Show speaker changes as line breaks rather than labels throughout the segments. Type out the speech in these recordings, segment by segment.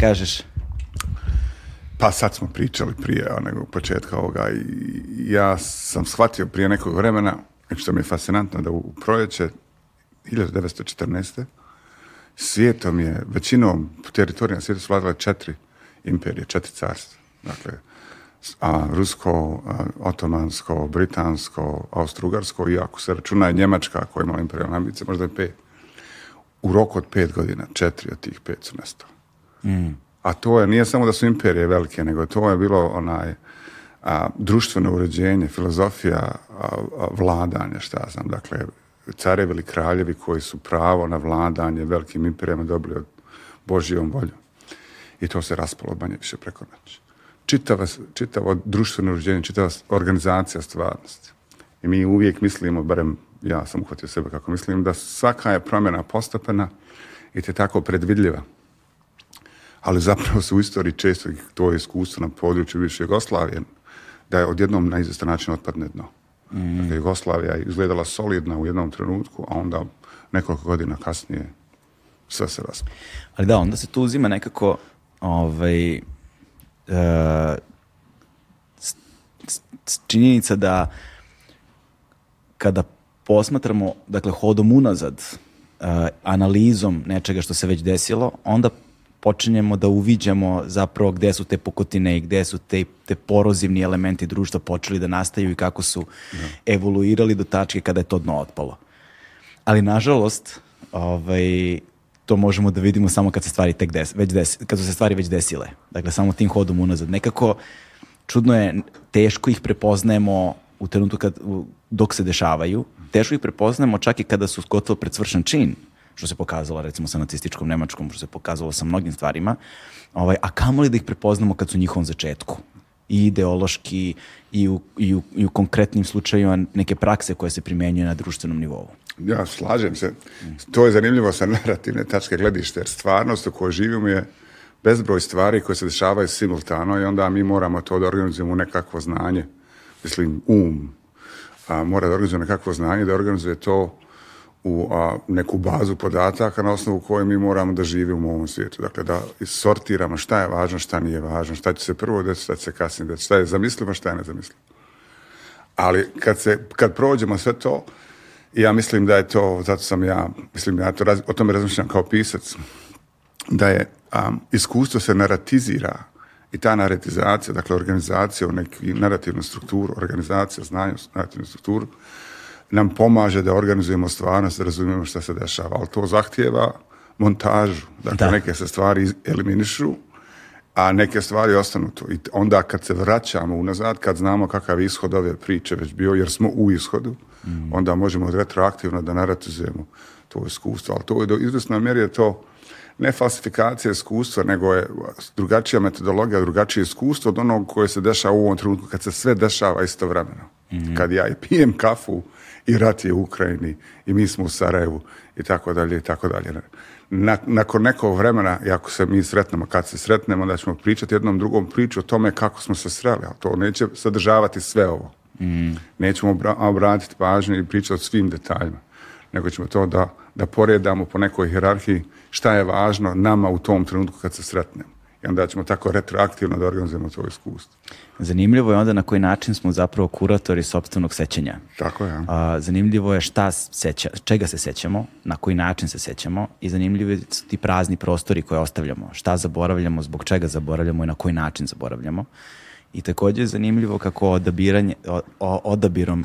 Kažeš.
Pa sad smo pričali prije nego početka ovoga i ja sam shvatio prije nekog vremena, što mi je fascinantno da u proljeće 1914. svijetom je, većinom teritorija na svijetu su vladale četiri imperije, četiri carstva. Dakle, a, rusko, a, otomansko, britansko, austrougarsko i ako se računa je Njemačka koja je imala imperijalne ambicije, možda je pet. U roku od pet godina, četiri od tih pet su nestale. A to je, nije samo da su imperije velike, nego to je bilo onaj a, društveno uređenje, filozofija a, a, vladanja, šta ja znam, dakle, carevi ili kraljevi koji su pravo na vladanje velikim imperijama dobili od Božijom voljom. I to se raspalo manje više preko noći. Čitava, čitavo društveno uređenje, čitava organizacija stvarnosti. I mi uvijek mislimo, barem ja sam uhvatio sebe kako mislim, da svaka je promjena postepena i te tako predvidljiva ali zapravo se u istoriji često to je iskustvo na području bivše Jugoslavije, da je odjednom na izvestan način otpadne dno. Dakle, Jugoslavija je izgledala solidna u jednom trenutku, a onda nekoliko godina kasnije sve se raspalo.
Ali da, onda se tu uzima nekako ovaj, s- činjenica da kada posmatramo dakle, hodom unazad, e, analizom nečega što se već desilo, onda počinjemo da uviđamo zapravo gde su te pukotine i gde su te, te porozivni elementi društva počeli da nastaju i kako su evoluirali do tačke kada je to dno otpalo. Ali nažalost, ovaj, to možemo da vidimo samo kad se stvari tek des, već des, kad su se stvari već desile. Dakle, samo tim hodom unazad. Nekako, čudno je, teško ih prepoznajemo u trenutku kad, dok se dešavaju. Teško ih prepoznajemo čak i kada su gotovo pred svršen čin, što se pokazalo recimo sa nacističkom Nemačkom, što se pokazalo sa mnogim stvarima, ovaj, a kamoli da ih prepoznamo kad su u njihovom začetku i ideološki i u, i u, i u konkretnim slučajima neke prakse koje se primenjuju na društvenom nivou.
Ja, slažem se. To je zanimljivo sa narativne tačke gledište, jer stvarnost u kojoj živimo je bezbroj stvari koje se dešavaju simultano i onda mi moramo to da organizujemo u nekakvo znanje. Mislim, um a, mora da organizuje nekakvo znanje, da organizuje to u a, neku bazu podataka na osnovu koje mi moramo da živimo u ovom svijetu. Dakle, da sortiramo šta je važno, šta nije važno, šta će se prvo desiti, šta će se kasnije desiti, šta je zamislivo, šta je nezamislivo. Ali kad, se, kad prođemo sve to, ja mislim da je to, zato sam ja, mislim ja to o tome razmišljam kao pisac, da je um, iskustvo se naratizira i ta naratizacija, dakle organizacija u neku narativnu strukturu, organizacija, znanje u narativnu strukturu, nam pomaže da organizujemo stvarnost, da razumijemo šta se dešava, ali to zahtijeva montažu. Dakle,
Da.
neke se stvari eliminišu, a neke stvari ostanu tu. I onda kad se vraćamo unazad, kad znamo kakav ishod ove priče već bio, jer smo u ishodu, onda možemo retroaktivno da naratizujemo to iskustvo. Ali to je do izvjesnoj mjeri je to ne falsifikacija iskustva, nego je drugačija metodologija, drugačije iskustvo od onog koje se dešava u ovom trenutku, kad se sve dešava istovremeno. Kad ja pijem kafu i rat je u Ukrajini i mi smo u Sarajevu i tako dalje i tako dalje. Na- nakon nekog vremena, ako se mi sretnemo, kad se sretnemo, da ćemo pričati jednom drugom priču o tome kako smo se sreli, ali to neće sadržavati sve ovo. Nećemo obra- obratiti pažnju i pričati o svim detaljima, nego ćemo to da, da poredamo po nekoj hierarhiji šta je važno nama u tom trenutku kad se sretnemo. I onda ćemo tako retroaktivno da organizujemo to iskustvo.
Zanimljivo je onda na koji način smo zapravo kuratori sopstvenog sećanja.
Tako je. A,
zanimljivo je šta seća, čega se sećamo, na koji način se sećamo i zanimljivi su ti prazni prostori koje ostavljamo. Šta zaboravljamo, zbog čega zaboravljamo i na koji način zaboravljamo. I takođe je zanimljivo kako odabiranje, o- o- odabirom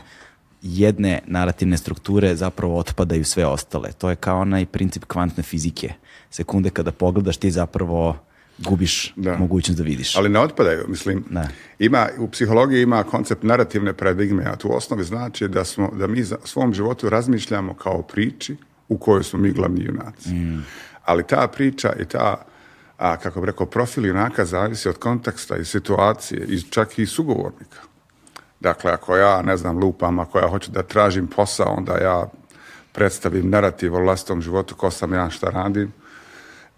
jedne narativne strukture zapravo otpadaju sve ostale. To je kao onaj princip kvantne fizike. Sekunde kada pogledaš ti zapravo gubiš
Da.
mogućnost da vidiš.
Ali ne otpadaju, mislim.
Ne.
Ima, u psihologiji ima koncept narativne paradigme, a tu u osnovi znači da, smo, da mi za svom životu razmišljamo kao priči u kojoj smo mi glavni junaci. Ali ta priča i ta, a, kako bi rekao, profil junaka zavisi od konteksta i situacije i čak i sugovornika. Dakle, ako ja, ne znam, lupam, ako ja hoću da tražim posao, onda ja predstavim narativ o vlastitom životu, ko sam ja, šta radim,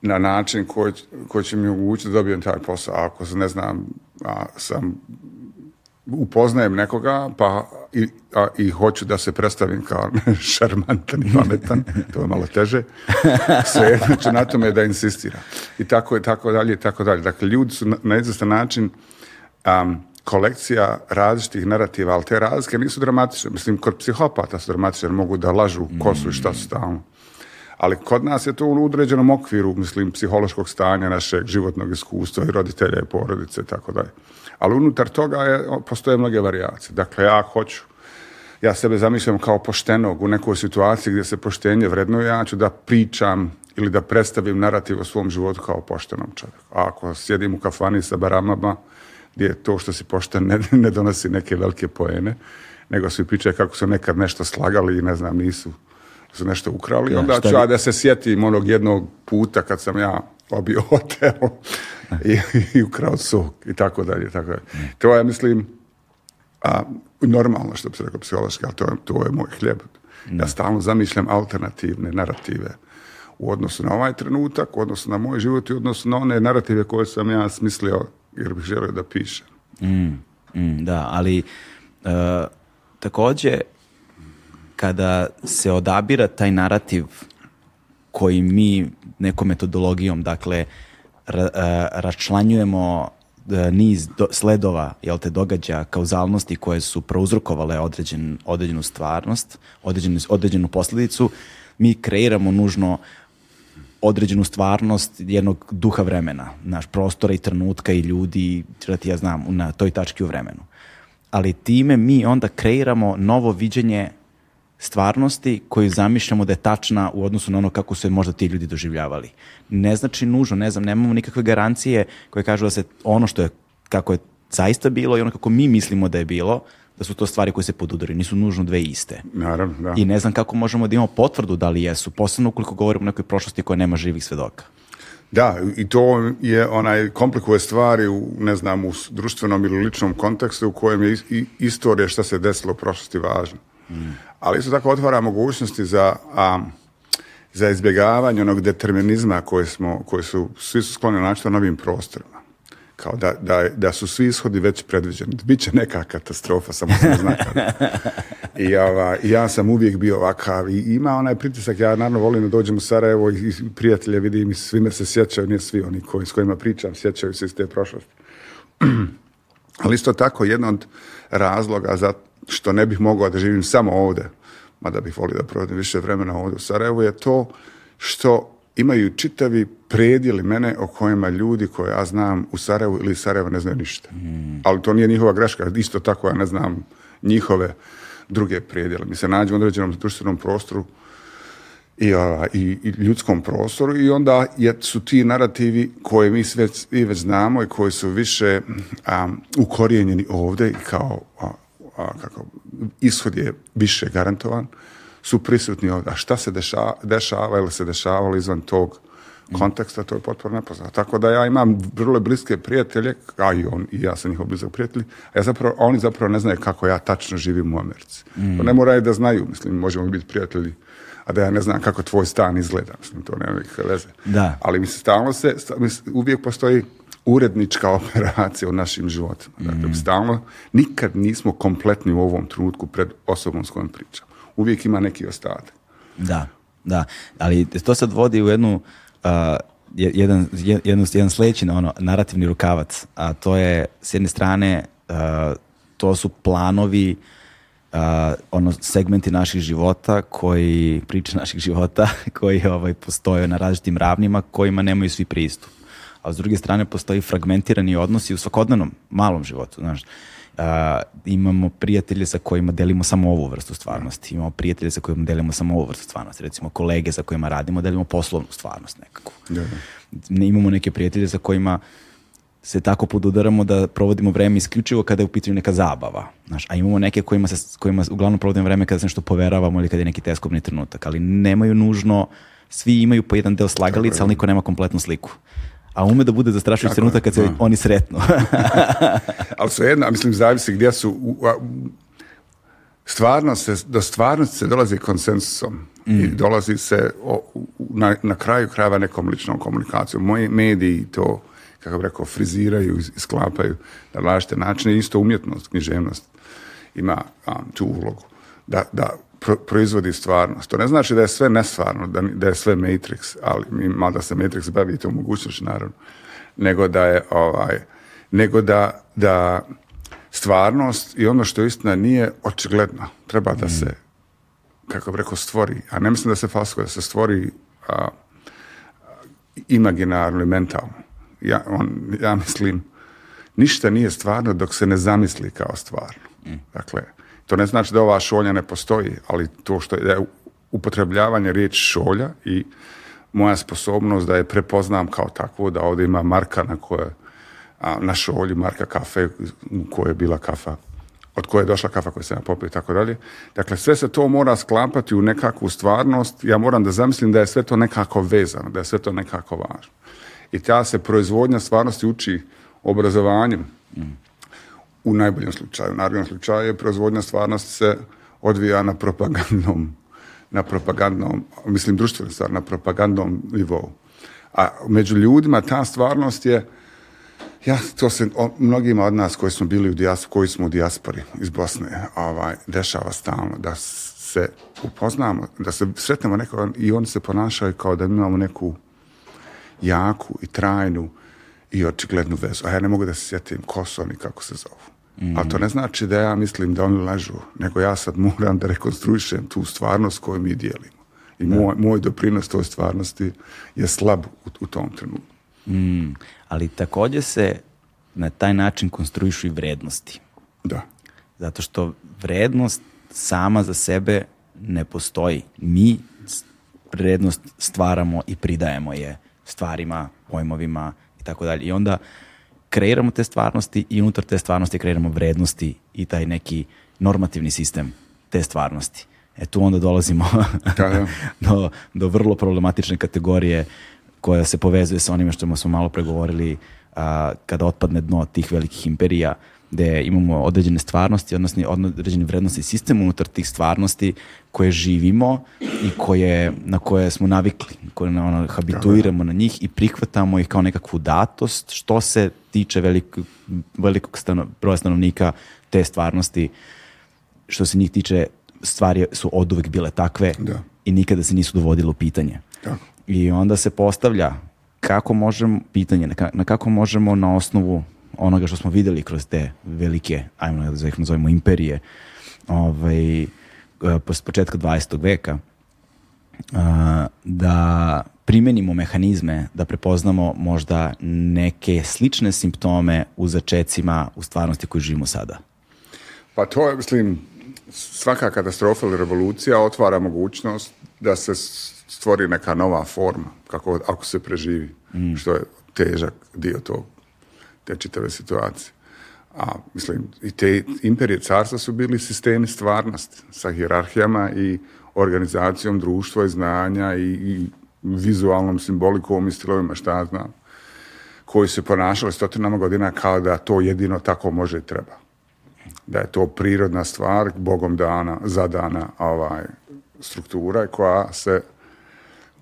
na način koji, koji će mi omogućiti da dobijem taj posao. Ako se ne znam, a, sam upoznajem nekoga pa i, a, i hoću da se predstavim kao šarmantan i pametan, to je malo teže, svejedno ću na tome da insistira. I tako je, tako dalje, i tako dalje. Dakle, ljudi su na, na izvestan način um, kolekcija različitih narativa, ali te razlike nisu dramatične. Mislim, kod psihopata su dramatične, jer mogu da lažu ko su i šta su stalno. Ali kod nas je to u određenom okviru, mislim, psihološkog stanja, našeg životnog iskustva i roditelja i porodice i tako dalje. Ali unutar toga je, postoje mnoge varijacije. Dakle, ja hoću, ja sebe zamišljam kao poštenog u nekoj situaciji gdje se poštenje vrednuje, ja ću da pričam ili da predstavim narativ o svom životu kao poštenom čovjeku. A ako sjedim u kafani sa baramama, gdje to što si pošten ne, ne donosi neke velike poene, nego svi pričaju kako su nekad nešto slagali i ne znam, nisu su nešto ukrali.
Ja,
Onda ću ja da se sjetim onog jednog puta kad sam ja obio hotel i, i ukrao sok i tako dalje. Tako dalje. To je, mislim, a, normalno što bi se rekao psihološki, ali to je, to je moj hljeb. Ja stalno zamišljam alternativne narative u odnosu na ovaj trenutak, u odnosu na moj život i u odnosu na one narative koje sam ja smislio jer bih želio da pišem.
Mm, da, ali e, takođe kada se odabira taj narativ koji mi nekom metodologijom, dakle, ra, e, raščlanjujemo e, niz do, sledova, jel te, događaja, kauzalnosti koje su prouzrokovale određen, određenu stvarnost, određenu, određenu posledicu, mi kreiramo nužno određenu stvarnost jednog duha vremena, naš prostora i trenutka i ljudi, da ti ja znam, na toj tački u vremenu. Ali time mi onda kreiramo novo viđenje stvarnosti koju zamišljamo da je tačna u odnosu na ono kako su je možda ti ljudi doživljavali. Ne znači nužno, ne znam, nemamo nikakve garancije koje kažu da se ono što je, kako je zaista bilo i ono kako mi mislimo da je bilo, da su to stvari koje se podudaraju, nisu nužno dve iste.
Naravno, da.
I ne znam kako možemo da imamo potvrdu da li jesu, posebno ukoliko govorimo o nekoj prošlosti koja nema živih svedoka.
Da, i to je onaj komplikuje stvari u, ne znam, u društvenom ili ličnom kontekstu u kojem je istorija šta se desilo u prošlosti važna. Ali isto tako otvara mogućnosti za, a, za izbjegavanje onog determinizma koje smo, koji su, svi su skloni naći na novim prostorima. Kao da, da, da su svi ishodi već predviđeni. Biće neka katastrofa, samo se zna. I, ova, ja sam uvijek bio ovakav i ima onaj pritisak, ja naravno volim da dođem u Sarajevo i, prijatelje vidim i svi me se sjećaju, nije svi oni koji, s kojima pričam, sjećaju se iz te prošlosti. Ali isto tako, jedan od razloga za što ne bih mogao da živim samo ovde, mada bih volio da provedem više vremena ovde u Sarajevu, je to što imaju čitavi predjeli mene o kojima ljudi koje ja znam u Sarajevu ili iz Sarajeva ne znaju ništa. Ali to nije njihova greška, isto tako ja ne znam njihove druge predjele. Mi se nađemo u određenom društvenom prostoru i, a, i, i ljudskom prostoru i onda je, su ti narativi koje mi sve svi već znamo i koji su više a, ukorijenjeni ovde i kao a, a, kako, ishod je više garantovan, su prisutni ovde. A šta se deša, dešava ili se dešavalo izvan tog konteksta, to je potpuno nepoznato. Tako da ja imam vrlo bliske prijatelje, a i, on, i ja sam njihov blizak prijatelj, a ja zapravo, a oni zapravo ne znaju kako ja tačno živim u Americi. To ne moraju da znaju, mislim, možemo biti prijatelji, a da ja ne znam kako tvoj stan izgleda, mislim, to nema veze.
Da.
Ali mislim, stalno se, sta- mislim, uvijek postoji urednička operacija u našim životima. Dakle, stalno, nikad nismo kompletni u ovom trenutku pred osobom s kojom. Uvijek ima neki ostatak.
Da, da. Ali to sad vodi u jednu, uh, je- jedan, jedan sledeći na ono, narativni rukavac, a to je s jedne strane uh, to su planovi uh, ono segmenti naših života koji priče naših života koji ovaj postoje na različitim ravnima kojima nemaju svi pristup. A s druge strane postoji fragmentirani odnosi u svakodnevnom malom životu, znaš. Uh, imamo prijatelje sa kojima delimo samo ovu vrstu stvarnosti, imamo prijatelje sa kojima delimo samo ovu vrstu stvarnosti, recimo kolege sa kojima radimo, delimo poslovnu stvarnost nekako.
Da,
imamo neke prijatelje sa kojima se tako podudaramo da provodimo vreme isključivo kada je u pitanju neka zabava. Znaš, a imamo neke kojima, se, kojima uglavnom provodimo vreme kada se nešto poveravamo ili kada je neki teskobni trenutak, ali nemaju nužno, svi imaju po jedan deo slagalica, ali niko nema kompletnu sliku. A ume da bude zastrašujući trenutak kad se
da.
oni sretnu.
Ali svejedno, mislim, zavisi gdje su... u- a, stvarno se, do stvarnosti se dolazi konsensusom. i dolazi se o- na, na kraju krajeva nekom ličnom komunikacijom. Moji mediji to, kako bih rekao, friziraju i i sklapaju na različite načine. Isto umjetnost, književnost ima a, tu ulogu da, da pro- proizvodi stvarnost. To ne znači da je sve nestvarno, da, da je sve Matrix, ali mada se Matrix bavi to mogućnošću, naravno, nego da je ovaj, nego da, da stvarnost i ono što je istina nije očigledno. Treba da se, kako bih rekao, stvori, a ne mislim da se falsifikuje, da se stvori a, imaginarno i mentalno. Ja, on, ja mislim, ništa nije stvarno dok se ne zamisli kao stvarno. Dakle, to ne znači da ova šolja ne postoji, ali to što je, upotrebljavanje riječi šolja i moja sposobnost da je prepoznam kao takvu, da ovdje ima marka na koje a, na šolji, marka kafe u kojoj je bila kafa od koje je došla kafa koju sam ja popio i tako dalje. Dakle, sve se to mora sklapati u nekakvu stvarnost. Ja moram da zamislim da je sve to nekako vezano, da je sve to nekako važno. I ta se proizvodnja stvarnosti uči obrazovanjem u najboljem slučaju. U najboljem slučaju je proizvodnja stvarnosti se odvija na propagandnom, na propagandnom, mislim društveno stvar, na propagandnom nivou. A među ljudima ta stvarnost je ja, to se o, mnogima od nas koji smo bili u dijas, koji smo u dijaspori iz Bosne, ovaj, dešava stalno da se upoznamo, da se sretnemo neko i oni se ponašaju kao da imamo neku jaku i trajnu i očiglednu vezu. A ja ne mogu da se sjetim ko su oni, kako se zovu. Ali to ne znači da ja mislim da oni lažu, nego ja sad moram da rekonstruišem tu stvarnost koju mi dijelimo. I moj, moj doprinos toj stvarnosti je slab u, u tom trenutku.
Mm, ali također se na taj način konstruišu i vrednosti.
Da.
Zato što vrednost sama za sebe ne postoji. Mi vrednost stvaramo i pridajemo je stvarima, pojmovima i tako dalje. I onda kreiramo te stvarnosti i unutar te stvarnosti kreiramo vrednosti i taj neki normativni sistem te stvarnosti. E tu onda dolazimo do, do vrlo problematične kategorije koja se povezuje sa onime što smo malo pregovorili a, kada otpadne dno tih velikih imperija gde imamo određene stvarnosti, odnosno određene vrednosti sistem unutar tih stvarnosti koje živimo i koje, na koje smo navikli, koje na, ono, habituiramo na njih i prihvatamo ih kao nekakvu datost što se tiče velikog, velikog stano, broja stanovnika te stvarnosti što se njih tiče stvari su oduvek bile takve
Da.
i nikada se nisu dovodile u pitanje.
Tako.
I onda se postavlja kako možemo, pitanje, na kako možemo na osnovu onoga što smo vidjeli kroz te velike, ajmo da ih nazovemo imperije, ovaj, eh, pos- početka 20. veka, a, da primenimo mehanizme, da prepoznamo možda neke slične simptome u začecima u stvarnosti koju živimo sada.
Pa to je, mislim, svaka katastrofa ili revolucija otvara mogućnost da se s- stvori neka nova forma, kako, ako se preživi, što je težak dio tog, te čitave situacije. A, mislim, i te imperije carstva su bili sistemi stvarnosti sa hijerarhijama i organizacijom društva i znanja i, i vizualnom simbolikom i stilovima, šta znam, koji su ponašali stotinama godina kao da to jedino tako može i treba da je to prirodna stvar, bogom dana, zadana ovaj, struktura koja se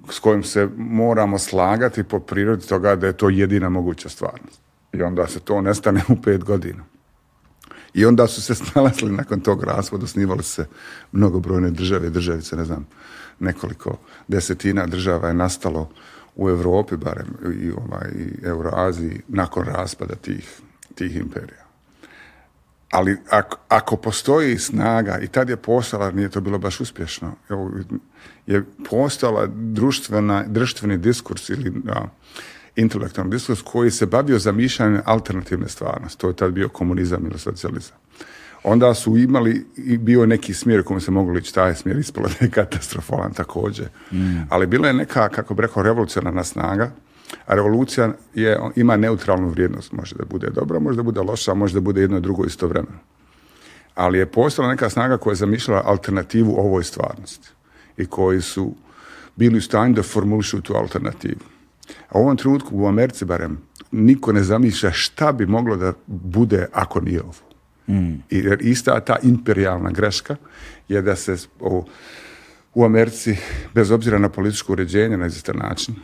s kojim se moramo slagati po prirodi toga da je to jedina moguća stvarnost. I onda se to nestane u pet godina. I onda su se snalazili nakon tog rasvoda, osnivali su se mnogobrojne države, državice, ne znam, nekoliko desetina država je nastalo u Europi, barem i, ovaj, i Euroaziji, nakon raspada tih, tih imperija. Ali ako, ako postoji snaga, i tad je postala, nije to bilo baš uspješno, je postala društvena, društveni diskurs ili intelektualni diskurs koji se bavio zamišljanjem alternativne stvarnosti. To je tad bio komunizam ili socijalizam. Onda su imali, i bio neki smjer u kojem se moglo ići, taj smjer ispalo je katastrofalan također. Ali bila je neka, kako bi rekao, revolucionarna snaga, a revolucija je, ima neutralnu vrijednost. Može da bude dobra, može da bude loša, može da bude jedno i drugo istovremeno. Ali je postojala neka snaga koja je zamišljala alternativu ovoj stvarnosti i koji su bili u stanju da formulišu tu alternativu. A u ovom trenutku u Americi barem niko ne zamišlja šta bi moglo da bude ako nije ovo. I jer ista ta imperijalna greška je da se o, u Americi, bez obzira na političko uređenje na izvestan način,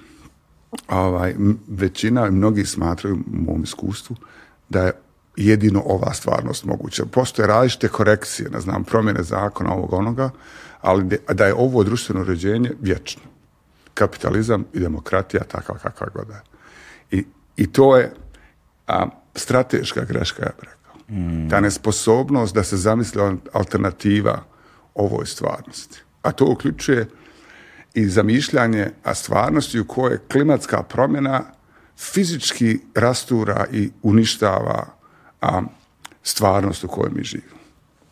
ovaj, većina i mnogi smatraju u mom iskustvu da je jedino ova stvarnost moguća. Postoje različite korekcije, ne znam, promjene zakona ovog onoga, ali da je ovo društveno uređenje vječno. Kapitalizam i demokratija takva kakva god je. I, i to je a, strateška greška, ja bih rekao. Ta nesposobnost da se zamisli al- alternativa ovoj stvarnosti. A to uključuje i zamišljanje a stvarnosti u kojoj klimatska promjena fizički rastura i uništava a, stvarnost u kojoj mi živimo.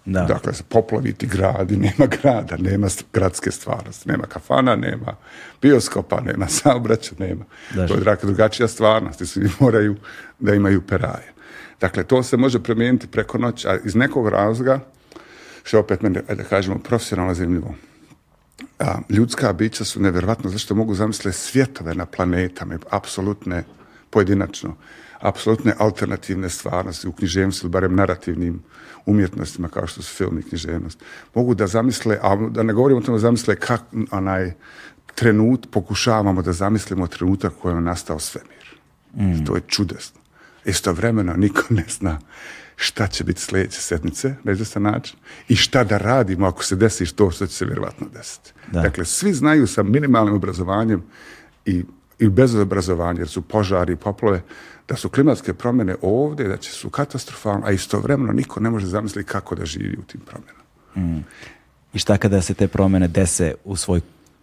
Da.
Dakle, poplaviti grad i nema grada, nema gradske stvarnosti, nema kafana, nema bioskopa, nema saobraćaja, nema.
Da.
To je dakle, drugačija stvarnost i svi moraju da imaju peraje. Dakle, to se može promijeniti preko noći, a iz nekog razloga, što je opet mene, da kažemo, profesionalno zanimljivo, a, ljudska bića su nevjerovatno zašto mogu zamisliti svjetove na planetama, apsolutne, pojedinačno, apsolutne alternativne stvarnosti u književnosti ili barem narativnim umjetnostima kao što su film i književnost. Mogu da zamisle, a da ne govorimo o tome, zamisle kak, onaj trenut, pokušavamo da zamislimo trenutak u kojem je nastao svemir. To je čudesno. Istovremeno niko ne zna šta će biti sljedeće sedmice na način i šta da radimo ako se desi to što će se vjerovatno desiti.
Da.
Dakle, svi znaju sa minimalnim obrazovanjem i, i bez obrazovanja, jer su požari i poplove, da su klimatske promjene ovdje, da će su katastrofalne, a istovremeno niko ne može zamisliti kako da živi u tim promjenama.
I šta kada se te promjene dese u svoj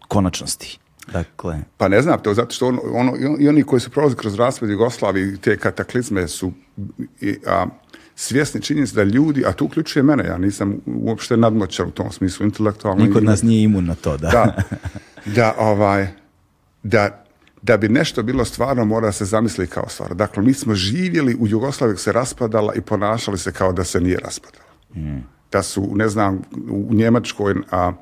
konačnosti? Dakle,
Pa ne znam, to zato što ono, ono, i oni koji su prolazili kroz raspad Jugoslavije i te kataklizme su i, a, svjesni činjenice da ljudi, a to uključuje mene, ja nisam uopšte nadmoćan u tom smislu intelektualno.
niko od nas nije imun na to, da.
da, da, ovaj, da, da bi nešto bilo stvarno mora se zamisliti kao stvar. Dakle, mi smo živjeli u Jugoslaviji se raspadala i ponašali se kao da se nije raspadala. Da su, ne znam, u Njemačkoj, a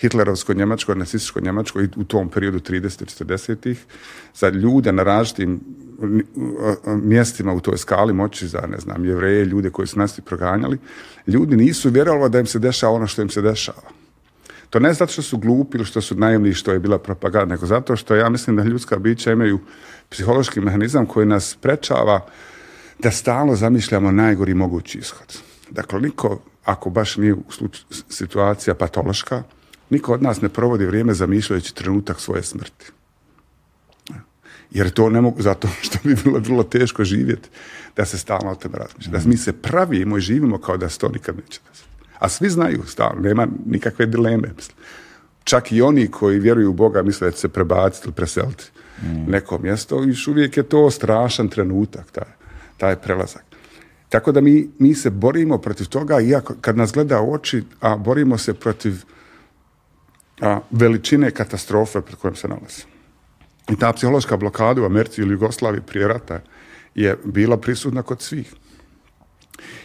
Hitlerovskoj Njemačkoj, nacističkoj Njemačkoj u tom periodu 30 40-ih za ljude na različitim mjestima u toj skali moći za, ne znam, jevreje, ljude koji su nas proganjali, ljudi nisu vjerovali da im se dešava ono što im se dešava. To ne zato što su glupi ili što su naivni, što je bila propaganda, nego zato što ja mislim da ljudska bića imaju psihološki mehanizam koji nas sprečava da stalno zamišljamo najgori mogući ishod. Dakle, niko, ako baš nije situacija patološka, niko od nas ne provodi vrijeme zamišljajući trenutak svoje smrti. Jer to ne mogu, zato što bi bilo vrlo teško živjeti da se stalno o tome razmišlja. Da mi se pravimo i živimo kao da se to nikad neće desiti. A svi znaju stalno, nema nikakve dileme. Mislim. Čak i oni koji vjeruju u Boga misle da će se prebaciti ili preseliti neko mjesto, još uvijek je to strašan trenutak, taj, taj prelazak. Tako da mi, mi se borimo protiv toga, iako kad nas gleda u oči, a borimo se protiv a, veličine katastrofe pred kojom se nalazimo. I ta psihološka blokada u Americi ili Jugoslaviji prije rata je bila prisutna kod svih.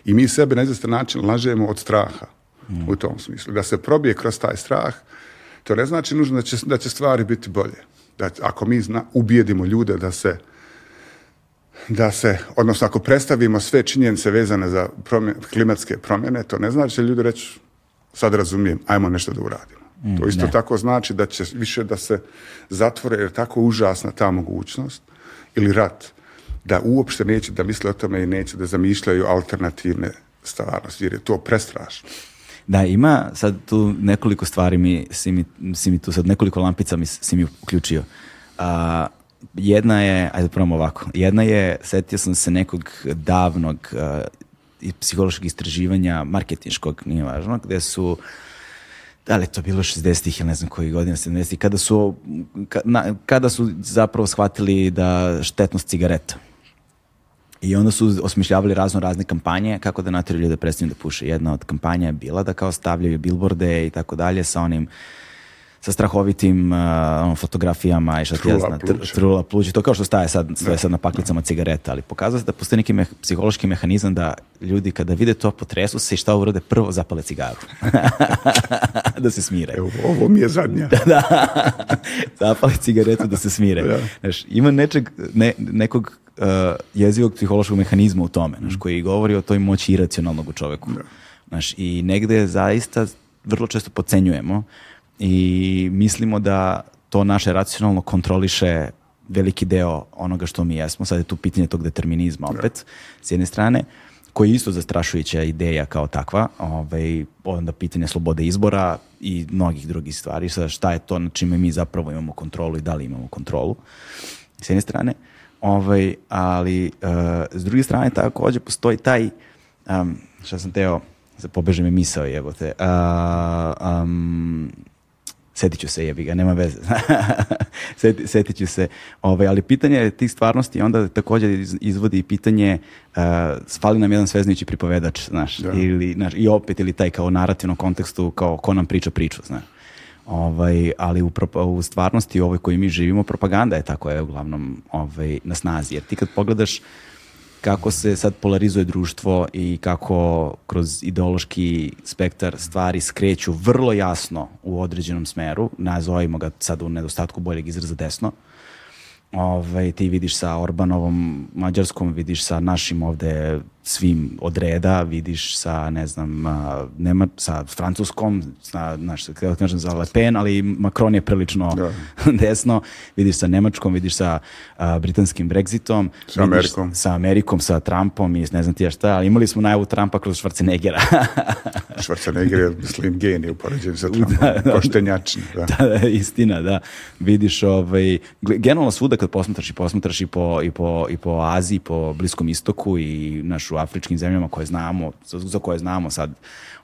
I mi sebe na izvestan način lažemo od straha u tom smislu. Da se probije kroz taj strah, to ne znači nužno da će, da će stvari biti bolje. Da, ako mi zna, ubijedimo ljude da se da se, odnosno ako predstavimo sve činjenice vezane za promje- klimatske promjene, to ne znači da ljudi reći sad razumijem, ajmo nešto da uradimo. to isto
ne.
tako znači da će više da se zatvore, jer je tako užasna ta mogućnost, ili rat, da uopšte neće da misle o tome i neće da zamišljaju alternativne stvarnosti, jer je to prestrašno.
Da, ima sad tu nekoliko stvari mi, si mi, si mi tu sad nekoliko lampica mi si mi uključio. A, jedna je, ajde probamo ovako, jedna je, setio sam se nekog davnog a, psihološkog istraživanja, marketinškog, nije važno, gde su da li je to bilo 60-ih ili ne znam koji godina, 70-ih, kada su, kada su zapravo shvatili da štetnost cigareta. I onda su osmišljavali razno razne kampanje kako da natjeraju ljude prestanu da puše. Jedna od kampanja je bila da kao stavljaju bilborde i tako dalje sa onim sa strahovitim uh, ono, fotografijama i šta ja
Trula
znam, tr-
pluća.
trula pluća, to kao što staje sad, stoje sad na paklicama cigareta, ali pokazuje se da postoji neki meh- psihološki mehanizam da ljudi kada vide to potresu se i šta urade, prvo zapale cigaru. da se smire.
Evo, ovo mi je zadnja.
da, zapali cigaretu da se smire.
Da.
Znaš, ima nečeg, ne, nekog uh, jezivog psihološkog mehanizma u tome, znaš, koji govori o toj moći iracionalnog u čoveku. Znaš, I negde zaista vrlo često pocenjujemo i mislimo da to naše racionalno kontroliše veliki deo onoga što mi jesmo. Sad je tu pitanje tog determinizma opet, s jedne strane, koji je isto zastrašujuća ideja kao takva, ovaj, onda pitanje slobode izbora i mnogih drugih stvari, sad šta je to na čime mi zapravo imamo kontrolu i da li imamo kontrolu, s jedne strane, ovaj, ali uh, s druge strane takođe postoji taj, um, šta sam teo, pobeže mi misao jebote, uh, um, setit ću se, jebi ga, nema veze. Seti, setit ću se. Ovaj, ali pitanje tih stvarnosti onda također izvodi i pitanje uh, fali nam jedan sveznajući pripovedač, znaš,
Da.
ili, znaš, i opet ili taj kao narativnom kontekstu, kao ko nam priča priču, znaš. Ovaj, ali u, u stvarnosti u ovoj koju mi živimo, propaganda je tako je uglavnom ovaj, na snazi. Jer ti kad pogledaš kako se sad polarizuje društvo i kako kroz ideološki spektar stvari skreću vrlo jasno u određenom smeru, nazovimo ga sad u nedostatku boljeg izraza desno, Ovaj, ti vidiš sa Orbanovom Mađarskom, vidiš sa našim ovde svim od reda, vidiš sa, ne znam, Nema, sa Francuskom, sa, znaš, kako kažem, za Le Pen, ali Macron je prilično
Da.
desno, vidiš sa Nemačkom, vidiš sa a, britanskim Brexitom,
Sa
vidiš
Amerikom.
sa Amerikom, sa Trumpom i ne znam ti ja šta, ali imali smo najavu Trumpa kroz Schwarzeneggera.
Schwarzenegger je, mislim, genij u poređenju sa Trumpom. Poštenjačni, da.
da, da, istina, da. Vidiš, ovaj, generalno svuda kad posmatraš i posmatraš i po, i po, i po Aziji, po Bliskom istoku i naš u afričkim zemljama koje znamo, za, koje znamo sad,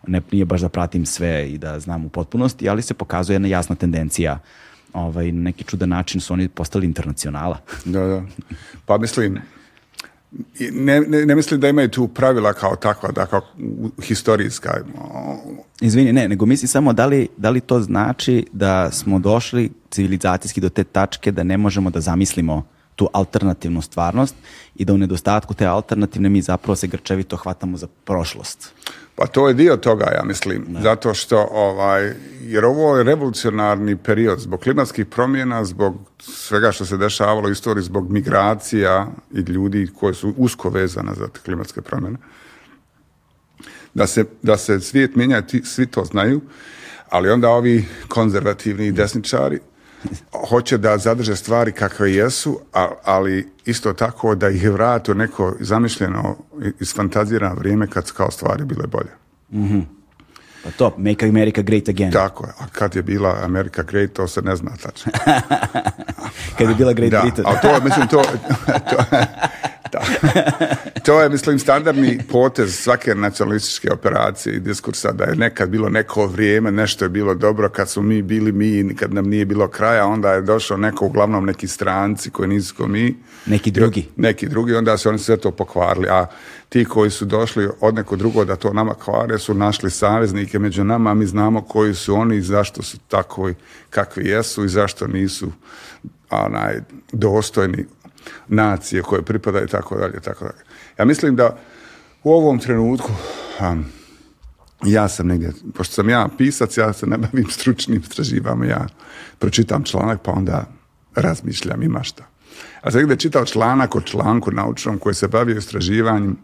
ne, nije baš da pratim sve i da znam u potpunosti, ali se pokazuje jedna jasna tendencija ovaj, na neki čudan način su oni postali internacionala.
Da, da. Pa mislim, ne, ne, ne mislim da imaju tu pravila kao takva, da kao historijska.
Izvini, ne, nego mislim samo da li, da li to znači da smo došli civilizacijski do te tačke da ne možemo da zamislimo tu alternativnu stvarnost i da u nedostatku te alternativne mi zapravo se grčevito hvatamo za prošlost.
Pa to je dio toga, ja mislim, zato što, ovaj, jer ovo je revolucionarni period zbog klimatskih promjena, zbog svega što se dešavalo u istoriji, zbog migracija i ljudi koji su usko vezana za te klimatske promjene. Da se, da se svijet mijenja, ti, svi to znaju, ali onda ovi konzervativni desničari hoće da zadrže stvari kakve jesu, a- ali isto tako da ih vrate u neko zamišljeno, isfantazirano vrijeme kad su kao stvari bile bolje.
Pa to, make America great again.
Tako je. A kad je bila Amerika Great, to se ne zna tačno.
Kad je bila Great
da,
Britain.
ali to, mislim, to, to, da. to je, mislim, standardni potez svake nacionalističke operacije i diskursa da je nekad bilo neko vrijeme, nešto je bilo dobro kad su mi bili mi kad nam nije bilo kraja, onda je došao neko, uglavnom neki stranci koji nisu ko mi.
Neki drugi.
Neki drugi, onda su oni sve to pokvarili, a ti koji su došli od neko drugo da to nama kvare su našli saveznike među nama, a mi znamo koji su oni i zašto su takovi kakvi jesu i zašto nisu onaj, dostojni nacije koje pripadaju i tako dalje, tako dalje. Ja mislim da u ovom trenutku um, ja sam negdje, pošto sam ja pisac, ja se ne bavim stručnim istraživanjima, ja pročitam članak pa onda razmišljam ima šta. A sam negdje čitao članak o članku naučnom koji se bavio istraživanjem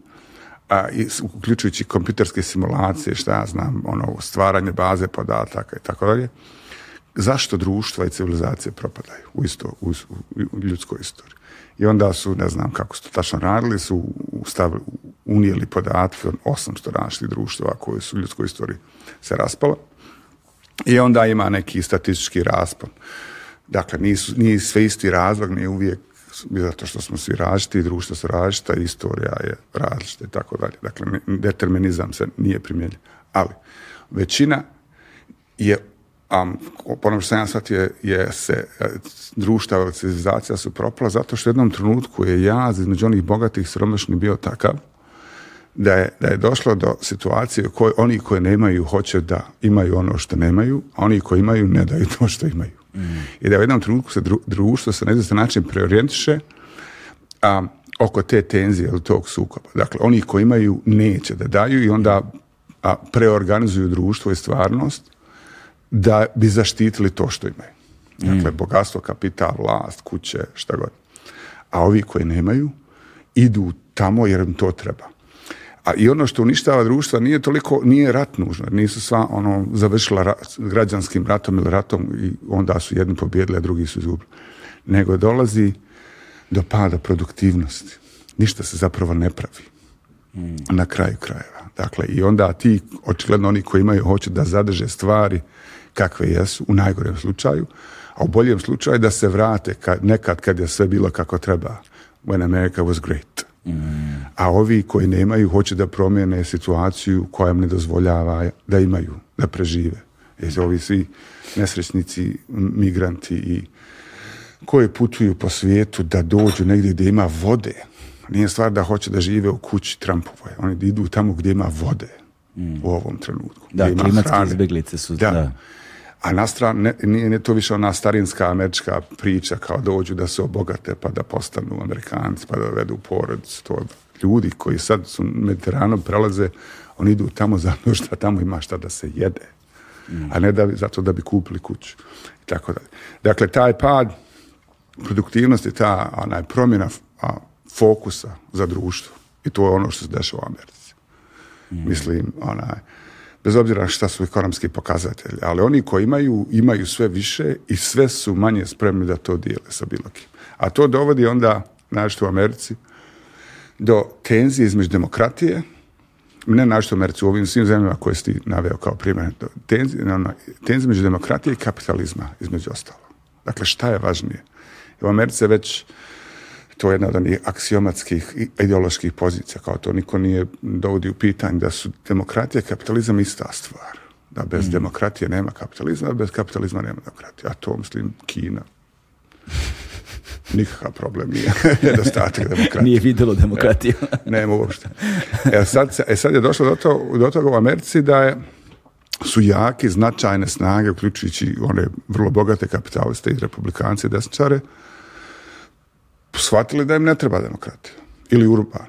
a, i, uključujući kompjuterske simulacije, šta ja znam, ono, stvaranje baze podataka i tako dalje. Zašto društva i civilizacije propadaju u, isto, u- u ljudskoj istoriji? I onda su, ne znam kako su to tačno radili, su stavili, unijeli podatke od 800 različitih društava koje su u ljudskoj istoriji se raspala. I onda ima neki statistički raspon. Dakle, nisu, nije sve isti razlog, nije uvijek zato što smo svi različiti, društva su različita, istorija je različita i tako dalje. Dakle, determinizam se nije primjenjiv. Ali, većina je, a po što sam ja shvatio, je se e, društva, civilizacija su propala zato što u jednom trenutku je jaz između onih bogatih siromašnih bio takav da je, da je došlo do situacije u kojoj oni koji nemaju hoće da imaju ono što nemaju, a oni koji imaju ne daju to što imaju. I da u jednom trenutku se dru- društvo se na izvestan način preorijentiše a, oko te tenzije ili tog sukoba. Dakle, oni koji imaju neće da daju i onda a, preorganizuju društvo i stvarnost da bi zaštitili to što imaju. Dakle, bogatstvo, kapital, vlast, kuće, šta god. A ovi koji nemaju, idu tamo jer im to treba. A i ono što uništava društva nije toliko, nije rat nužno. Nisu sva ono završila rat, građanskim ratom ili ratom i onda su jedni pobjedili, a drugi su izgubili. Nego dolazi do pada produktivnosti. Ništa se zapravo ne pravi. Na kraju krajeva. Dakle, i onda ti, očigledno oni koji imaju, hoće da zadrže stvari kakve jesu, u najgorem slučaju, a u boljem slučaju da se vrate kad, nekad kad je sve bilo kako treba. When America was great. A ovi koji nemaju hoće da promijene situaciju koja im ne dozvoljava da imaju, da prežive. Jer ovi svi nesrećnici, migranti i koji putuju po svijetu da dođu negdje gdje ima vode. Nije stvar da hoće da žive u kući Trumpovoj. Oni idu tamo gdje ima vode u ovom trenutku.
Da, klimatske izbjeglice su,
Da.
da.
A na stranu, ne, nije, nije to više ona starinska američka priča kao dođu da se obogate pa da postanu amerikanci pa da vedu porodicu. To ljudi koji sad su Mediteranom prelaze, oni idu tamo zato što tamo ima šta da se jede. A ne da, zato da bi kupili kuću. I tako dalje. Dakle, taj pad produktivnosti, ta onaj promjena a, fokusa za društvo. I to je ono što se dešava u Americi. Mislim, onaj, bez obzira šta su ekonomski pokazatelji, ali oni koji imaju, imaju sve više i sve su manje spremni da to dijele sa bilo kim. A to dovodi onda, našto u Americi, do tenzije između demokratije, ne našto u Americi, u ovim svim zemljama koje si naveo kao primjer, tenzije, ono, tenzije između demokratije i kapitalizma, između ostalo. Dakle, šta je važnije? U Americi je već to je jedna od onih aksiomatskih ideoloških pozicija, kao to niko nije dovodi u pitanje da su demokratija i kapitalizam ista stvar. Da bez demokratije nema kapitalizma, a bez kapitalizma nema demokratije. A to, mislim, Kina. Nikakav problem nije. Nedostatak demokratije.
Nije vidjelo demokratiju.
Nema uopšte. E sad, e sad je došlo do, to, do toga u Americi da je, su jaki, značajne snage, uključujući one vrlo bogate kapitaliste i republikanci i desničare, shvatili da im ne treba demokratija. Ili urban.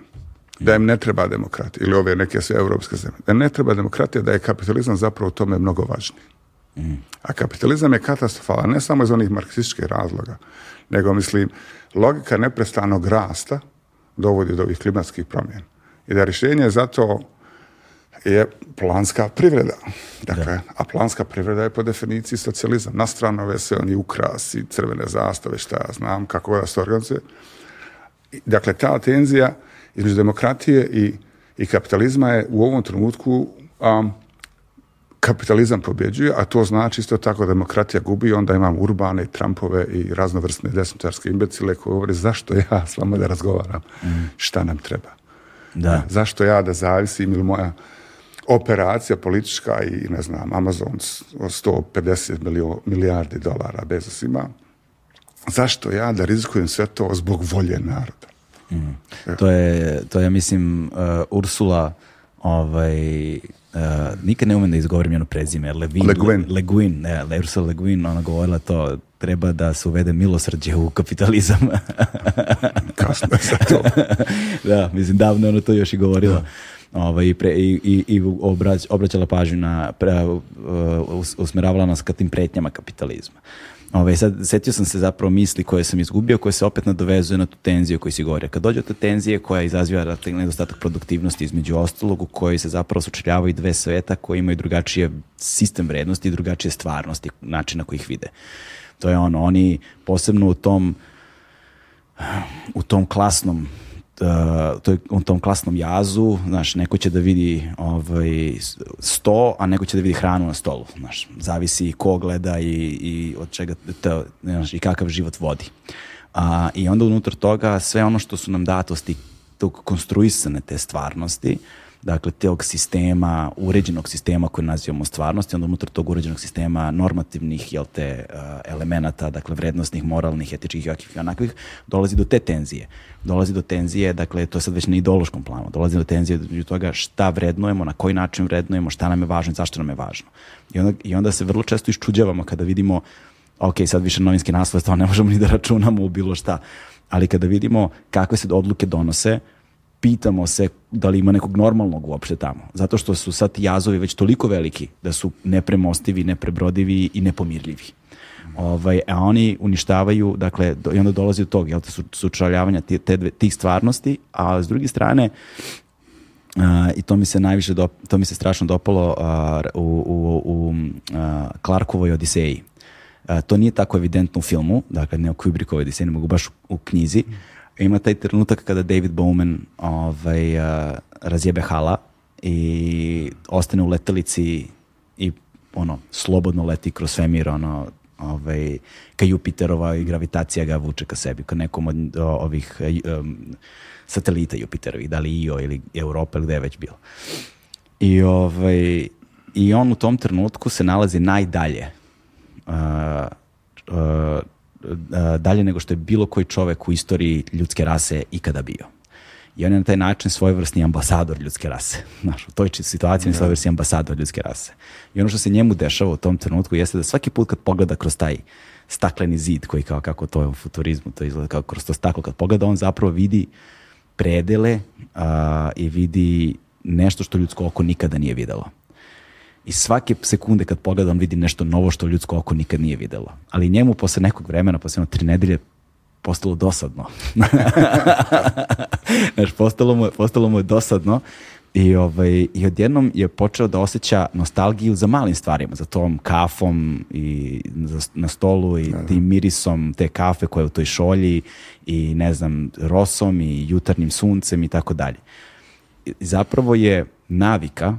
Da im ne treba demokratija. Ili ove neke sve europske zemlje. Da im ne treba demokratija, da je kapitalizam zapravo u tome mnogo važniji. A kapitalizam je katastrofalan ne samo iz onih marksističkih razloga, nego mislim logika neprestanog rasta dovodi do ovih klimatskih promjena. I da rješenje za to je planska privreda. Dakle, a planska privreda je po definiciji socijalizam. Na sve oni ukrasi, crvene zastave, šta ja znam, kako da se organizuje. Dakle, ta tenzija između demokratije i, i kapitalizma je u ovom trenutku um, kapitalizam pobjeđuje, a to znači isto tako demokratija gubi, onda imam urbane i Trumpove i raznovrsne desničarske imbecile koji govore zašto ja s vama da razgovaram, šta nam treba.
Da.
Zašto ja da zavisim ili moja operacija politička i ne znam, Amazon s- od 150 milio, milijardi dolara Bezos ima, zašto ja da rizikujem sve to zbog volje naroda?
To je, to je, mislim, uh, Ursula, ovaj, uh, nikad ne umem da izgovorim njeno prezime, Levin,
Le Guin.
Le Guin, ne, Ursula Le Guin, ona govorila to, treba da se uvede milosrđe u kapitalizam.
Kasno je za to.
da, mislim, davno je ona to još i govorila. Ovaj, pre, i, i, i obrać, obraćala pažnju na, pre, uh, us- usmeravala nas ka tim pretnjama kapitalizma. Ovaj, sad, setio sam se zapravo misli koje sam izgubio, koje se opet nadovezuje na tu tenziju koju si govorio. Kad dođe do te tenzije koja izaziva nedostatak produktivnosti između ostalog, u kojoj se zapravo sučeljavaju dve sveta koji imaju drugačije sistem vrednosti i drugačije stvarnosti, načina koji ih vide. To je ono, oni posebno u tom u tom klasnom uh, to je, u tom klasnom jazu, znaš, neko će da vidi ovaj, sto, a neko će da vidi hranu na stolu, znaš, zavisi ko gleda i, i od čega, te, znaš, i kakav život vodi. A, I onda unutar toga sve ono što su nam datosti tog konstruisane te stvarnosti, dakle tog sistema, uređenog sistema koji nazivamo stvarnosti, onda unutar tog uređenog sistema normativnih jel te, uh, elemenata, dakle vrednostnih, moralnih, etičkih i onakvih, dolazi do te tenzije. Dolazi do tenzije, dakle to je sad već na ideološkom planu, dolazi do tenzije između toga šta vrednujemo, na koji način vrednujemo, šta nam je važno i zašto nam je važno. I onda, i onda se vrlo često iščuđavamo kada vidimo ok, sad više novinski naslov, stvarno ne možemo ni da računamo u bilo šta, ali kada vidimo kakve se odluke donose, pitamo se da li ima nekog normalnog uopšte tamo. Zato što su sad jazovi već toliko veliki da su nepremostivi, neprebrodivi i nepomirljivi. Ovaj, a oni uništavaju, dakle, do, i onda dolazi do tog, jel te, su, sučaljavanja ti- te dve- tih stvarnosti, a s druge strane, Uh, I to mi se najviše, dop, to mi se strašno dopalo uh, u, u, u uh, Clarkovoj Odiseji. To nije tako evidentno u filmu, dakle ne u Kubrickovoj Odiseji, nego baš u, u knjizi. Ima taj trenutak kada David Bowman ovaj, uh, razjebe hala i ostane u letelici i ono, slobodno leti kroz svemir, ono, ovaj, ka Jupiterova i gravitacija ga vuče ka sebi, ka nekom od ovih um, satelita Jupiterovih, da li Io ili Europa ili gde je već bilo. I, ovaj, I on u tom trenutku se nalazi najdalje uh, uh, dalje nego što je bilo koji čovek u istoriji ljudske rase ikada bio. I on je na taj način svojevrsni ambasador ljudske rase. Znaš, u toj situaciji on je svojevrsni ambasador ljudske rase. I ono što se njemu dešava u tom trenutku jeste da svaki put kad pogleda kroz taj stakleni zid koji kao kako to je u futurizmu, to izgleda kao kroz to staklo, kad pogleda on zapravo vidi predele a, i vidi nešto što ljudsko oko nikada nije videlo. I svake sekunde kad pogleda on vidi nešto novo što ljudsko oko nikad nije videlo. Ali njemu posle nekog vremena, posle jedno tri nedelje, postalo dosadno. Znaš, postalo mu, je, postalo mu je dosadno i, ovaj, i odjednom je počeo da osjeća nostalgiju za malim stvarima, za tom kafom i za, na stolu i tim mirisom te kafe koje je u toj šolji i ne znam, rosom i jutarnjim suncem i tako dalje. Zapravo je navika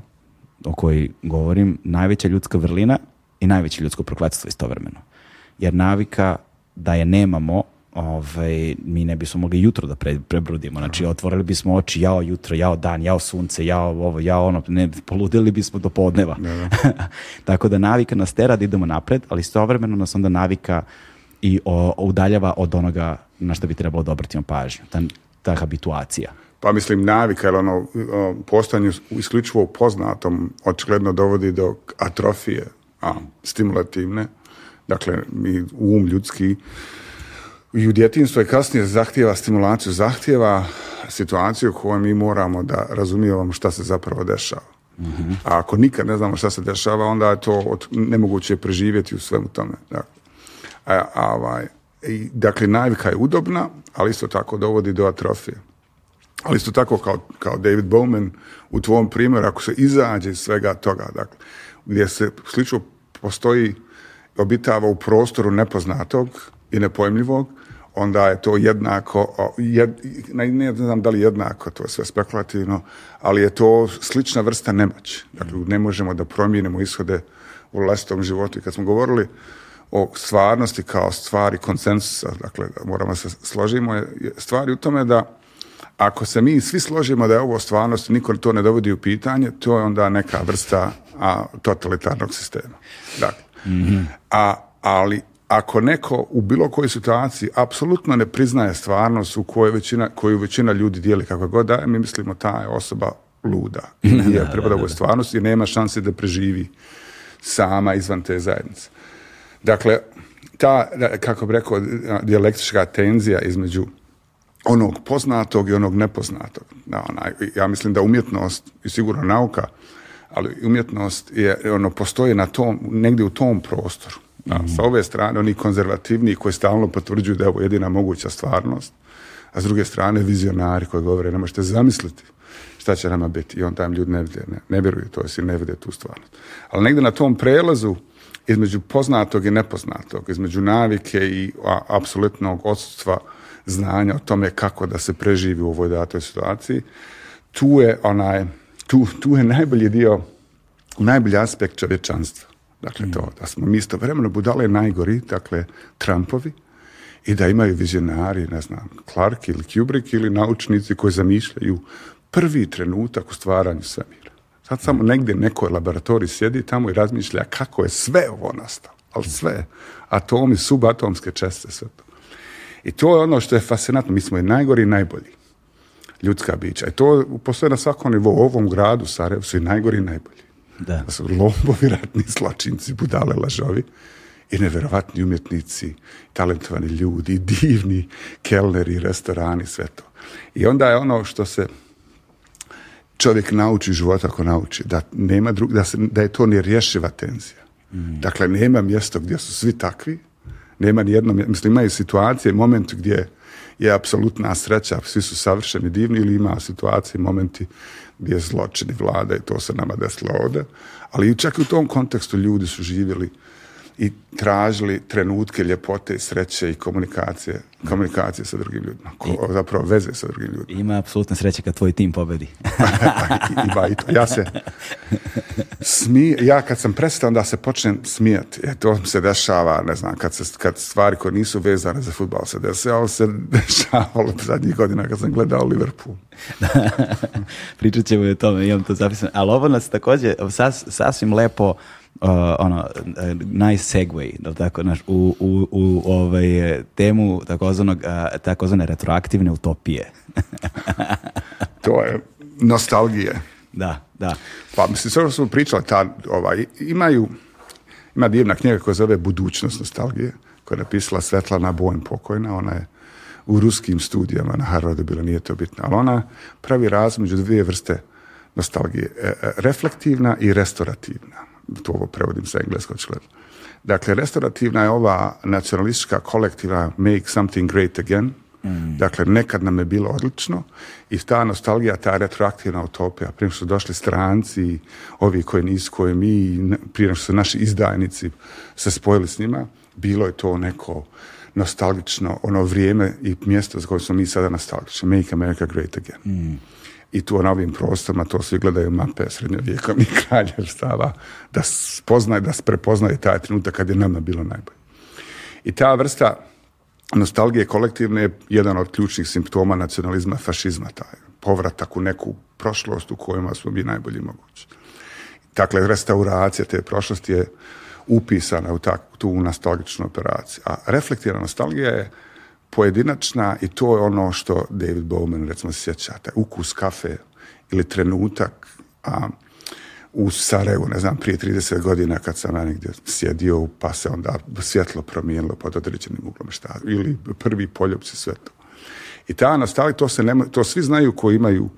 o kojoj govorim najveća ljudska vrlina i najveće ljudsko prokletstvo istovremeno. Jer navika da je nemamo ovaj, mi ne bismo mogli jutro da pre, prebrudimo. Znači, otvorili bismo oči, jao jutro, jao dan, jao sunce, jao ovo, jao ono, ne, poludili bismo do podneva. Tako da navika nas tera da idemo napred, ali istovremeno nas onda navika i o, udaljava od onoga na što bi trebalo da obratimo pažnju. Ta, ta habituacija.
Pa mislim navika, jer ono, postojanje isključivo u poznatom očigledno dovodi do atrofije, a, stimulativne. Dakle, mi um ljudski i u djetinstvu i kasnije zahtjeva stimulaciju, zahtjeva situaciju koju mi moramo da razumijevamo šta se zapravo dešava. A ako nikad ne znamo šta se dešava, onda je to od, nemoguće preživjeti u svemu tome. Dakle, a, a, ovaj, i, dakle, navika je udobna, ali isto tako dovodi do atrofije. Ali isto tako kao, kao David Bowman u tvom primjeru, ako se izađe iz svega toga, dakle, gdje se slično postoji, obitava u prostoru nepoznatog i nepojmljivog, onda je to jednako, jed, ne, ne znam da li jednako, to je sve spekulativno, ali je to slična vrsta nemoći. Dakle, ne možemo da promijenimo ishode u vlastitom životu. I kad smo govorili o stvarnosti kao stvari konsensusa, dakle, da moramo se složimo, je stvari u tome da ako se mi svi složimo da je ovo stvarnost, niko to ne dovodi u pitanje, to je onda neka vrsta a, totalitarnog sistema. Dakle, mm -hmm. a, ali ako neko u bilo kojoj situaciji apsolutno ne priznaje stvarnost u kojoj većina, koju većina ljudi dijeli kako god daje, mi mislimo ta je osoba luda. Nije da, pripada da, da, stvarnosti i nema šanse da preživi sama izvan te zajednice. Dakle, ta, kako bi rekao, dijalektička tenzija između onog poznatog i onog nepoznatog. Da, ona, ja mislim da umjetnost i sigurno nauka, ali umjetnost je, ono, postoji na tom, negdje u tom prostoru. Da, mm. Sa ove strane oni konzervativni koji stalno potvrđuju da je ovo jedina moguća stvarnost, a s druge strane vizionari koji govore ne možete zamisliti šta će nama biti i on tam ljudi ne vide, ne, ne vjeruju to jesi ne vide tu stvarnost. Ali negdje na tom prelazu između poznatog i nepoznatog, između navike i a, apsolutnog odsustva znanja o tome kako da se preživi u ovoj datoj situaciji, tu je onaj, tu, tu je najbolji dio, najbolji aspekt čovječanstva. Dakle, to, da smo mi istovremeno budale najgori, dakle, Trumpovi, i da imaju vizionari, ne znam, Clark ili Kubrick ili naučnici koji zamišljaju prvi trenutak u stvaranju svemira. Sad samo negdje neko laboratorij sjedi tamo i razmišlja kako je sve ovo nastalo, ali sve, atomi, subatomske česte, sve to. I to je ono što je fascinantno, mi smo i najgori i najbolji ljudska bića. I to postoje na svakom nivou, u ovom gradu, Sarajevo, su i najgori i najbolji.
Da.
da su lombovi, ratni zločinci, budale, lažovi i neverovatni umjetnici, talentovani ljudi, divni kelneri, restorani, sve to. I onda je ono što se čovjek nauči život ako nauči, da, nema drug, da, se, da je to nerješiva tenzija. Mm. Dakle, nema mjesto gdje su svi takvi, nema ni jedno, mislim, imaju situacije, moment gdje je apsolutna sreća, svi su savršeni, divni ili ima situacije, momenti gdje zločini vlada i to se nama desilo ovdje, ali čak i u tom kontekstu ljudi su živjeli i tražili trenutke ljepote, sreće i komunikacije, komunikacije sa drugim ljudima, ko, zapravo veze sa drugim ljudima.
Ima apsolutna sreća kad tvoj tim pobedi.
Ima i to. Ja se smije, ja kad sam prestao da se počnem smijati, e, to se dešava, ne znam, kad, se, kad stvari koje nisu vezane za futbal se dešavalo, se dešavalo zadnjih godina kad sam gledao Liverpool.
Pričat ćemo i o tome, imam to zapisano. Ali ovo nas također sas, sasvim lepo uh, ono, nice segway, da tako, naš, u, u, u ovaj, temu takozvanog, uh, takozvane retroaktivne utopije.
to je nostalgije.
Da, da.
Pa mislim, sve što smo pričali, ta, ovaj, imaju, ima divna knjiga koja zove Budućnost nostalgije, koja je napisala Svetlana Bojn pokojna, ona je u ruskim studijama na Harvardu bila, nije to bitno, ali ona pravi razliku među dvije vrste nostalgije, e, e, reflektivna i restaurativna. To ovo prevodim sa engleskog očigledno. Dakle, restaurativna je ova nacionalistička kolektiva make something great again, Dakle, nekad nam je bilo odlično i ta nostalgija, ta retroaktivna utopija, prije što su došli stranci, ovi koji nisu, koji mi, prije što su naši izdajnici se spojili s njima, bilo je to neko nostalgično ono vrijeme i mjesto za koje smo mi sada nostalgični. Make America Great Again. I tu na ovim prostorima to svi gledaju mape srednjovjekovnih kraljevstava da spoznaje, da prepoznaje taj trenutak kad je nama bilo najbolje. I ta vrsta nostalgije kolektivne je jedan od ključnih simptoma nacionalizma fašizma, taj povratak u neku prošlost u kojima smo mi najbolji mogući. Dakle, restauracija te prošlosti je upisana u tak, tu nostalgičnu operaciju. A reflektirana nostalgija je pojedinačna i to je ono što David Bowman recimo se sjeća, taj ukus kafe ili trenutak a, u Sarajevu, ne znam, prije 30 godina kad sam ja negdje sjedio, pa se onda svjetlo promijenilo pod određenim uglom šta, ili prvi poljubci sve to. I ta nostalgija, to, se ne, to svi znaju koji imaju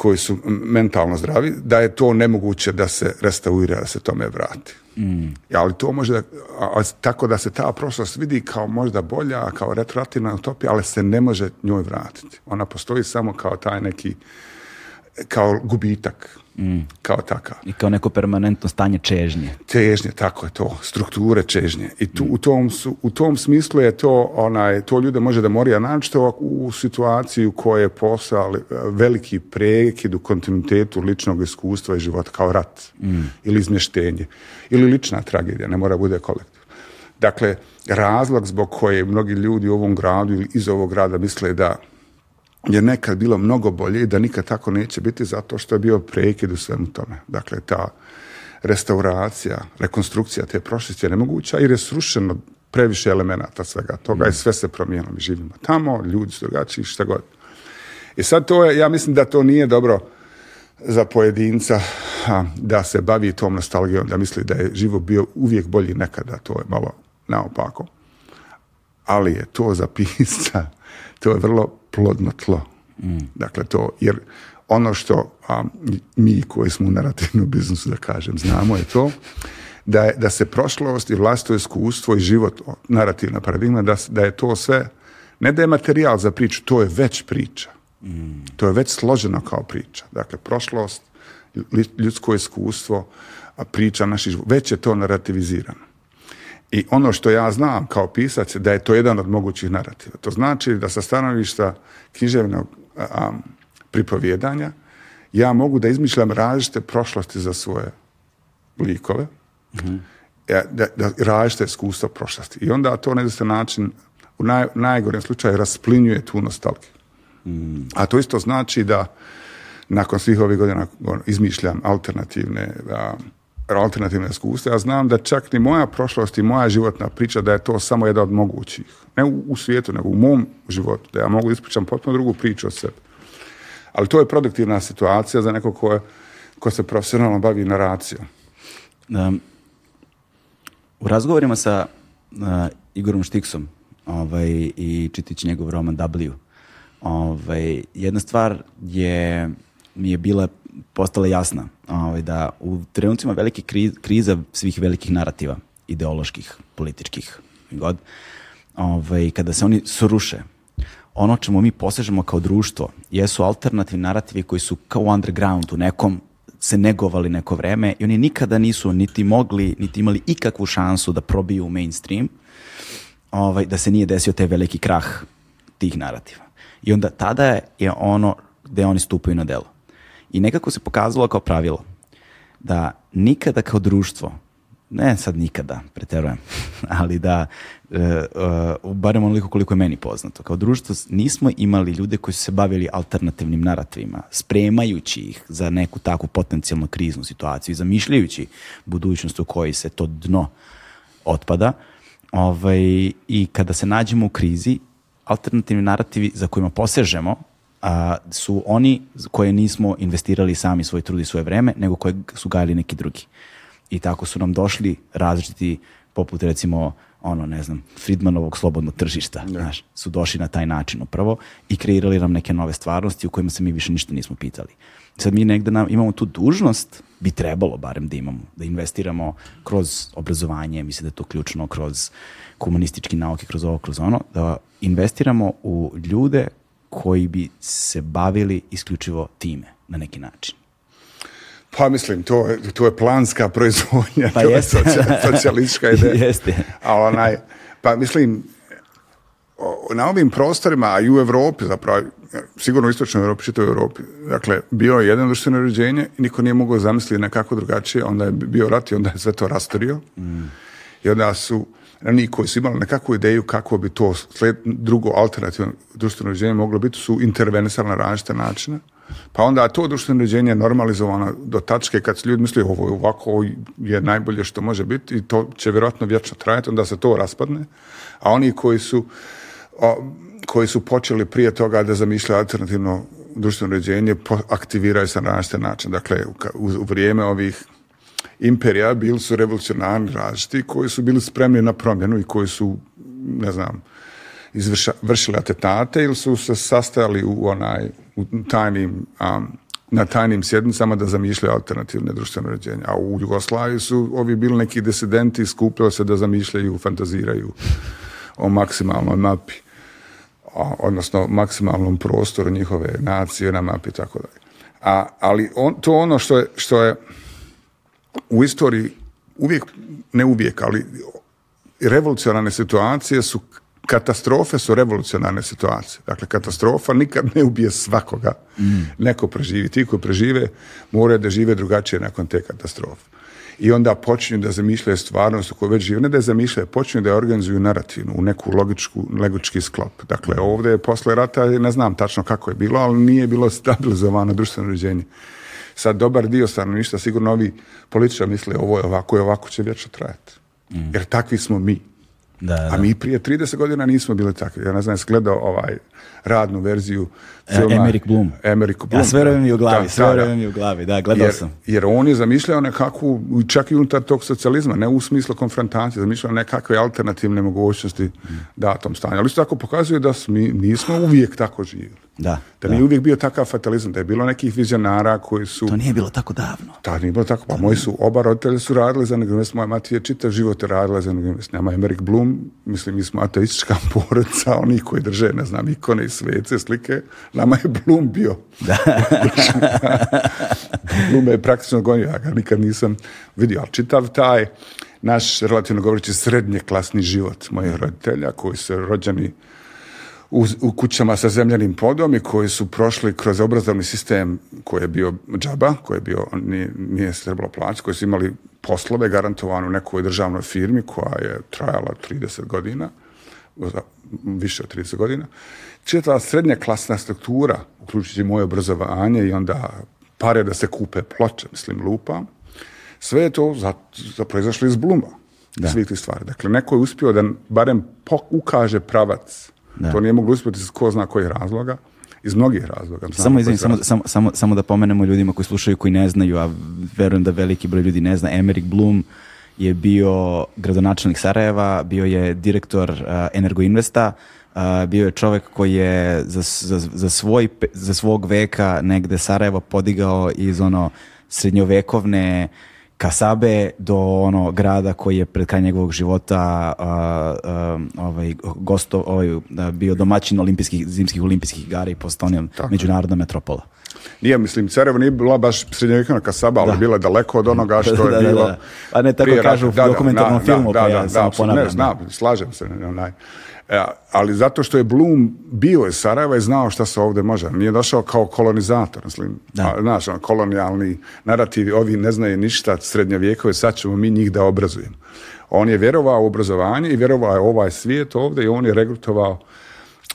koji su mentalno zdravi, da je to nemoguće da se restaurira, da se tome vrati. Mm. Ali to može, da, a, tako da se ta prošlost vidi kao možda bolja, kao retroaktivna utopija, ali se ne može njoj vratiti. Ona postoji samo kao taj neki, kao gubitak mm. kao takav.
I kao neko permanentno stanje čežnje.
Čežnje, tako je to, strukture čežnje. I tu, u, tom, su, u tom smislu je to, onaj, to ljude može da mori, a naročito u situaciju koje je posao veliki prekid u kontinuitetu ličnog iskustva i života, kao rat mm. ili izmještenje ili lična tragedija, ne mora bude kolektiv. Dakle, razlog zbog koje mnogi ljudi u ovom gradu ili iz ovog grada misle da je nekad bilo mnogo bolje i da nikad tako neće biti zato što je bio prekid u svemu tome. Dakle, ta restauracija, rekonstrukcija te prošlosti je nemoguća jer je srušeno previše elemenata svega toga i sve se promijenilo. Mi živimo tamo, ljudi su drugačiji, šta god. I sad to je, ja mislim da to nije dobro za pojedinca da se bavi tom nostalgijom, da misli da je život bio uvijek bolji nekada, to je malo naopako. Ali je to za pisca, to je vrlo plodno tlo. Dakle, to, jer ono što a, mi koji smo u narativnom biznisu, da kažem, znamo je to, da, je, da se prošlost i vlastito iskustvo i život, narativna paradigma, da, da je to sve, ne da je materijal za priču, to je već priča. To je već složeno kao priča. Dakle, prošlost, ljudsko iskustvo, a priča naših već je to narativizirano. I ono što ja znam kao pisac da je to jedan od mogućih narativa. To znači da sa stanovišta književnog a, pripovjedanja ja mogu da izmišljam različite prošlosti za svoje likove, mm da, da različite iskustva prošlosti. I onda to na jedan način u naj, najgorem slučaju rasplinjuje tu nostalgiju. Mm. A to isto znači da nakon svih ovih godina ono, izmišljam alternativne alternativne iskustva. Ja znam da čak ni moja prošlost i moja životna priča da je to samo jedna od mogućih. Ne u, u svijetu, nego u mom životu. Da ja mogu ispričam potpuno drugu priču od sebe. Ali to je produktivna situacija za neko ko, ko se profesionalno bavi naracijom.
Um, u razgovorima sa uh, Igorom Štiksom ovaj, i čitići njegov roman W, ovaj, jedna stvar je mi je bila postala jasna ovaj, da u trenucima velike kriza svih velikih narativa, ideoloških, političkih, god, ovaj, kada se oni sruše, ono čemu mi posežemo kao društvo jesu alternativni narativi koji su kao underground, u nekom se negovali neko vreme i oni nikada nisu niti mogli, niti imali ikakvu šansu da probiju u mainstream, ovaj, da se nije desio taj veliki krah tih narativa. I onda tada je ono gde oni stupaju na delo. I nekako se pokazalo kao pravilo da nikada kao društvo, ne sad nikada, preterujem, ali da, e, uh, barem onoliko koliko je meni poznato, kao društvo nismo imali ljude koji su se bavili alternativnim narativima, spremajući ih za neku takvu potencijalno kriznu situaciju i zamišljajući budućnost u kojoj se to dno otpada. Ovaj, I kada se nađemo u krizi, alternativni narativi za kojima posežemo a, su oni koje nismo investirali sami svoj trud i svoje vreme, nego koje su gajali neki drugi. I tako su nam došli različiti, poput recimo ono, ne znam, Friedmanovog slobodnog tržišta,
Da.
znaš, su došli na taj način upravo i kreirali nam neke nove stvarnosti u kojima se mi više ništa nismo pitali. Sad mi negde nam, imamo tu dužnost, bi trebalo barem da imamo, da investiramo kroz obrazovanje, mislim da je to ključno, kroz humanistički nauke, kroz ovo, kroz ono, da investiramo u ljude koji bi se bavili isključivo time na neki način.
Pa mislim, to je, to je planska proizvodnja,
Pa
to je
jeste.
socija- socijalistička ideja.
Jeste.
A onaj, pa mislim, na ovim prostorima, a i u Europi zapravo, sigurno u istočnoj Europi, čitavoj Europi, dakle, bio je jedno društveno uređenje i niko nije mogao zamisliti nekako drugačije, onda je bio rat i onda je sve to rastorio. I onda su oni koji su imali nekakvu ideju kako bi to sled, drugo alternativno društveno uređenje moglo biti, su intervenisali na različite načine. Pa onda to društveno uređenje je normalizovano do tačke kad su ljudi misli ovo je ovako ovo je najbolje što može biti i to će vjerojatno vječno trajati, onda se to raspadne. A oni koji su o, koji su počeli prije toga da zamišljaju alternativno društveno uređenje, aktiviraju se na različite načine. Dakle, u, u vrijeme ovih imperija bili su revolucionarni različiti koji su bili spremni na promjenu i koji su, ne znam, izvrša, vršili atentate ili su se sastajali u onaj, u tajnim, um, na tajnim sjednicama da zamišljaju alternativne društvene uređenja. A u Jugoslaviji su ovi bili neki disidenti, skupljali se da zamišljaju, fantaziraju o maksimalnoj mapi, a, odnosno maksimalnom prostoru njihove nacije na mapi i tako dalje. A, ali on, to ono što je, što je u istoriji uvijek, ne uvijek, ali revolucionarne situacije su katastrofe su revolucionarne situacije. Dakle, katastrofa nikad ne ubije svakoga. Neko preživi. Ti koji prežive moraju da žive drugačije nakon te katastrofe. I onda počinju da zamišljaju stvarnost u kojoj već žive. Ne da je zamišljaju, počinju da je organizuju narativnu u neku logičku, logički sklop. Dakle, ovdje je posle rata, ne znam tačno kako je bilo, ali nije bilo stabilizovano društveno uređenje. Sad, dobar dio stanovništva, sigurno ovi političari misle ovo je ovako i ovako će vječno trajati. Jer takvi smo mi.
Da, da.
A mi prije 30 godina nismo bili takvi. Ja ne znam, gledao ovaj radnu verziju filma.
Emerick Bloom.
Emerick Bloom.
Ja sve u glavi,
Da,
sve u glavi, da, gledao
Jer,
sam.
jer on je zamišljao nekakvu, čak i unutar tog socijalizma, ne u smislu konfrontacije, zamišljao nekakve alternativne mogućnosti datom stanju. Ali isto tako pokazuje da mi nismo uvijek tako živjeli.
Da,
Da,
da.
nije uvijek bio takav fatalizam, da je bilo nekih vizionara koji su...
To nije bilo tako davno.
Da, nije bilo tako. Pa moji su, oba roditelja su radili za Negrimest, moja mati je čitav život radila za Negrimest. Nama je Emerick Bloom, mislim, mi smo ateistička porodica, oni koji drže, ne znam, ikone i svece, slike. Nama je Bloom bio. Da. Me je praktično gonio, ja ga nikad nisam vidio, ali čitav taj naš, relativno govoreći, srednje klasni život mojih roditelja, koji su rođeni u, u kućama sa zemljanim podom i koji su prošli kroz obrazovni sistem koji je bio džaba, koji je bio, nije, nije se trebalo plaćati, koji su imali poslove garantovane u nekoj državnoj firmi koja je trajala 30 godina, više od 30 godina. Čitava srednja klasna struktura, uključujući moje obrazovanje i onda pare da se kupe ploče, mislim, lupa, sve je to za, za proizašlo iz Bluma. Svih tih stvari. Dakle, neko je uspio da barem pok- ukaže pravac. To nije moglo uspjeti iz ko zna kojih razloga. Iz mnogih razloga.
Samo, izvini, samo, samo, samo, samo da pomenemo ljudima koji slušaju, koji ne znaju, a verujem da veliki broj ljudi ne zna, Emerick Bloom je bio gradonačelnik Sarajeva, bio je direktor uh, Energoinvesta, uh, bio je čovek koji je za, za, za, svoj, za svog veka negde Sarajevo podigao iz ono srednjovekovne Kasabe do ono grada koji je pred kraj njegovog života a, a, ovaj gosto ovaj da, bio domaćin olimpijskih zimskih olimpijskih igara i je međunarodna metropola.
Nije, mislim, Sarajevo nije bila baš srednjovjekovna Kasaba, ali
Da.
bila je daleko od onoga što
Da,
je
da,
bilo...
da. A ne tako kažu u dokumentarnom filmu, pa ja samo
apsolutno.
ponavljam,
Ne, znam, slažem se. ne, onaj. E, ali zato što je Blum bio iz Sarajeva i znao šta se ovdje može. Nije došao kao kolonizator, mislim.
Da.
A, znaš, ono, kolonijalni narativi, ovi ne znaju ništa srednjovjekove, sad ćemo mi njih da obrazujemo. On je vjerovao u obrazovanje i vjerovao je ovaj svijet ovdje i on je regrutovao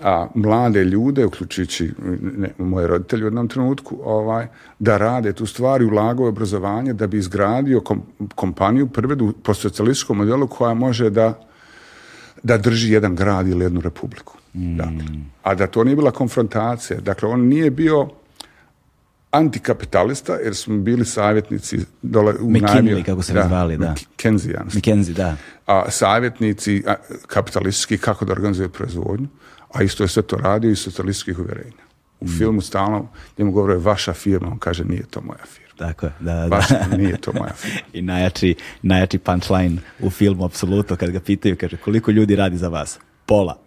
a, mlade ljude, uključujući ne, moje roditelje u jednom trenutku, ovaj, da rade tu stvar i ulagao u obrazovanje da bi izgradio kom- kompaniju prvedu po socijalističkom modelu koja može da da drži jedan grad ili jednu republiku. Dakle. A da to nije bila konfrontacija. Dakle, on nije bio antikapitalista, jer smo bili savjetnici dole u
McKinley, kako se zvali, da. McKenzie, da.
a, savjetnici a, kapitalistički kako da organizuje proizvodnju, a isto je sve to radio iz socijalističkih uvjerenja. U filmu stalno njemu govore vaša firma, on kaže nije to moja firma.
Tako je, da, da.
Vaša, nije to moja firma.
I najjači, najjači punchline u filmu, apsolutno, kad ga pitaju, kaže, koliko ljudi radi za vas? Pola.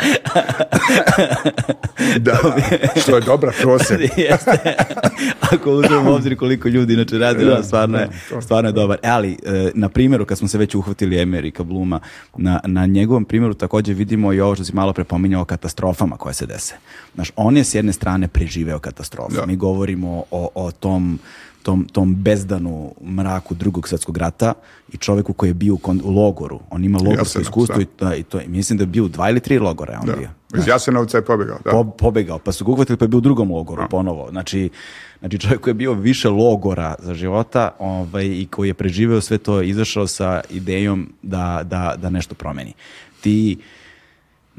Da, što je dobra prosjek.
Jeste. Ako uzmemo obzir koliko ljudi inače radi,
Da,
ono stvarno je, stvarno je dobar. E, ali, e, na primjeru, kad smo se već uhvatili Emerika Bluma, na, na njegovom primjeru također vidimo i ovo što si malo prepominjao o katastrofama koje se dese. Znaš, on je s jedne strane preživeo katastrofu. Mi govorimo o, o tom tom, tom bezdanu mraku drugog svjetskog rata i čovjeku koji je bio u, kon- u logoru. On ima logorsko iskustvo i, da, i to, mislim da je bio u dva ili tri logora on
Da.
bio.
Iz Jasenovca je pobjegao. Da.
Po, pobegao, pa su ga uhvatili pa je bio u drugom logoru ponovo. Znači, znači čovjek koji je bio više logora za života ovaj, i koji je preživeo sve to, izašao sa idejom da, da, da nešto promeni. Ti,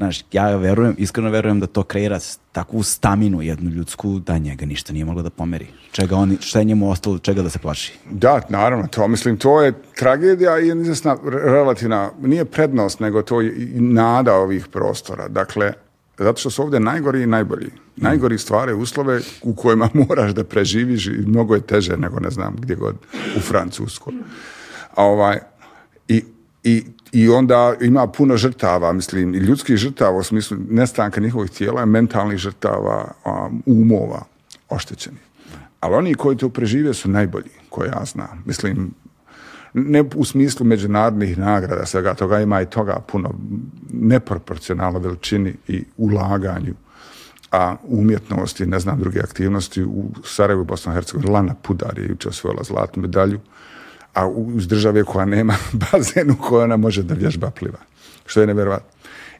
znaš, ja verujem, iskreno verujem da to kreira takvu staminu jednu ljudsku da njega ništa nije moglo da pomeri. Čega on, šta je njemu ostalo, čega da se plaši?
Da, naravno, to mislim, to je tragedija i izvjesna relativna, nije prednost, nego to je i nada ovih prostora. Dakle, zato što su ovdje najgori i najbolji. Najgori stvare uslove u kojima moraš da preživiš i mnogo je teže nego, ne znam, gdje god, u Francuskoj. A ovaj, i, i, I onda ima puno žrtava, mislim, i ljudskih žrtava u smislu nestanka njihovih tijela, mentalnih žrtava, umova oštećenih. Ali oni koji to prežive su najbolji, koje ja znam. Mislim, ne u smislu međunarodnih nagrada, svega toga ima i toga puno neproporcionalno veličini i ulaganju a umjetnosti, ne znam, druge aktivnosti u Sarajevu, Bosna i Hercegovini, Lana Pudar je jučer osvojila zlatnu medalju, a uz države koja nema bazen u kojoj ona može da vježba pliva. Što je nevjerovatno.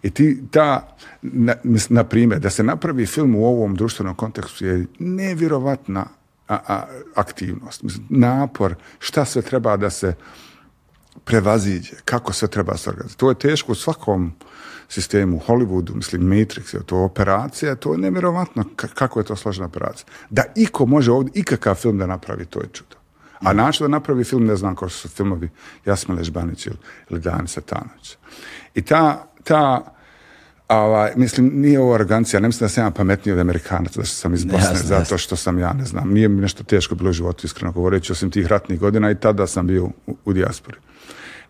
I ti, ta, na, na primjer, da se napravi film u ovom društvenom kontekstu je nevjerovatna a, a, aktivnost. Mislim, napor, šta sve treba da se prevaziđe, kako sve treba se organizati. To je teško u svakom sistemu, Hollywoodu, mislim Matrix, je to operacija, to je nevjerovatno ka- kako je to složena operacija. Da iko može ovdje ikakav film da napravi, to je čudo. A način da napravi film, ne znam kao su filmovi Jasmile Žbanić ili, ili Dan Satanović. I ta, ta ovaj, mislim, nije ovo arogancija, ne mislim da sam ja pametniji od Amerikanaca, da sam iz Bosne,
Jasno,
zato što sam ja, ne znam, nije mi nešto teško bilo u životu, iskreno govoreći, osim tih ratnih godina i tada sam bio u, u dijaspori.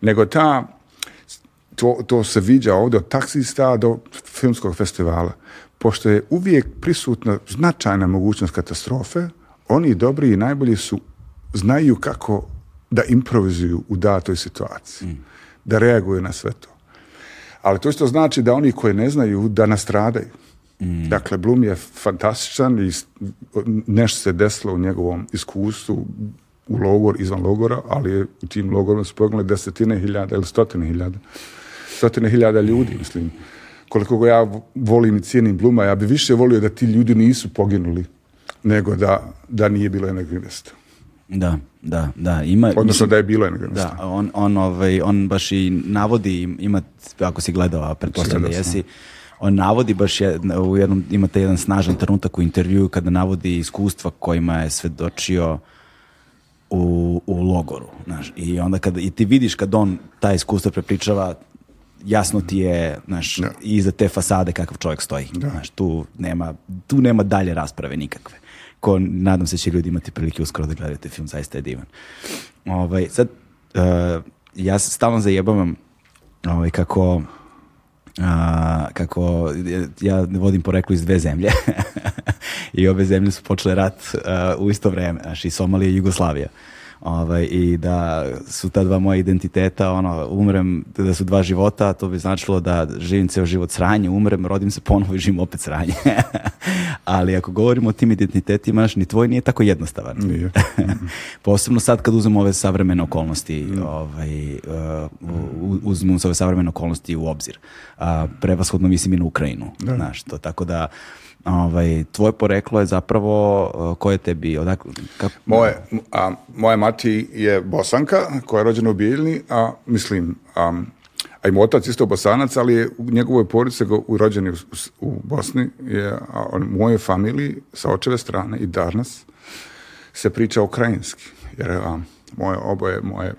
Nego ta, to, to se viđa ovdje od taksista do filmskog festivala. Pošto je uvijek prisutna značajna mogućnost katastrofe, oni dobri i najbolji su, znaju kako da improvizuju u datoj situaciji, da reaguju na sve to. Ali to isto znači da oni koji ne znaju da nastradaju. Dakle, Blum je fantastičan i nešto se desilo u njegovom iskustvu u logor, izvan logora, ali je u tim logorima su poginule desetine hiljada ili stotine hiljada. Stotine hiljada ljudi, mislim. Koliko ga ja volim i cijenim Bluma, ja bi više volio da ti ljudi nisu poginuli nego da, da nije bilo jednog mjesta.
Da, da, da. Ima,
Odnosno da je bilo.
Da, on, on, ovaj, on baš i navodi, ima, ako si gledao, a pretpostavljam da jesi, on navodi baš je, u jednom, imate jedan snažan trenutak u intervju kada navodi iskustva kojima je svedočio u, u logoru, znaš, i onda kada, i ti vidiš kad on ta iskustva prepričava, jasno ti je, znaš,
Da.
iza te fasade kakav čovjek stoji, znaš, tu nema, tu nema dalje rasprave nikakve. Ko, nadam se će ljudi imati prilike uskoro da gledate film, zaista je divan. Ovaj, sad, uh, ja stalno zajebavam ovaj, kako a, kako ja vodim poreklo iz dve zemlje i obe zemlje su počele rat a, u isto vreme, znači Somalija i Jugoslavija. Ovaj, I da su ta dva moja identiteta, ono, umrem, da su dva života, to bi značilo da živim ceo život sranje, umrem, rodim se ponovo i živim opet sranje. Ali ako govorimo o tim identitetima, ni tvoj nije tako jednostavan.
Nije.
Posebno sad kad uzmemo ove savremene okolnosti, ovaj, uh, uzmemo ove savremene okolnosti u obzir. Uh, prevashodno mislim i na Ukrajinu. Znaš, to, tako da ovaj, tvoje poreklo je zapravo uh, koje tebi odakle, kako,
Moje, a, moja mati je bosanka koja je rođena u Bijeljni, a mislim, a, a i moj otac isto bosanac, ali je u njegovoj porodici rođeni u, u Bosni, je, a on, u mojoj familiji sa očeve strane i danas se priča ukrajinski, jer a, moje oboje, moje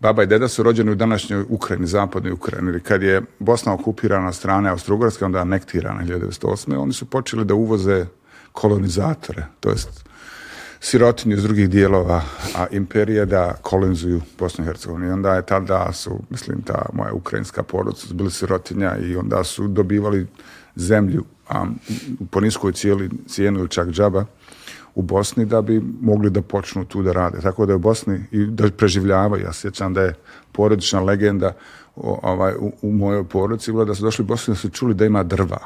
baba i deda su rođeni u današnjoj Ukrajini, zapadnoj Ukrajini. Kad je Bosna okupirana strane Austro-Ugarske, onda anektirana 1908. Oni su počeli da uvoze kolonizatore, to jest sirotinju iz drugih dijelova a imperije da kolonizuju Bosnu i Hercegovinu. I onda je tada su, mislim, ta moja ukrajinska porodica su bili sirotinja i onda su dobivali zemlju a, po niskoj cijeli, cijenu ili čak džaba u Bosni da bi mogli da počnu tu da rade. Tako da je u Bosni i da preživljavaju. Ja sjećam da je porodična legenda o, ovaj, u, u mojoj porodici bila da su došli u Bosnu da su čuli da ima drva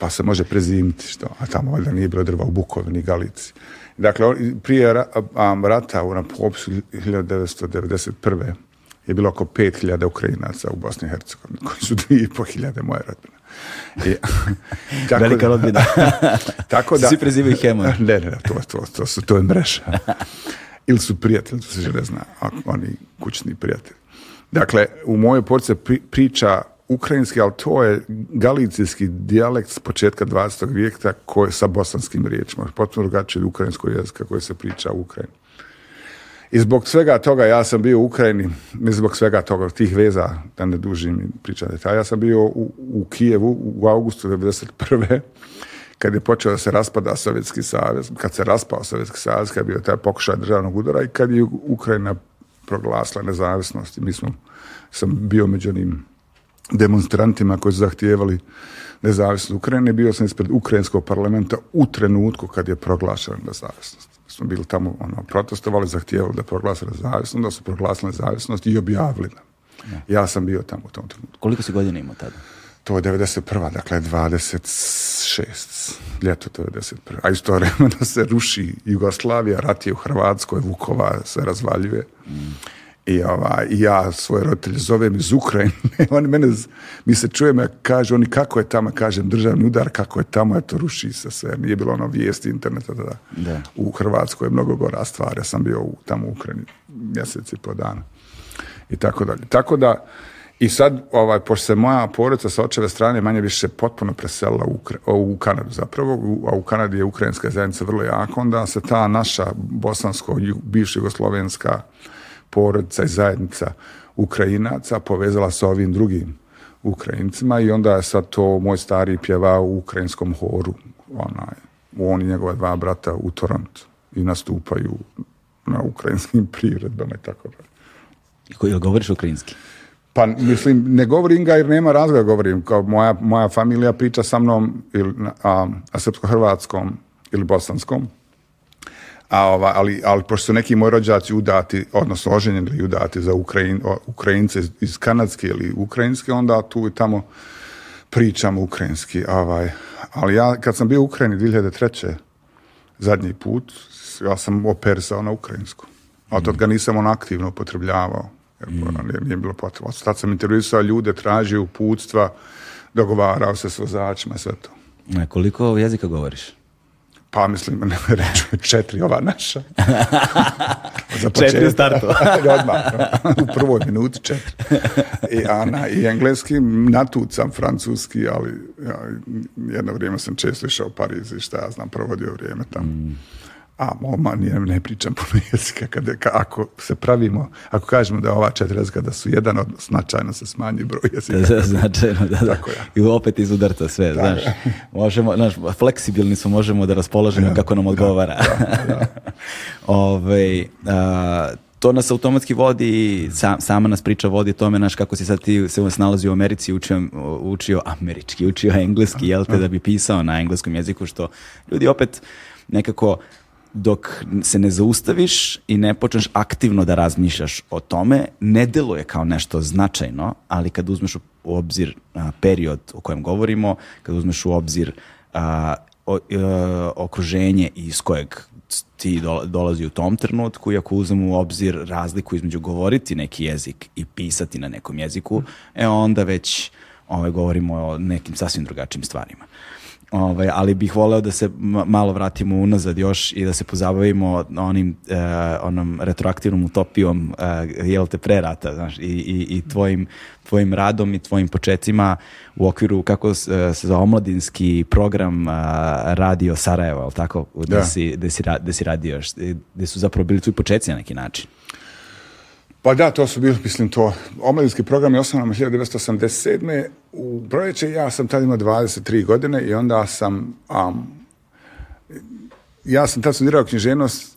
pa se može prezimiti što, a tamo valjda nije bilo drva u Bukovini, Galici. Dakle, prije rata na popisu 1991. je bilo oko 5000 Ukrajinaca u Bosni i Hercegovini, koji su 2500 moje rodbine. I, tako
Velika rodbina.
tako da...
Svi prezivaju Hemon.
Ne, ne, to, to, to, su, to je mreža. Ili su prijatelji, to se ne zna, oni kućni prijatelji. Dakle, u mojoj porci pri, priča ukrajinski, ali to je galicijski dijalekt s početka 20. vijeka koji je sa bosanskim riječima. Potpuno drugačije od ukrajinskog jezika koji se priča u Ukrajini. I zbog svega toga ja sam bio u Ukrajini, ne zbog svega toga, tih veza, da ne dužim i pričam detalja, ja sam bio u, u Kijevu u augustu 1991. kad je počeo da se raspada Sovjetski savez, kad se raspao Sovjetski savez, kad je bio taj pokušaj državnog udara i kad je Ukrajina proglasila nezavisnost. Mi smo, sam bio među onim demonstrantima koji su zahtijevali nezavisnost Ukrajine. Bio sam ispred Ukrajinskog parlamenta u trenutku kad je proglašena nezavisnost. Smo bili tamo ono, protestovali, zahtijevali da proglase nezavisnost, da su proglasili nezavisnost i objavili nam. Ja sam bio tamo u tom trenutku.
Koliko si godina imao tada?
To je 91. Dakle, 26. Ljeto 91. A istovremeno se ruši Jugoslavija, rat je u Hrvatskoj, Vukova se razvaljuje. I, ova, ja svoje roditelje zovem iz Ukrajine. oni mene, mi se čujemo, kažu oni kako je tamo, kažem državni udar, kako je tamo, eto ruši se sve. Nije bilo ono vijesti interneta tada.
Da.
U Hrvatskoj je mnogo gora stvar. Ja sam bio u, tamo u Ukrajini mjesec i po dana i tako dalje. Tako da, i sad, ovaj, pošto se moja porodica sa očeve strane manje više potpuno preselila u, Ukra- u Kanadu zapravo, u, a u Kanadi je ukrajinska zajednica vrlo jaka, onda se ta naša bosansko, bivša jugoslovenska porodica i zajednica Ukrajinaca povezala sa ovim drugim Ukrajincima i onda sad to moj stari pjevao u ukrajinskom horu, onaj, on i njegova dva brata u Torontu i nastupaju na ukrajinskim priredbama i tako dalje.
I ko- Jel govoriš ukrajinski?
Pa mislim, ne govorim ga jer nema razloga govorim. Kao moja, moja familija priča sa mnom ili, a, a srpsko-hrvatskom ili bosanskom. A, ova, ali, ali pošto su neki moji rođaci udati, odnosno oženjeni ili udati za Ukrajin, Ukrajince iz, Kanadske ili Ukrajinske, onda tu i tamo pričamo ukrajinski. Ovaj. Ali ja kad sam bio u Ukrajini 2003. zadnji put, ja sam operisao na ukrajinsku. A od ga nisam on aktivno upotrebljavao. Jer ono nije, nije bilo potrebno. Tad sam intervjuisao ljude, tražio uputstva, dogovarao se s vozačima, sve to.
E, Koliko jezika govoriš?
Pa mislim, reću četiri ova naša. Za
Četiri u startu.
Odmah, u prvoj minuti četiri. I, Ana, I engleski, natucam francuski, ali ja, jedno vrijeme sam često išao u Pariz i šta ja znam, provodio vrijeme tamo. A moma ne, ne pričam puno jezika, kada, ka- ako se pravimo, ako kažemo da ova četiri jezika da su jedan, od, značajno se smanji broj jezika.
Značajno, da, da.
Tako.
I opet iz udarta sve, znaš. Možemo, znaš, fleksibilni smo, možemo da raspolažemo kako nam odgovara. Ovaj, a, to nas automatski vodi, sa- sama nas priča vodi tome, znaš, kako si sad ti se snalazi u Americi, učio, učio američki, učio engleski, jel te, da bi pisao na engleskom jeziku, što ljudi opet nekako dok se ne zaustaviš i ne počneš aktivno da razmišljaš o tome, ne deluje kao nešto značajno, ali kad uzmeš u obzir a, period o kojem govorimo, kad uzmeš u obzir a, o- e, okruženje iz kojeg ti dola- dolazi u tom trenutku i ako uzmemo u obzir razliku između govoriti neki jezik i pisati na nekom jeziku, e onda već ovaj, govorimo o nekim sasvim drugačijim stvarima. Ovaj, ali bih voleo da se ma- malo vratimo unazad još i da se pozabavimo onim, e, onom retroaktivnom utopijom e, jel te pre rata, znaš, i, i, i tvojim, tvojim radom i tvojim početcima u okviru, kako e, se zove, omladinski program e, Radio Sarajevo, tako?
Da.
si, gde, si, ra- gde si radio, gde su zapravo bili tvoji početci na neki način.
Pa da, to su bili, mislim, to, omladinski program je osnovan 1987. U proljeće ja sam tad imao 23 godine i onda sam, am, ja sam tad studirao književnost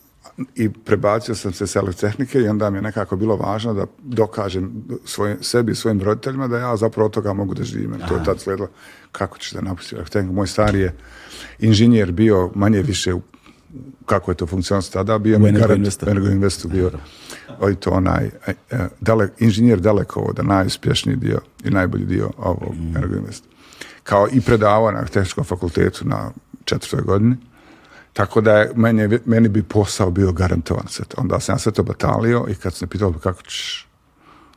i prebacio sam se s elektrotehnike i onda mi je nekako bilo važno da dokažem svoj, sebi i svojim roditeljima da ja zapravo toga mogu da živim. To je tad sledilo kako ćeš da napustiš elektrotehniku. Moj stari je inženjer bio manje više u kako je to funkcionalno tada, bio mi
Energo Investu.
u Investu bio oj to onaj e, e, dale, inženjer dalekovoda, najuspješniji dio i najbolji dio ovog
Mm.
Energo Investa. Kao i predavao na tehničkom fakultetu na četvrtoj godini. Tako da je meni, meni bi posao bio garantovan sve to. Onda sam ja sve to batalio i kad sam pitao "Pa kako ćeš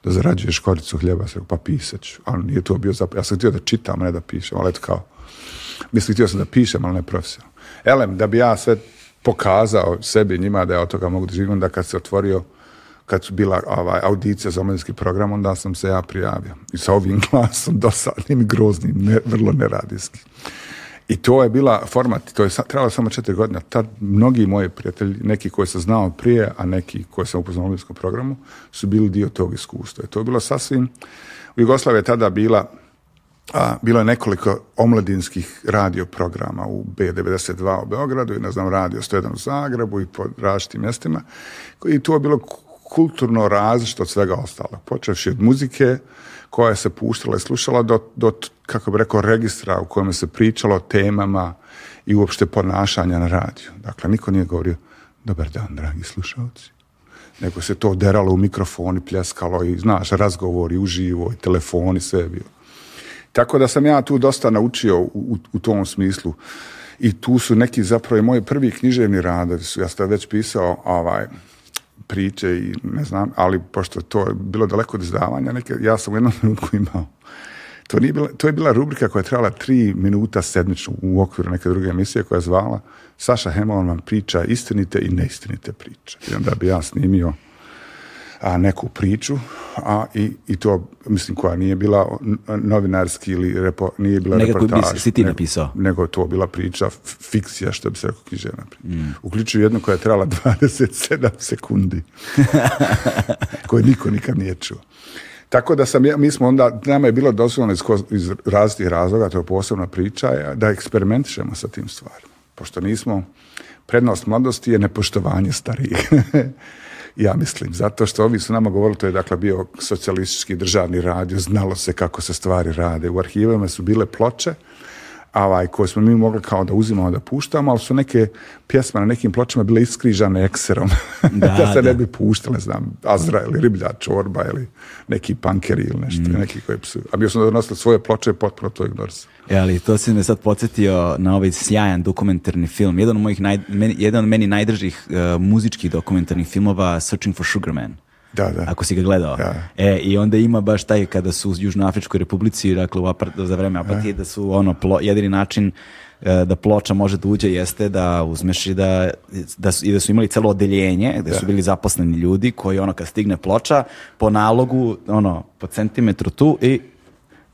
da zarađuješ koricu hljeba, sam pa pisat ću. Ali nije to bio zapravo. Ja sam htio da čitam, ne da pišem, ali eto kao. Mislim, htio sam da pišem, ali ne profesionalno. Elem, da bi ja sve pokazao sebi njima da ja od toga mogu da živim, onda kad se otvorio kad su bila ovaj, audicija za omladinski program, onda sam se ja prijavio. I sa ovim glasom dosadnim i groznim, ne, vrlo neradijski. I to je bila format, to je trajalo samo četiri godine. Tad mnogi moji prijatelji, neki koje sam znao prije, a neki koje sam upoznao u omladinskom programu, su bili dio tog iskustva. I to je bilo sasvim... U je tada bila a, bilo je nekoliko omladinskih radio programa u B92 u Beogradu i ne znam radio 101 u Zagrebu i po različitim mjestima i to je bilo ku- kulturno različito od svega ostalog. Počevši od muzike koja se puštala i slušala do, do kako bi rekao, registra u kojem se pričalo o temama i uopšte ponašanja na radiju. Dakle, niko nije govorio dobar dan, dragi slušalci nego se to deralo u mikrofon i pljeskalo i znaš, razgovori uživo i telefoni, sve je bilo. Tako da sam ja tu dosta naučio u, u, tom smislu. I tu su neki zapravo i moji prvi književni radovi su, ja sam već pisao ovaj, priče i ne znam, ali pošto to je bilo daleko od izdavanja, neke, ja sam u jednom trenutku imao to, nije bila, to je bila rubrika koja je trajala tri minuta sedmično u okviru neke druge emisije koja je zvala Saša vam priča istinite i neistinite priče. I onda bi ja snimio a, neku priču, a i, i to, mislim, koja nije bila novinarski ili repo, nije bila
Nekako bi
reportaž.
si ti
nego-
napisao.
Nego to bila priča, fikcija, što bi se rekao književna priča. Uključuju jednu koja je trajala 27 sekundi, koju niko nikad nije čuo. Tako da sam, mi smo onda, nama je bilo dozvoljeno iz, iz različitih razloga, to je posebna priča, je da eksperimentišemo sa tim stvarima. Pošto nismo, prednost mladosti je nepoštovanje starijih. ja mislim, zato što ovi su nama govorili, to je dakle bio socijalistički državni radio, znalo se kako se stvari rade. U arhivama su bile ploče, ovaj, koje smo mi mogli kao da uzimamo da puštamo, ali su neke pjesme na nekim pločama bile iskrižane ekserom, da,
Da,
se
da.
ne bi puštale, znam, Azra ili Riblja čorba ili neki pankeri ili nešto,
Mm.
neki koji psu. A bio sam donosili svoje ploče potpuno to ignorisao.
E, ali to si me sad podsjetio na ovaj sjajan dokumentarni film. Jedan od mojih naj, meni, jedan od meni najdržih uh, muzičkih dokumentarnih filmova Searching for Sugar Man.
Da, da.
Ako si ga gledao.
Da.
E, i onda ima baš taj kada su u Južnoafričkoj republici, dakle u apart, za vreme apatije, da su ono, plo, jedini način e, da ploča može da uđe jeste da uzmeš i da, da su, i da su imali celo odeljenje gde su bili zaposleni ljudi koji ono kad stigne ploča po nalogu ono po centimetru tu i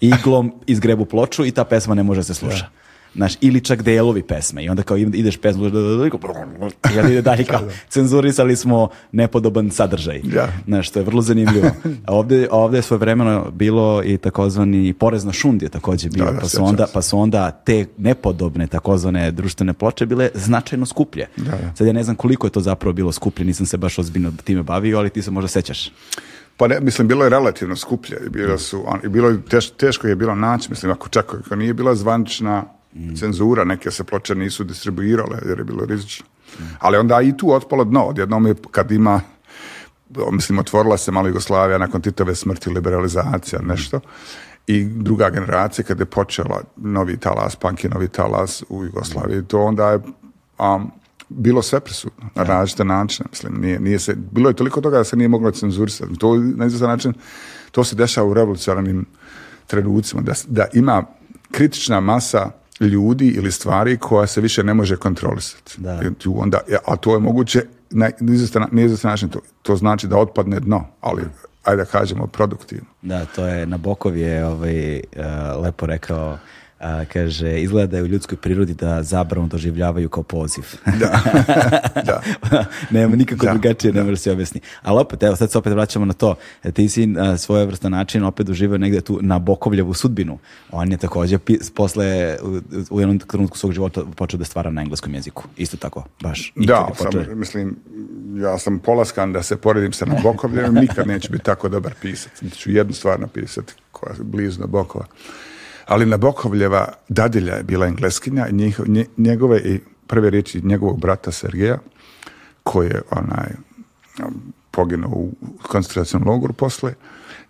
iglom izgrebu ploču i ta pesma ne može se sluša. Znaš, ili čak delovi pesme i onda kao ideš pesmu i onda ide dalje kao cenzurisali smo nepodoban sadržaj. Znaš, to je vrlo zanimljivo. A ovde, ovde je svoje vremeno bilo i takozvani porez na šund je takođe bio,
Da, da,
pa, su onda, pa su onda te nepodobne takozvane društvene ploče bile značajno skuplje.
Da.
Sad ja ne znam koliko je to zapravo bilo skuplje, nisam se baš ozbiljno time bavio, ali ti se možda sećaš.
Pa ne, mislim, bilo je relativno skuplje. Bilo, su, i bilo je teš, teško je bilo naći, mislim, ako čak ako nije bila zvanična cenzura, neke se ploče nisu distribuirale jer je bilo rizično. Ali onda i tu otpalo dno. Odjednom je kad ima, mislim, otvorila se malo Jugoslavija nakon Titove smrti, liberalizacija, nešto. I druga generacija kad je počela novi talas, punk i novi talas u Jugoslaviji, to onda je um, bilo sve prisutno na različite načine. Mislim, nije, nije se, bilo je toliko toga da se nije moglo cenzurisati. To na izvestan način, to se dešava u revolucionarnim trenucima, da, da ima kritična masa ljudi ili stvari koja se više ne može kontrolisati.
Da.
Onda, a to je moguće na neizvestan način. To, to znači da otpadne dno, ali ajde da kažemo produktivno.
Da, to je, Nabokov je ovaj, uh, lepo rekao, a, kaže, izgleda da je u ljudskoj prirodi da zabranu doživljavaju kao poziv.
Da. da.
Nema nikako
Da,
drugačije, ne može se objasni. Ali opet, evo, sad se opet vraćamo na to. E, Ti si uh, svojevrstan način opet doživio negde tu Nabokovljevu sudbinu. On je takođe pi, posle, u, u jednom trenutku svog života počeo da stvara na engleskom jeziku. Isto tako, baš. I
Da,
počeo-
sam, mislim, ja sam polaskan da se poredim sa Nabokovljem, nikad neću biti tako dobar pisac. Ću jednu stvar napisati koja je blizu Nabokova. Ali Nabokovljeva dadilja je bila engleskinja i njegove i prve riječi njegovog brata Sergeja, koji je onaj, poginuo u koncentracijnom logoru posle,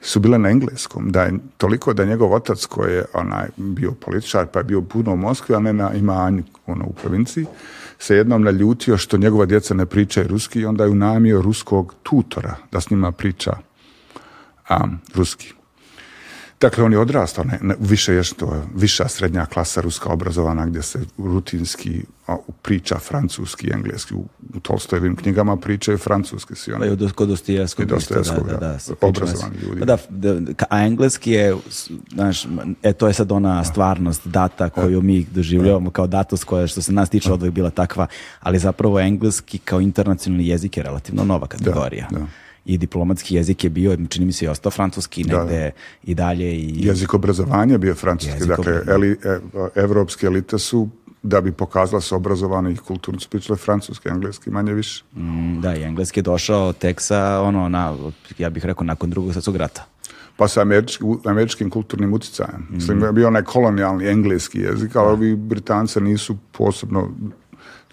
su bile na engleskom. Da je toliko da je njegov otac koji je onaj, bio političar, pa je bio puno u Moskvi, a ne na imanju ono, u provinciji, se jednom naljutio što njegova djeca ne pričaju ruski i onda je unamio ruskog tutora da s njima priča ruski. Dakle, on je odrastao, ne, ne, više je što viša srednja klasa ruska obrazovana gdje se rutinski a, priča francuski, engleski. U, u Tolstojevim knjigama pričaju francuski svi
Pa
oni.
i od- kod Dostojevskog.
I Dostojevskog,
da, da,
da.
da,
Obrazovani ljudi.
Pa da, da, a engleski je, znaš, e, to je sad ona stvarnost, data koju mi doživljavamo kao datos koja što se nas tiče od uvek bila takva, ali zapravo engleski kao internacionalni jezik je relativno nova kategorija.
da.
I diplomatski jezik je bio, čini mi se i ostao francuski
Da,
negde i dalje. I,
Jezik obrazovanja bio francuski.
Jezik
dakle,
obrazovanja.
eli, e, evropske elite su da bi pokazala se obrazovane i kulturno su pričale francuski, engleski, manje više.
Mm, da, i engleski je došao tek sa, ono, na, ja bih rekao, nakon drugog svjetskog rata.
Pa sa američki, američkim kulturnim utjecajem.
Mhm.
Mislim, bio onaj kolonijalni engleski jezik, ali ovi Britanci nisu posebno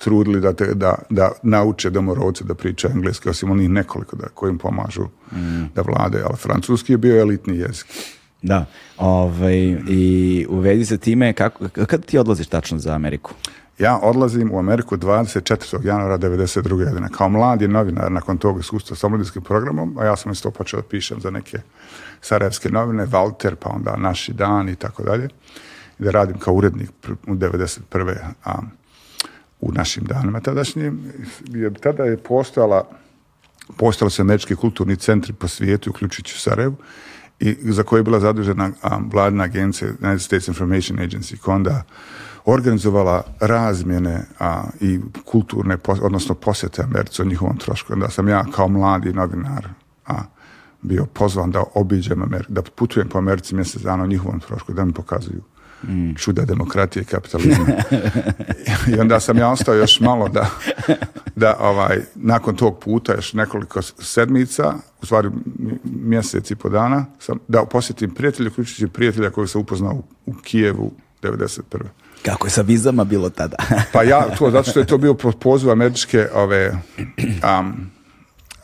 trudili da, te, da, da nauče domorodce da pričaju engleski, osim onih nekoliko da, koji im pomažu
Mhm.
da vlade, ali francuski je bio elitni jezik.
Da, ovaj, i u vezi sa time, kako, kada ti odlaziš tačno za Ameriku?
Ja odlazim u Ameriku 24. januara 92. godine. Kao mladi novinar nakon tog iskustva s omladinskim programom, a ja sam isto počeo da pišem za neke sarajevske novine, Walter, pa onda Naši dan i tako dalje. I da radim kao urednik u 91. A, u našim danima tadašnjim. Jer tada je postojala postojali su američki kulturni centri po svijetu, uključujući u Sarajevu, i za koje je bila zadužena a, vladina agencija United States Information Agency, koja onda organizovala razmjene a, i kulturne, odnosno posjete Americi o njihovom trošku. Onda sam ja kao mladi novinar a, bio pozvan da obiđem Ameriku, da putujem po Americi mjesec dana o njihovom trošku, da mi pokazuju čuda demokratije i kapitalizma. I onda sam ja ostao još malo da, da ovaj, nakon tog puta još nekoliko sedmica, u stvari mjesec i po dana, sam, da posjetim prijatelja, uključujući prijatelja koji sam upoznao u, u Kijevu 91.
Kako je sa vizama bilo tada?
Pa ja, to zato što je to bio po pozivu američke ove, um,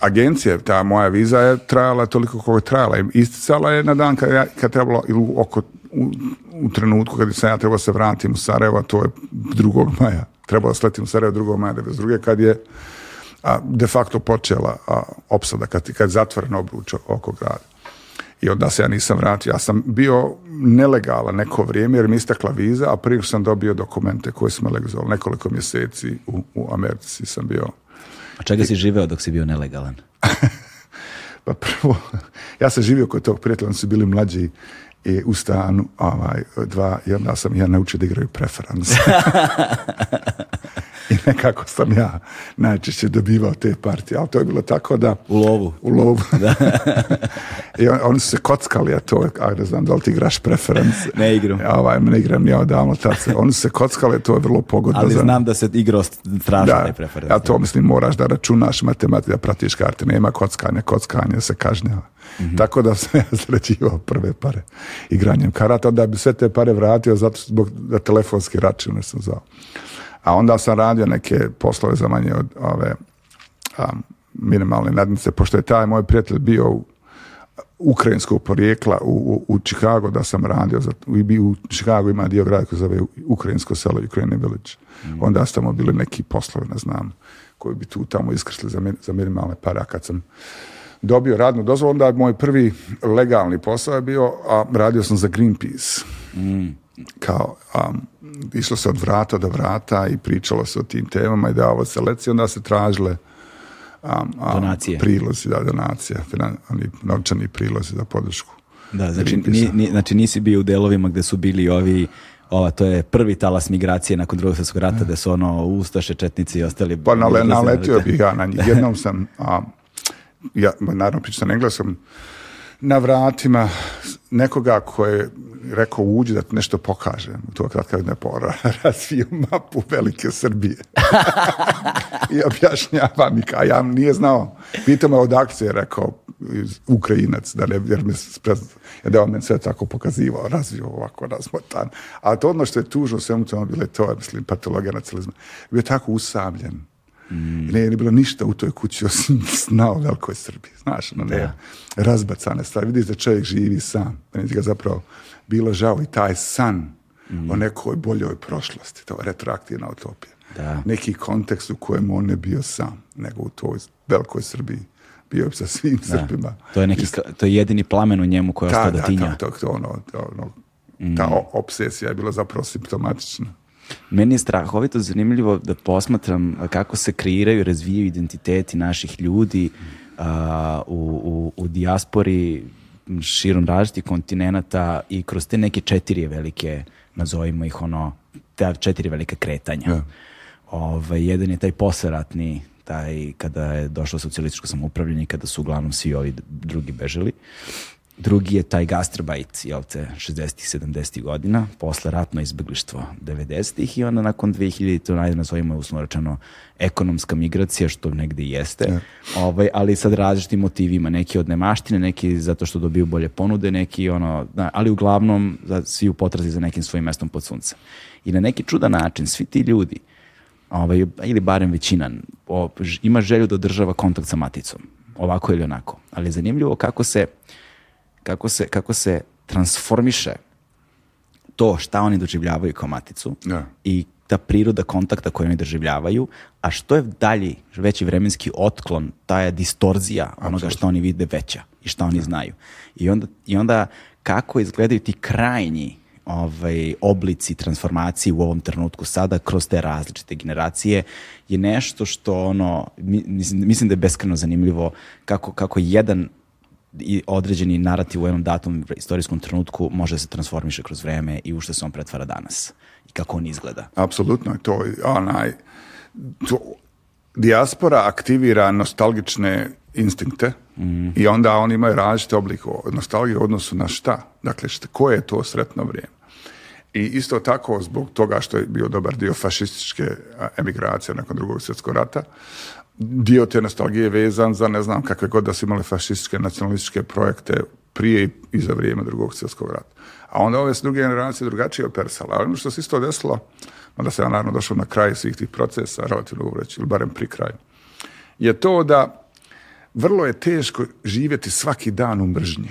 agencije, ta moja viza je trajala toliko koliko je trajala i isticala je na dan kad, ja, kad trebalo, ili oko, u, u trenutku kad sam ja trebao se vratim u Sarajevo, to je 2. maja, trebalo sletim u Sarajevo 2. maja 92. kad je a, de facto počela a, opsada, kad, kad je obruč oko grada. I onda se ja nisam vratio. Ja sam bio nelegalan neko vrijeme jer mi je istekla viza, a prije sam dobio dokumente koje smo legalizovali nekoliko mjeseci u, u Americi sam bio.
A čega si živeo dok si bio nelegalan?
Pa prvo, ja sam živio kod tog prijatelja, oni su bili mlađi i u stanu ovaj, dva, onda sam ja naučio da igraju preferans. I nekako sam ja najčešće dobivao te partije, ali to je bilo tako da...
U lovu.
U lovu. I on, oni su se kockali, a to je, a ne znam da li ti igraš preferans.
Ne igram.
Ja, ovaj, ne igram ni odavno tad se. Oni su se kockali, to je vrlo pogodno.
Ali znam da se igrao strašno
da,
preferenc.
a to mislim moraš da računaš matematiku, da pratiš karte, nema kockanja, kockanje se kažnjava.
Mhm.
Tako da sam ja prve pare igranjem karata, da bi sve te pare vratio zato zbog da telefonski račun sam zvao. A onda sam radio neke poslove za manje od ove a, minimalne nadnice, pošto je taj moj prijatelj bio u ukrajinskog porijekla u, u, u Chicago da sam radio za, u, u Chicago ima dio grada koji zove Ukrajinsko selo Ukraine Village. Onda su tamo bili neki poslovi ne znam koji bi tu tamo iskrsli za, za minimalne pare a kad sam dobio radnu dozvolu onda moj prvi legalni posao je bio a radio sam za Greenpeace. Kao um, išlo se od vrata do vrata i pričalo se o tim temama i davalo se lekcije onda se tražile um, um,
Donacije.
prilozi, da, donacija, oni novčani prilozi za podršku.
Da, znači, ni, ni- znači nisi bio u delovima gde su bili ovi ova, to je prvi talas migracije nakon drugog svjetskog rata, gde su ono Ustaše, Četnici i ostali.
Pa nale, naletio bih ja na njih. Jednom sam, a, ja, naravno pričam engleskom, na vratima nekoga ko je rekao uđi da ti nešto pokažem. To kad kad ne pora, razvio mapu Velike Srbije. I objašnjava mi, a ja nije znao. Pitao me odakle je rekao Ukrajinac, da ne, jer jer da on meni sve tako pokazivao, razvio ovako razmotan. A to ono što je tužno svemu tome bilo je to, mislim, patologija nacionalizma. Bio je tako usamljen.
Mm.
Ne, nije bilo ništa u toj kući osim sna o velikoj Srbiji. Znaš, ono, ne, razbacane stvari. Vidiš da čovjek živi sam. Meni ga zapravo bilo žao i taj san
Mm.
o nekoj boljoj prošlosti. To je retroaktivna utopija.
Da.
Neki kontekst u kojem on ne bio sam, nego u toj velikoj Srbiji. Bio sa svim Srbima.
To je, neki, to je jedini plamen u njemu koji je
da,
ostao
da,
da tinja.
to, to, to, ono, to, ono,
Mm.
ta o- obsesija je bila zapravo simptomatična.
Meni je strahovito zanimljivo da posmatram kako se kreiraju i razvijaju identiteti naših ljudi a, u, u, u dijaspori širom različitih kontinenata i kroz te neke četiri velike, nazovimo ih ono, ta četiri velike kretanja.
Ja.
Ovaj, jedan je taj posleratni, taj kada je došlo socijalističko samoupravljanje kada su uglavnom svi ovi drugi bežali. Drugi je taj gastarbajt, jel te, 60-ih, 70-ih godina, posle ratno izbeglištvo 90-ih i onda nakon 2000 to najde nazovimo uslovno rečeno ekonomska migracija, što negde i jeste, ovaj, ali sad različitim motivima, neki od nemaštine, neki zato što dobiju bolje ponude, neki ono, da, ali uglavnom za, svi u potrazi za nekim svojim mestom pod suncem. I na neki čudan način, svi ti ljudi, ovaj, ili barem većina, o, ima želju da održava kontakt sa maticom, ovako ili onako. Ali je zanimljivo kako se, kako se, kako se transformiše to šta oni doživljavaju kao maticu
Da.
i ta priroda kontakta koju oni doživljavaju, a što je dalji, veći vremenski otklon, ta je distorzija onoga što oni vide veća i šta oni znaju. I onda, I onda kako izgledaju ti krajnji ovaj, oblici transformacije u ovom trenutku sada kroz te različite generacije je nešto što ono, mi- mislim, mislim da je beskreno zanimljivo kako, kako jedan i određeni narativ u jednom datom istorijskom trenutku može da se transformiše kroz vreme i u što se on pretvara danas i kako on izgleda.
Apsolutno je to onaj to, dijaspora aktivira nostalgične instinkte i onda oni imaju različite oblike nostalgije u odnosu na šta. Dakle, šta, koje je to sretno vrijeme. I isto tako zbog toga što je bio dobar dio fašističke emigracije nakon drugog svjetskog rata, dio te nostalgije je vezan za ne znam kakve god da su imali fašističke nacionalističke projekte prije i- za vrijeme drugog svjetskog rata. A onda ove su druge generacije drugačije opersale. Ali ono što se isto desilo, onda se ja naravno došao na kraj svih tih procesa, relativno uvreći, ili barem pri kraju, je to da vrlo je teško živjeti svaki dan u mržnji.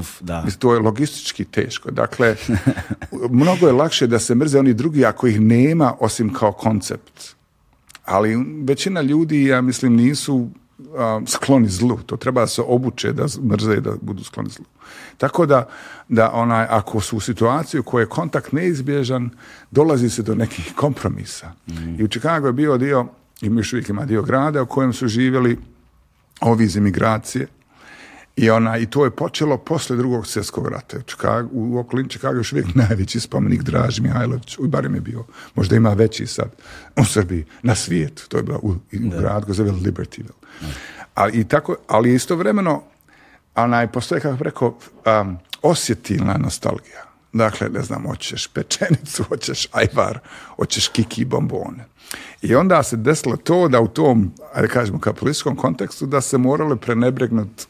Uf, da.
To je logistički teško. Dakle, mnogo je lakše da se mrze oni drugi ako ih nema osim kao koncept. Ali većina ljudi, ja mislim, nisu a, skloni zlu. To treba da se obuče da mrze i da budu skloni zlu. Tako da, da onaj, ako su u situaciji u kojoj je kontakt neizbježan, dolazi se do nekih kompromisa. I u Chicago je bio dio, i još uvijek ima dio grada u kojem su živjeli ovi iz imigracije I, ona, I to je počelo posle drugog svjetskog rata. U, Čikagu, u okolini Čikaga još uvijek najveći spomenik Draži Mihajlović, u barem je bio, možda ima veći sad u Srbiji, na svijetu. To je bilo u, u grad koji zove Libertyville. Ali, i tako, ali istovremeno, onaj, postoje, kako rekao, um, osjetilna nostalgija. Dakle, ne znam, hoćeš pečenicu, hoćeš ajvar, hoćeš kiki bombone. I onda se desilo to da u tom, ajde kažemo, kapitalističkom kontekstu, da se moralo prenebregnuti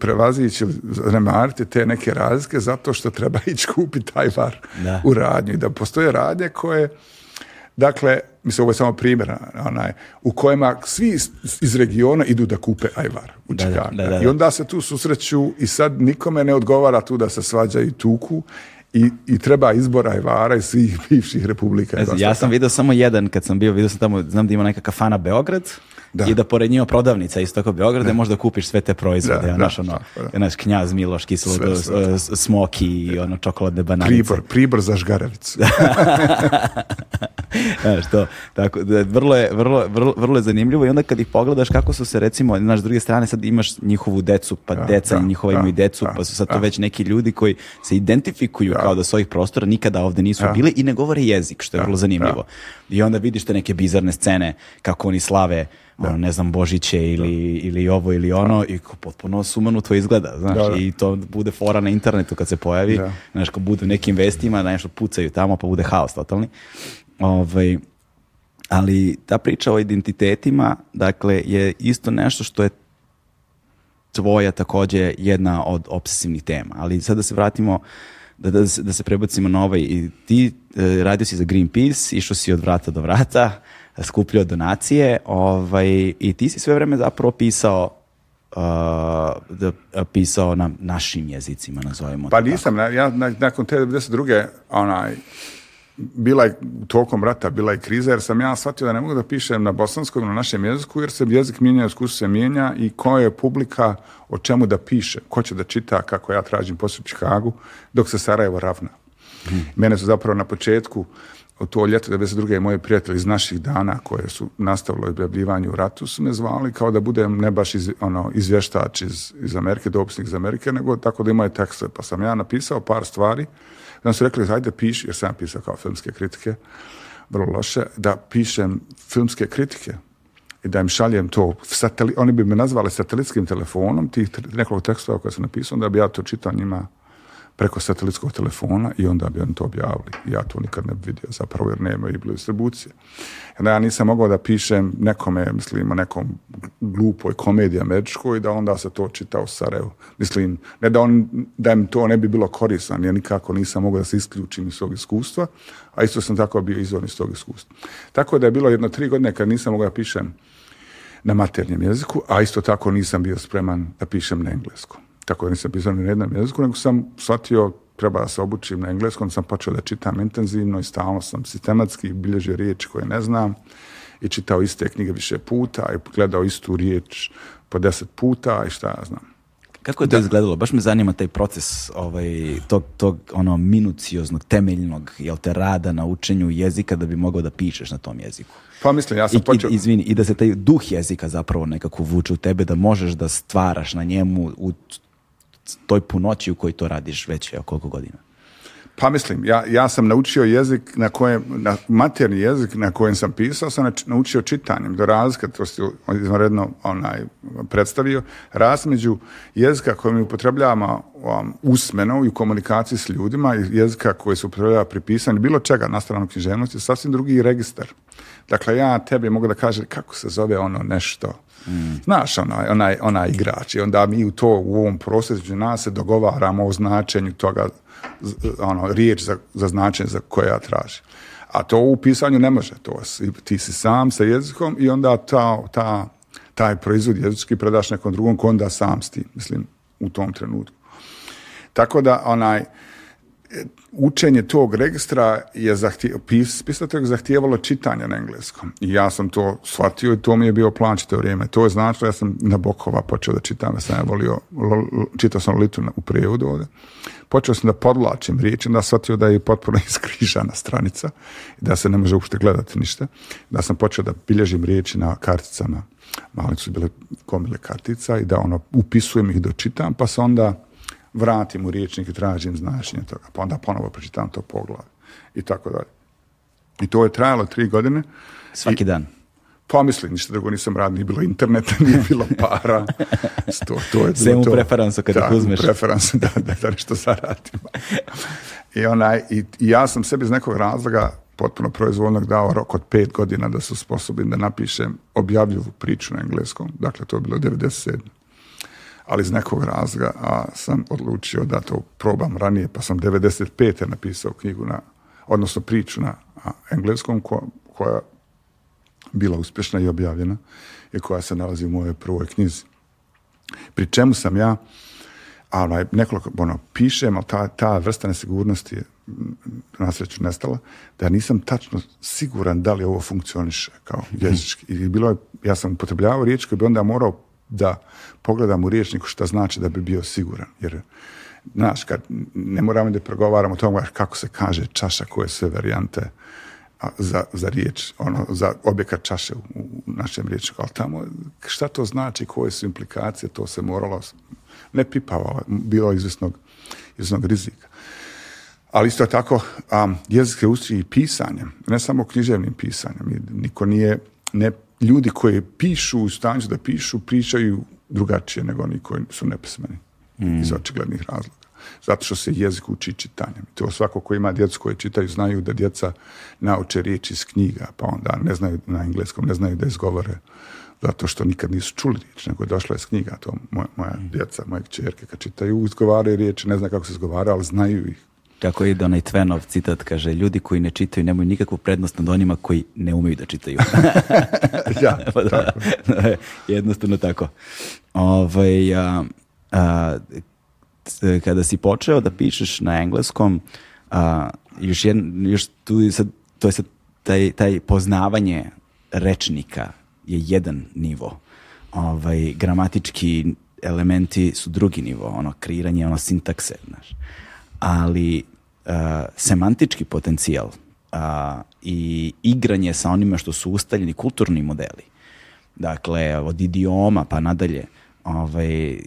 prevazići ili zanemariti te neke razlike zato što treba ići kupiti taj var
Da.
u radnju i da postoje radnje koje dakle, mislim ovo je samo primjer onaj, u kojima svi iz, regiona idu da kupe ajvar u
da.
I onda se tu susreću i sad nikome ne odgovara tu da se svađaju i tuku i, i treba izbor ajvara iz svih bivših republika.
Znam, ja sam vidio samo jedan kad sam bio, vidio sam tamo, znam da ima neka kafana Beograd
Da.
i da pored njima prodavnica isto kao Beograd gde možda kupiš sve te proizvode,
Da,
ja,
da,
znaš, ono,
da, da.
znaš, knjaz Miloš, kiselo,
Sve, sve.
s- s- smoki i ono čokoladne bananice.
Pribor, pribor za žgaravicu.
Znaš, to, tako, da, vrlo, je, vrlo, vrlo, vrlo je zanimljivo i onda kad ih pogledaš kako su se recimo, znaš, s druge strane sad imaš njihovu decu, pa
Da,
deca
da,
njihova
da,
imaju decu,
da,
pa su sad to
da.
već neki ljudi koji se identifikuju kao da s ovih prostora nikada ovde nisu bili i ne govore jezik, što je vrlo zanimljivo. I onda vidiš te neke bizarne scene kako oni slave ono, ne znam, Božiće ili, ili ovo ili ono i potpuno sumanuto izgleda, znaš,
Da, da.
i to bude fora na internetu kad se pojavi,
Da.
znaš, ko budu u nekim vestima, da nešto pucaju tamo, pa bude haos totalni. Ovaj, ali ta priča o identitetima, dakle, je isto nešto što je tvoja takođe jedna od obsesivnih tema. Ali sad da se vratimo, da, da, se, da se prebacimo na ovaj, i ti e, radio si za Greenpeace, išao si od vrata do vrata, skupljao donacije, ovaj, i ti si sve vreme zapravo pisao uh, da, pisao na našim jezicima, nazovemo
Pa nisam, na- ja na- nakon te 92. onaj, bila je tokom rata, bila je kriza, jer sam ja shvatio da ne mogu da pišem na bosanskom, na našem jeziku, jer se jezik mijenja, iskustvo se mijenja i koja je publika o čemu da piše, ko će da čita kako ja tražim posao u Čikagu, dok se Sarajevo ravna. Mene su zapravo na početku to ljeto 92. moji prijatelji iz naših dana koje su nastavilo objavljivanje u ratu su me zvali kao da budem ne baš iz, ono, izvještač iz, iz Amerike, dopisnik iz Amerike, nego tako da imaju tekste. Pa sam ja napisao par stvari. Onda su rekli, hajde piši, jer sam pisao kao filmske kritike, vrlo loše, da pišem filmske kritike i da im šaljem to, sateli, oni bi me nazvali satelitskim telefonom, tih nekoliko tekstova koje sam napisao, onda bi ja to čitao njima preko satelitskog telefona i onda bi oni to objavili. Ja to nikad ne bi vidio zapravo jer nema i distribucije. Onda ja nisam mogao da pišem nekome, mislim, o nekom glupoj komediji američkoj da onda se to čita u Sarajevu. Mislim, ne da, on, da im to ne bi bilo korisno, ja nikako nisam mogao da se isključim iz svog iskustva, a isto sam tako bio izvorni iz tog iskustva. Tako da je bilo jedno tri godine kad nisam mogao da pišem na maternjem jeziku, a isto tako nisam bio spreman da pišem na engleskom. Tako da nisam pisao ni na jednom jeziku, nego sam shvatio treba da se obučim na engleskom, sam počeo da čitam intenzivno i stalno sam sistematski bilježio riječi koje ne znam i čitao iste knjige više puta i gledao istu riječ po deset puta i šta ja znam.
Kako je to izgledalo? Baš me zanima taj proces ovaj, tog, tog ono minucioznog, temeljnog, jel te rada na učenju jezika da bi mogao da pišeš na tom jeziku.
Pa mislim, ja
I,
sam počeo...
i, izvini, i da se taj duh jezika zapravo nekako vuče u tebe, da možeš da stvaraš na njemu u toj punoći u kojoj to radiš već evo, koliko godina.
Pa mislim, ja, ja sam naučio jezik na kojem, na materni jezik na kojem sam pisao, sam naučio čitanjem. Do razlika, to si izvanredno onaj, predstavio, razmeđu jezika koji mi upotrebljavamo um, usmeno i u komunikaciji s ljudima i jezika koji se upotrebljava pri pisanju bilo čega na stranu književnosti, sasvim drugi registar. Dakle, ja tebi mogu da kažem kako se zove ono nešto. Znaš, onaj, onaj, onaj igrač. I onda mi u to, u ovom procesu nas se dogovaramo o značenju toga, ono, riječ za, za značenje za koje ja tražim. A to u pisanju ne može. To ti si sam sa jezikom i onda ta, ta, taj proizvod jezički predaš nekom drugom ko onda sam s tim, mislim, u tom trenutku. Tako da onaj učenje tog registra je zahtije, pis, pisatelj zahtijevalo čitanje na engleskom. I ja sam to shvatio i to mi je bio plan čito vrijeme. To je značilo, ja sam na Bokova počeo da čitam, ja sam ja volio, čitao sam Litu u prijevodu ovdje. Počeo sam da podlačim riječi, onda shvatio da je potpuno iskrižana stranica da se ne može uopšte gledati ništa. Da sam počeo da bilježim riječi na karticama mali su bile komile kartica i da ono upisujem ih, dočitam, pa se onda vratim u riječnik i tražim značenje toga, pa onda ponovo pročitam to poglavlje i tako dalje. I to je trajalo tri godine.
Svaki dan.
Pa mislim, ništa drugo nisam radio, nije bilo interneta, nije bilo para. To, to je bilo to.
preferansu kada
da,
uzmeš.
preferansu, da, da, da nešto zaradim. I, onaj, i, i ja sam sebi iz nekog razloga potpuno proizvoljnog dao rok od pet godina da su sposobni da napišem objavljivu priču na engleskom. Dakle, to je bilo 97. Ali iz nekog razloga a, sam odlučio da to probam ranije, pa sam 95. napisao knjigu na, odnosno priču na engleskom ko- koja bila uspješna i objavljena i koja se nalazi u mojoj prvoj knjizi. Pri čemu sam ja a onaj, nekoliko, ono, pišem, ali ta, ta vrsta nesigurnosti je na sreću nestala, da nisam tačno siguran da li ovo funkcioniše kao jezički. I bilo je, ja sam upotrebljavao riječ koji bi onda morao da pogledam u riječniku šta znači da bi bio siguran. Jer, znaš, kad ne moramo da pregovaramo o tome kako se kaže čaša, koje sve varijante za, za riječ, ono, za objekat čaše u, u našem riječniku, ali tamo šta to znači, koje su implikacije, to se moralo, ne pipavalo, bilo je izvjesnog, izvjesnog rizika. Ali isto tako, um, jezik se i pisanjem, ne samo književnim pisanjem. Niko nije, ne, ljudi koji pišu u stanju da pišu, pričaju drugačije nego oni koji su nepismeni iz očiglednih razloga. Zato što se jezik uči čitanjem. To svako ko ima djecu koje čitaju znaju da djeca nauče riječi iz knjiga, pa onda ne znaju na engleskom, ne znaju da izgovore zato što nikad nisu čuli riječ, nego je došla iz knjiga. To moja, moja djeca, moje kćerke kad čitaju, izgovaraju riječi, ne znaju kako se izgovara, ali znaju ih.
Kako ide onaj Tvenov citat, kaže, ljudi koji ne čitaju nemaju nikakvu prednost nad onima koji ne umeju da čitaju.
ja,
Pa da, jednostavno tako. Ovaj, a, a, kada si počeo da pišeš na engleskom, a, još, jedan, još tu je sad, to je sad taj, taj poznavanje rečnika je jedan nivo. Ovaj, gramatički elementi su drugi nivo, ono kreiranje, ono sintakse, znaš. Ali a, semantički potencijal a, i igranje sa onima što su ustaljeni kulturni modeli, dakle, od idioma pa nadalje, ovaj,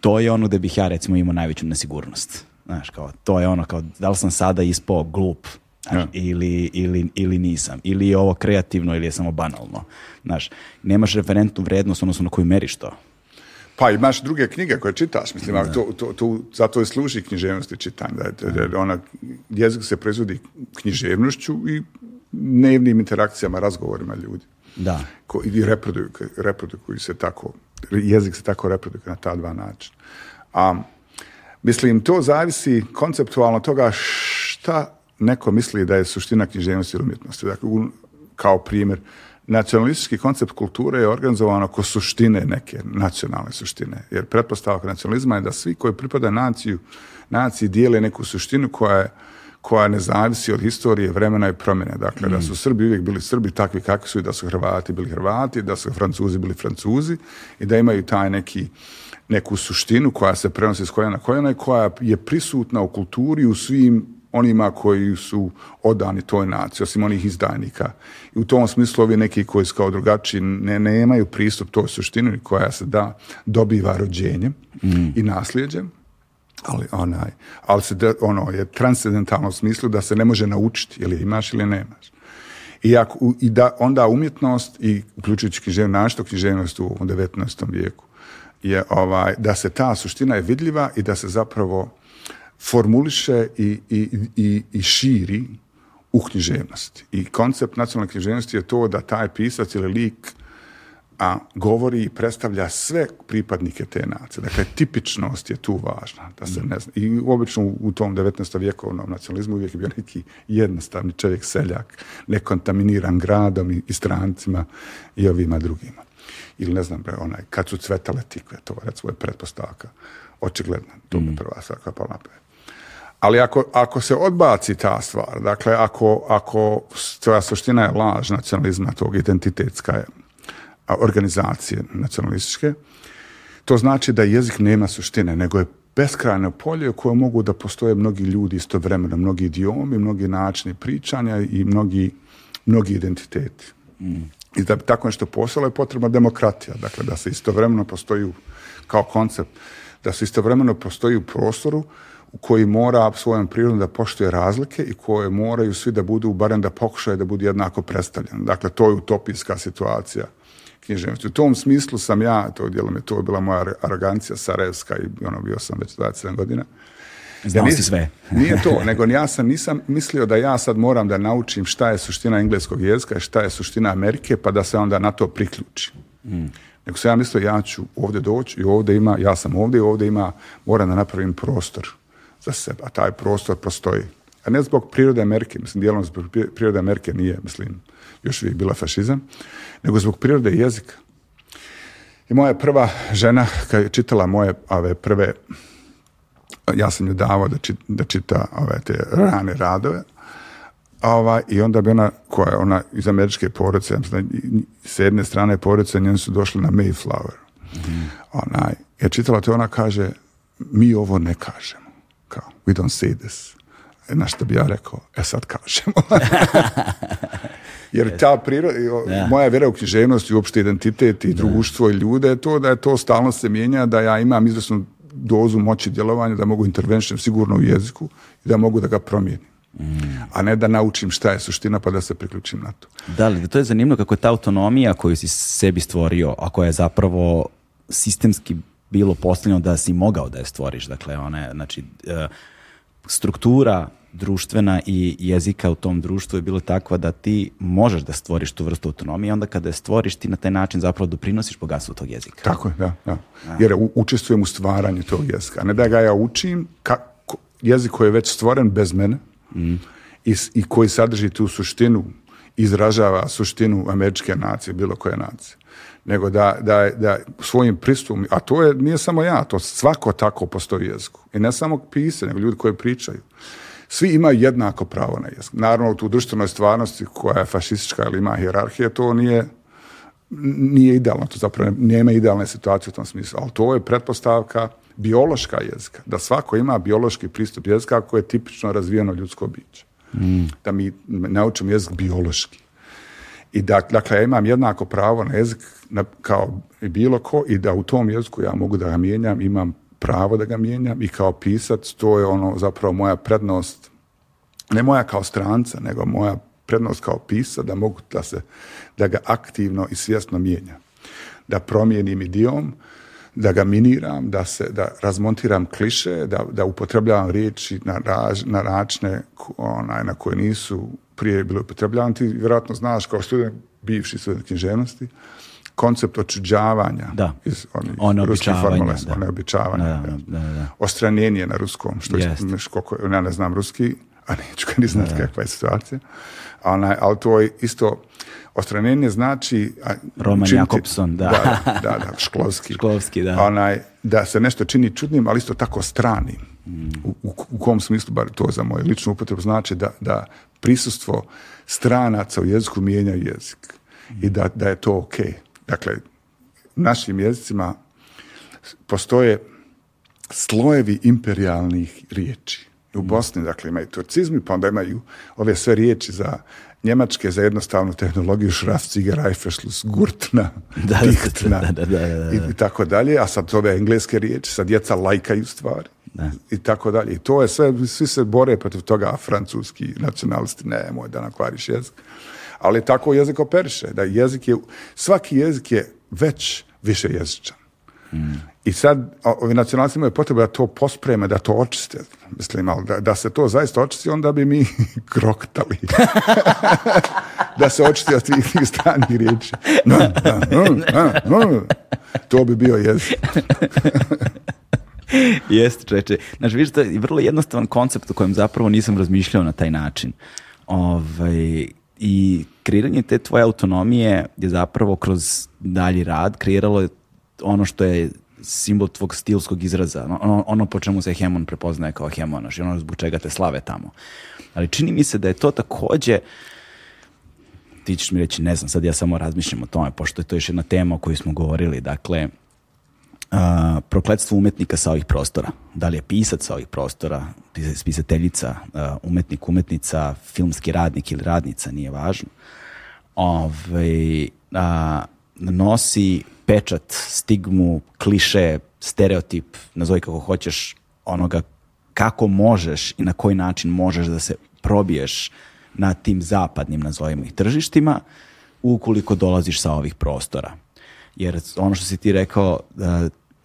to je ono da bih ja recimo imao najveću nesigurnost. Znaš, kao, to je ono kao, da li sam sada ispao glup znaš,
Ja.
ili, ili, ili nisam, ili je ovo kreativno ili je samo banalno. Znaš, nemaš referentnu vrednost odnosno na koju meriš to.
Pa imaš druge knjige koje čitaš, mislim, ali to, to, to, zato je služi književnost i čitanje. Ona, jezik se proizvodi književnošću i dnevnim interakcijama, razgovorima ljudi.
Da.
Ko, I reprodukuju, reprodukuju se tako, jezik se tako reprodukuje na ta dva načina. A, mislim, to zavisi konceptualno toga šta neko misli da je suština književnosti ili umjetnosti. Dakle, kao primjer, nacionalistički koncept kulture je organizovan oko suštine neke nacionalne suštine. Jer pretpostavka nacionalizma je da svi koji pripada naciju, naciji dijele neku suštinu koja je koja ne zavisi od historije, vremena i promjene. Dakle, da su Srbi uvijek bili Srbi takvi kakvi su i da su Hrvati bili Hrvati, da su Francuzi bili Francuzi i da imaju taj neki neku suštinu koja se prenosi s koljena na koljena i koja je prisutna u kulturi u svim onima koji su odani toj naciji, osim onih izdajnika. I u tom smislu ovi neki koji su kao drugačiji ne, nemaju pristup toj suštini koja se da dobiva rođenjem i nasljeđem, ali onaj, ali se de- ono je transcendentalno u smislu da se ne može naučiti, ili je imaš ili nemaš. I, ako, i da onda umjetnost i uključujući književnost, književnost u 19. vijeku je ovaj, da se ta suština je vidljiva i da se zapravo formuliše i, i, i, i širi u književnosti. I koncept nacionalne književnosti je to da taj pisac ili lik a govori i predstavlja sve pripadnike te nacije. Dakle, tipičnost je tu važna. Da se ne zna. I obično u, tom 19. vjekovnom nacionalizmu uvijek je bio neki jednostavni čovjek, seljak, nekontaminiran gradom i, i strancima i ovima drugima. Ili ne znam, bre, onaj, kad su cvetale tikve, to recimo je pretpostavka. Očigledno, to bi prva stvar koja je pala na pamet. Ali ako, ako se odbaci ta stvar, dakle, ako, ako tvoja suština je laž nacionalizma, tog identitetska je, a, organizacije nacionalističke, to znači da jezik nema suštine, nego je beskrajno polje u kojem mogu da postoje mnogi ljudi istovremeno, mnogi idiomi, mnogi načini pričanja i mnogi, mnogi identiteti. I da bi tako nešto postalo je potrebna demokratija. Dakle, da se istovremeno postoji kao koncept, da se istovremeno postoji u prostoru koji mora svojom prirodom da poštuje razlike i koje moraju svi da budu, barem da pokušaju da budu jednako predstavljeni. Dakle, to je utopijska situacija književnosti. U tom smislu sam ja, to dijelom je to bila moja arogancija sarajevska i ono bio sam već 27 godina.
Znao
Ja
si sve.
Nije to, nego ja sam nisam mislio da ja sad moram da naučim šta je suština engleskog jezika i šta je suština Amerike, pa da se onda na to priključim. Nego sam ja mislio ja ću ovdje doći i ovdje ima, ja sam ovdje i ovdje ima, moram da napravim prostor za sebe, a taj prostor postoji. A ne zbog prirode Amerike, mislim, dijelom zbog pri- prirode Amerike nije, mislim, još uvijek bila fašizam, nego zbog prirode jezika. I moja prva žena, kad je čitala moje ove prve ja sam ju davao da, čit- da čita ove te rane radove. Ovaj, I onda bi ona, koja je ona iz američke porodice, ja mislim s jedne strane porodice njeni su došli na Mayflower. Onaj, je čitala to, ona kaže, mi ovo ne kažemo. Kao, we don't say this. E, Na što bi ja rekao, e sad kažemo. Jer ta priroda,
Da.
moja vjera u književnost i uopšte identitet i društvo i ljude je to da je to stalno se mijenja, da ja imam izvrsnu dozu moći djelovanja, da mogu intervention sigurno u jeziku i da mogu da ga promijenim. A ne da naučim šta je suština pa da se priključim na to.
Da, ali to je zanimljivo kako je ta autonomija koju si sebi stvorio, a koja je zapravo sistemski bilo postavljeno da si mogao da je stvoriš. Dakle, ona je, znači, e, struktura društvena i jezika u tom društvu je bilo takva da ti možeš da stvoriš tu vrstu autonomije, onda kada je stvoriš ti na taj način zapravo doprinosiš bogatstvu tog jezika.
Tako je, da. da. Jer učestvujem u stvaranju tog jezika. A ne da ga ja učim, kako, jezik koji je već stvoren bez mene i, s- i koji sadrži tu suštinu, izražava suštinu američke nacije, bilo koje nacije. Nego da, da, da svojim pristupom, a to je, nije samo ja, to svako tako postoji jeziku. I ne samo pisanje, nego ljudi koji pričaju. Svi imaju jednako pravo na jezik. Naravno, u društvenoj stvarnosti koja je fašistička ili ima hijerarhije, to nije nije idealno, to zapravo nema idealne situacije u tom smislu, ali to je pretpostavka biološka jezika, da svako ima biološki pristup jezika koje je tipično razvijeno ljudsko biće. Da mi naučimo jezik biološki. I da, dakle, ja imam jednako pravo na jezik na, kao bilo ko i da u tom jeziku ja mogu da ga mijenjam, imam pravo da ga mijenjam i kao pisac to je ono zapravo moja prednost ne moja kao stranca, nego moja prednost kao pisa da mogu da se, da ga aktivno i svjesno mijenjam. Da promijenim idiom, da ga miniram, da se, da razmontiram kliše, da, da upotrebljavam riječi na, raž, na načine ko- onaj, na koje nisu prije bili upotrebljavani. Ti vjerojatno znaš kao student, bivši student književnosti, koncept očuđavanja
Da.
iz onih ruskih
Oneobičavanja,
formula,
da.
oneobičavanja,
Da,
ja.
da, da, da.
Ostranjenje na ruskom, što je, koliko, ja ne znam ruski, a neću ga ni znati kakva je situacija. A onaj, ali to je isto, ostranjenje znači... a,
Roman
učiniti-
Jakobson, da.
Da, da, da, Šklovski.
Šklovski, da.
Onaj, da se nešto čini čudnim, ali isto tako stranim. U, u, u kom smislu, bar to za moju ličnu upotrebu, znači da, da prisustvo stranaca u jeziku mijenja jezik. I da, da je to ok. Dakle, našim jezicima postoje slojevi imperialnih riječi. U Bosni, dakle, imaju turcizmi, pa onda imaju ove sve riječi za njemačke, za jednostavnu tehnologiju, Schraffziger, Eiferschluss, Gurtna,
Da,
Dichtna
da, da.
I, i tako dalje, a sad ove engleske riječi, sad djeca lajkaju stvari i tako dalje. I to je sve, svi se bore protiv toga, a francuski nacionalisti, ne, moj da nakvariš jezik. Ali tako jezik operiše, da jezik je, svaki jezik je već više jezičan. I sad ovi nacionalisti imaju potrebu da to pospreme, da to očiste. Mislim, ali da, da se to zaista očisti, onda bi mi kroktali. da se očisti od tih stranih riječi. No. To bi bio jezik.
Jeste, čeče. Znaš, vidiš da je vrlo jednostavan koncept o kojem zapravo nisam razmišljao na taj način. Ovaj, I kreiranje te tvoje autonomije je zapravo kroz dalji rad kreiralo je ono što je simbol tvog stilskog izraza, ono, ono po čemu se Hemon prepoznaje kao Hemon, znaš, i ono zbog čega te slave tamo. Ali čini mi se da je to takođe ti ćeš mi reći, ne znam, sad ja samo razmišljam o tome, pošto je to još jedna tema o kojoj smo govorili, dakle, a, prokletstvo umetnika sa ovih prostora. Da li je pisac sa ovih prostora, pis- pisateljica, umetnik, umetnica, filmski radnik ili radnica, nije važno. Ove, a, nosi pečat, stigmu, kliše, stereotip, nazove kako hoćeš, onoga kako možeš i na koji način možeš da se probiješ na tim zapadnim, nazovimo ih, tržištima, ukoliko dolaziš sa ovih prostora. Jer ono što si ti rekao,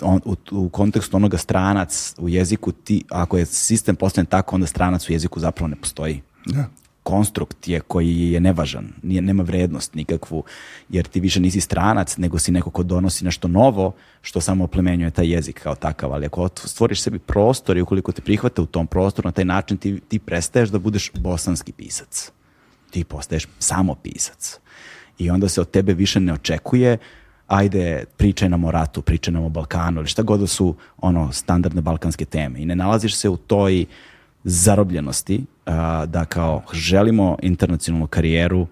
on, u, u kontekstu onoga stranac u jeziku, ti, ako je sistem postavljen tako, onda stranac u jeziku zapravo ne postoji.
Da.
Konstrukt je koji je nevažan, nije, nema vrednost nikakvu, jer ti više nisi stranac, nego si neko ko donosi nešto novo, što samo oplemenjuje taj jezik kao takav, ali ako stvoriš sebi prostor i ukoliko te prihvate u tom prostoru, na taj način ti, ti prestaješ da budeš bosanski pisac. Ti postaješ samo pisac. I onda se od tebe više ne očekuje ajde, pričaj nam o ratu, pričaj nam o Balkanu, ili šta god da su ono, standardne balkanske teme. I ne nalaziš se u toj zarobljenosti a, da kao želimo internacionalnu karijeru,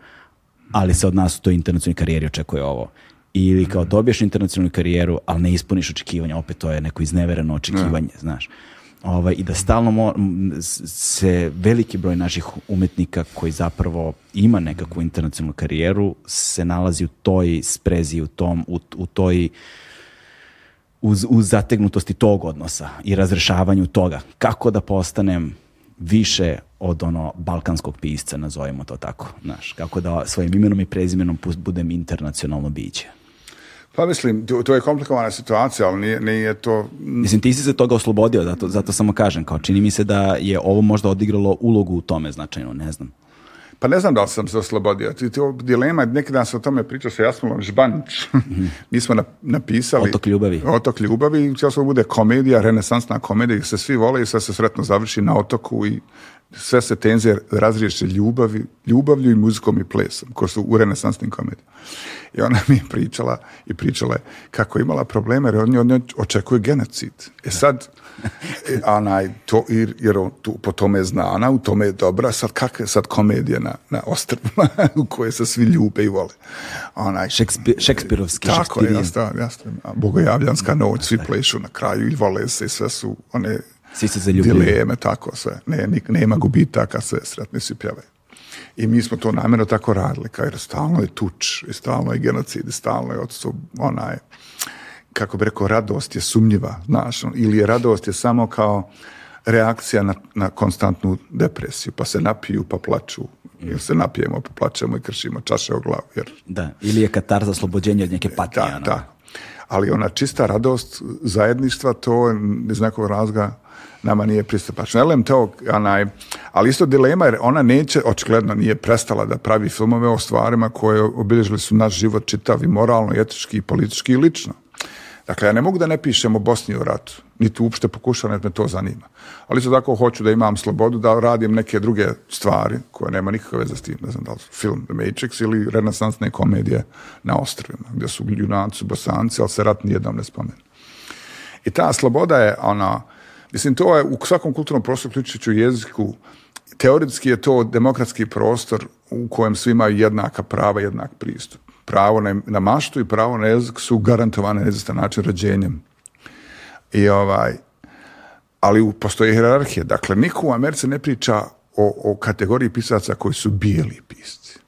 ali se od nas u toj internacionalnoj karijeri očekuje ovo. Ili kao dobiješ internacionalnu karijeru, ali ne ispuniš očekivanja, opet to je neko iznevereno očekivanje, znaš. Ovaj, I da stalno se veliki broj naših umetnika koji zapravo ima nekakvu internacionalnu karijeru se nalazi u toj sprezi, u, tom, u, u toj uz, uz zategnutosti tog odnosa i razrešavanju toga. Kako da postanem više od ono balkanskog pisca, nazovimo to tako, znaš, kako da svojim imenom i prezimenom budem internacionalno biće.
Pa mislim, to, to je komplikovana situacija, ali nije, nije to...
Mislim, ti si se toga oslobodio, zato, zato samo kažem, kao čini mi se da je ovo možda odigralo ulogu u tome značajno, ne znam.
Pa ne znam da li sam se oslobodio. Ti, dilema, neki dan sam o tome pričao sa Jasmilom Žbanić. Mi smo na- napisali...
Otok ljubavi.
Otok ljubavi i cijelo bude komedija, renesansna komedija, gdje se svi vole i sve se sretno završi na otoku i sve se tenzije razriješe ljubavi, ljubavlju i muzikom i plesom, ko su u renesansnim komedijama. I ona mi je pričala i pričala je kako je imala probleme, jer od nje očekuje genocid. E sad, e, onaj, to, jer, jer on tu, po tome je znana, u tome je dobra, sad kakva je sad komedija na, na ostrvima u koje se svi ljube i vole. Onaj,
Šekspir, šekspirovski,
tako je, jasno, jasno. Bogojavljanska noć, svi plešu na kraju i vole se i sve su one
Svi se
dileme, tako sve. Ne, nema gubitaka, sve sretni svi pjevaju. I mi smo to namjerno tako radili, kao jer stalno je tuč, i stalno je genocid, i stalno je odsup, onaj, kako bi rekao, radost je sumnjiva, znaš, on- ili je radost je samo kao reakcija na, na konstantnu depresiju, pa se napiju, pa plaču, ili se napijemo, pa plačemo i kršimo čaše o glavu, jer
Da, ili je katar za oslobođenje od neke patnje.
da,
ono.
da. Ali ona čista radost zajedništva, to iz nekog razloga nama nije pristupačno. Elem to, onaj, ali isto dilema, jer ona neće, očigledno nije prestala da pravi filmove o stvarima koje obilježili su naš život čitav i moralno, i etički, i politički i lično. Dakle, ja ne mogu da ne pišem o Bosni u ratu, niti uopšte pokušam, jer me to zanima. Ali isto tako hoću da imam slobodu da radim neke druge stvari koje nema nikakve veze s tim, ne znam da li film The Matrix ili renesansne komedije na ostrovima, gdje su junaci bosanci, ali se rat nijednom ne spomenu. I ta sloboda je ona, mislim to je u svakom kulturnom prostoru, uključujući u jeziku, teoretski je to demokratski prostor u kojem svi imaju jednaka prava, jednak pristup. Pravo na, na maštu i pravo na jezik su garantovane na izvestan način rođenjem. I ovaj, ali postoji hierarhija. Dakle, niko u Americi ne priča o, o kategoriji pisaca koji su bijeli pisci.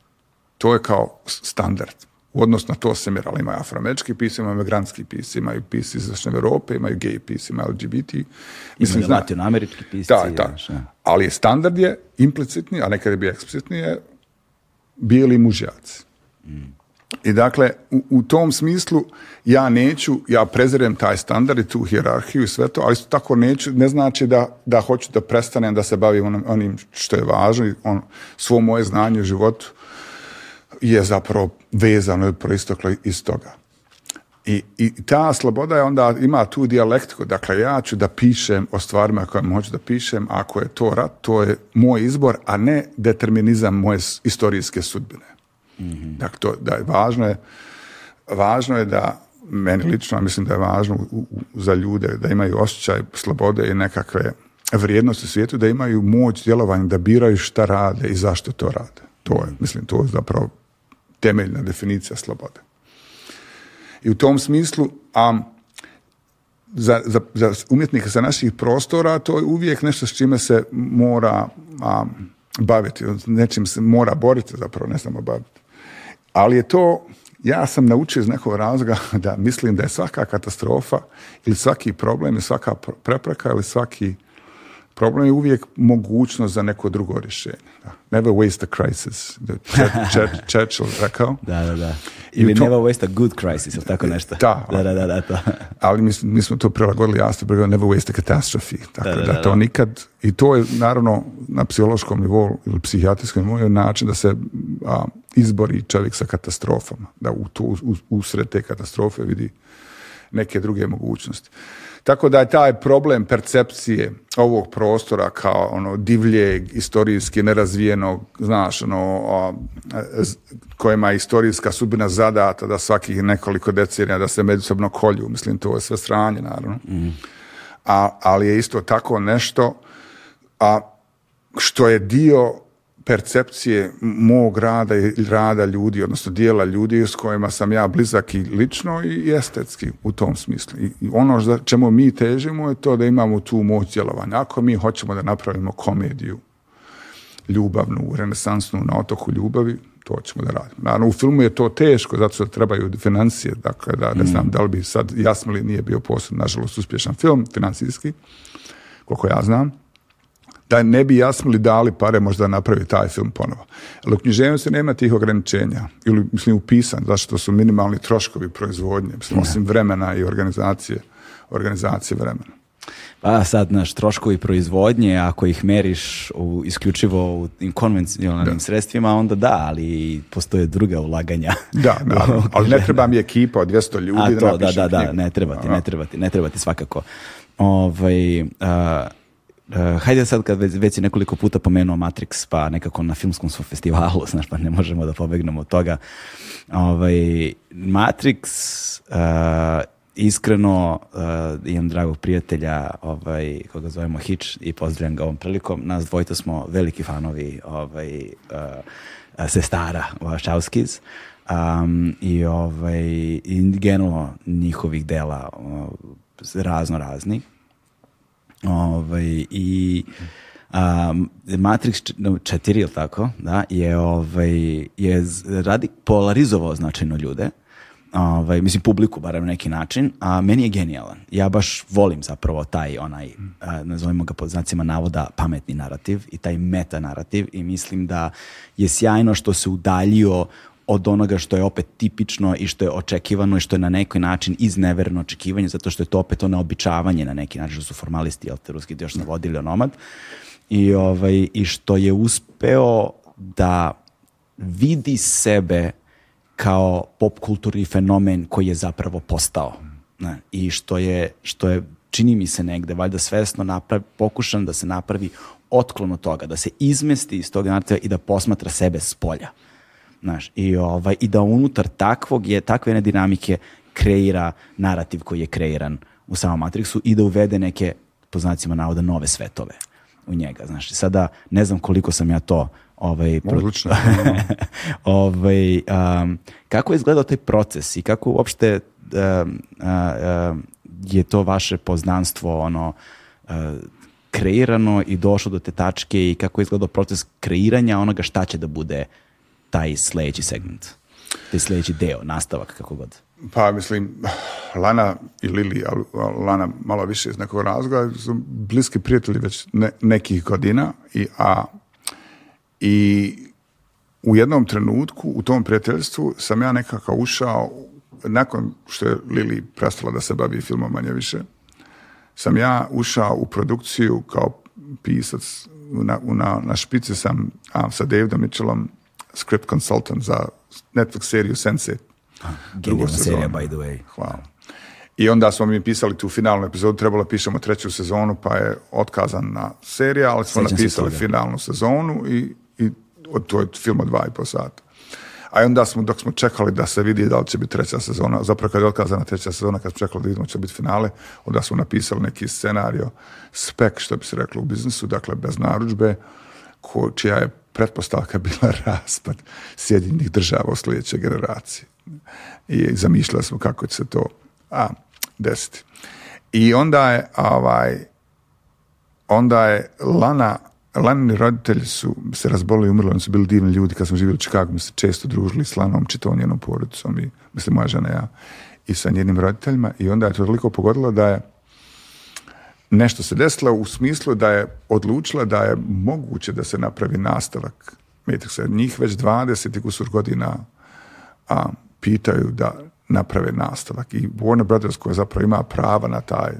To je kao standard. U odnosu na to se mjerali. Imaju afroamerički pisci, imaju migrantski imaju pisci iz Istočne Europe, imaju gay pisci, imaju LGBT.
Mislim,
zna-
latinoamerički pisci.
da, da. Ali standard je implicitni, a nekad je bio eksplicitni, je bijeli mužjaci. I dakle, u, u tom smislu ja neću, ja prezirem taj standard i tu hijerarhiju i sve to, ali isto tako neću, ne znači da, da hoću da prestanem da se bavim onim, onim što je važno on, svo moje znanje u životu je zapravo vezano i proisteklo iz toga. I, I ta sloboda je onda ima tu dijalektiku. Dakle, ja ću da pišem o stvarima koje hoću da pišem. Ako je to rat, to je moj izbor, a ne determinizam moje istorijske sudbine. Dakle, to, da je važno je, važno je da meni lično, a mislim da je važno u- u- za ljude da imaju osjećaj slobode i nekakve vrijednosti u svijetu, da imaju moć djelovanja, da biraju šta rade i zašto to rade. To je, mislim, to je zapravo temeljna definicija slobode. I u tom smislu, a, za, za, za umjetnike sa naših prostora, to je uvijek nešto s čime se mora a, baviti, nečim se mora boriti zapravo, ne samo baviti. Ali je to ja sam naučio iz nekog razloga da mislim da je svaka katastrofa ili svaki problem ili svaka pr- prepreka ili svaki problem je uvijek mogućnost za neko drugo rješenje. Da. Never waste a crisis. Churchill rekao.
Da, da, da. Ili
to-
never waste a good crisis, ili tako nešto.
Da.
Da, da, da, da, to.
ali mi, mi smo to prilagodili Asperger, never waste a catastrophe. Tako
Da,
da, to nikad, i to je naravno na psihološkom nivou ili psihijatrijskom nivou način da se a, izbori čovjek sa katastrofama, da u to, usred te katastrofe vidi neke druge mogućnosti. Tako da je taj problem percepcije ovog prostora kao ono divljeg, istorijski nerazvijenog, znaš, ono, a, z- kojima je istorijska sudbina zadata da svakih nekoliko decenija da se međusobno kolju, mislim to je sve sranje naravno. A, ali je isto tako nešto a što je dio percepcije mog rada i rada ljudi, odnosno dijela ljudi s kojima sam ja blizak i lično i estetski u tom smislu. I ono za čemu mi težimo je to da imamo tu moć djelovanja. Ako mi hoćemo da napravimo komediju ljubavnu, renesansnu na otoku ljubavi, to ćemo da radimo. Naravno, u filmu je to teško, zato što trebaju financije, dakle, da ne znam da li bi sad Jasmili nije bio posebno, nažalost, uspješan film, financijski, koliko ja znam, da ne bi Jasmili dali pare možda da napravi taj film ponovo. Ali u književnosti nema tih ograničenja, ili mislim upisan, zašto su minimalni troškovi proizvodnje, mislim, osim vremena i organizacije, organizacije vremena.
Pa sad, naš troškovi proizvodnje, ako ih meriš u, isključivo u konvencionalnim sredstvima, onda da, ali postoje druga ulaganja.
Da, naravno, ali ne treba mi ekipa od 200 ljudi
A
da
to, da, da, da, ne treba ti, ne treba ti, ne treba ti svakako. Ovaj, a, a, hajde sad kad već, već si nekoliko puta pomenuo Matrix, pa nekako na filmskom smo festivalu, znaš, pa ne možemo da pobegnemo od toga. Ovaj, Matrix, a, iskreno, a, imam dragog prijatelja, ovaj, koga zovemo Hitch i pozdravljam ga ovom prilikom. Nas dvojta smo veliki fanovi ovaj, a, sestara Wachowskis. Um, i ovaj i generalno njihovih dela razno raznih ovaj i um, Matrix 4 ili tako da je ovaj je radi polarizovao značajno ljude ovaj, mislim publiku barem na neki način, a meni je genijalan. Ja baš volim zapravo taj onaj, nazovimo ga pod znacima navoda, pametni narativ i taj meta narativ i mislim da je sjajno što se udaljio od onoga što je opet tipično i što je očekivano i što je na neki način iznevereno očekivanje, zato što je to opet ono običavanje na neki način, što su formalisti, jel te, ruski još navodili onomad, i, ovaj, i što je uspeo da vidi sebe kao pop kulturni fenomen koji je zapravo postao. Ne? I što je, što je, čini mi se negde, valjda svesno napravi, pokušan da se napravi otklon od toga, da se izmesti iz toga narativa i da posmatra sebe s polja. Znaš, i, ovaj, I da unutar takvog je, takve jedne dinamike kreira narativ koji je kreiran u samom Matrixu i da uvede neke, po znacima navoda, nove svetove u njega. Znaš, sada ne znam koliko sam ja to ovaj,
Odlično.
ovaj, um, kako je izgledao taj proces i kako uopšte um, um, je to vaše poznanstvo ono kreirano i došlo do te tačke i kako je izgledao proces kreiranja onoga šta će da bude taj sledeći segment, taj sledeći deo, nastavak, kako god.
Pa mislim, Lana i Lili, Lana malo više iz nekog razloga, su bliski prijatelji već ne- nekih godina, i, a i u jednom trenutku u tom prijateljstvu sam ja nekako ušao, nakon što je Lili prestala da se bavi filmom manje više, sam ja ušao u produkciju kao pisac, na, na, na špici sam a, sa Davidom Mitchellom, script consultant za Netflix seriju Sense.
Genijalna
sezonu.
serija, by the way.
Hvala. I onda smo mi pisali tu finalnu epizodu, trebalo pišemo treću sezonu, pa je otkazana serija, ali smo
Sjećam se
napisali
toga.
finalnu sezonu i, i od, to je film od dva i po sata. A onda smo, dok smo čekali da se vidi da li će biti treća sezona, zapravo kad je otkazana treća sezona, kad smo čekali da vidimo će biti finale, onda smo napisali neki scenario, spek, što bi se reklo u biznisu, dakle bez narudžbe, ko, čija je pretpostavka bila raspad Sjedinjenih država u sljedećoj generaciji. I zamišljali smo kako će se to a, desiti. I onda je, ovaj, onda je Lana Lanini roditelji su se razbolili i umrli, oni su bili divni ljudi. Kad smo živjeli u Čikagu, mi se često družili s Lanom, čitavom njenom porodicom i, mislim, moja žena ja, i sa njenim roditeljima. I onda je to toliko pogodilo da je nešto se desilo u smislu da je odlučila da je moguće da se napravi nastavak Matrixa. Njih već 20 i kusur godina a, pitaju da naprave nastavak. I Warner Brothers koja zapravo ima prava na taj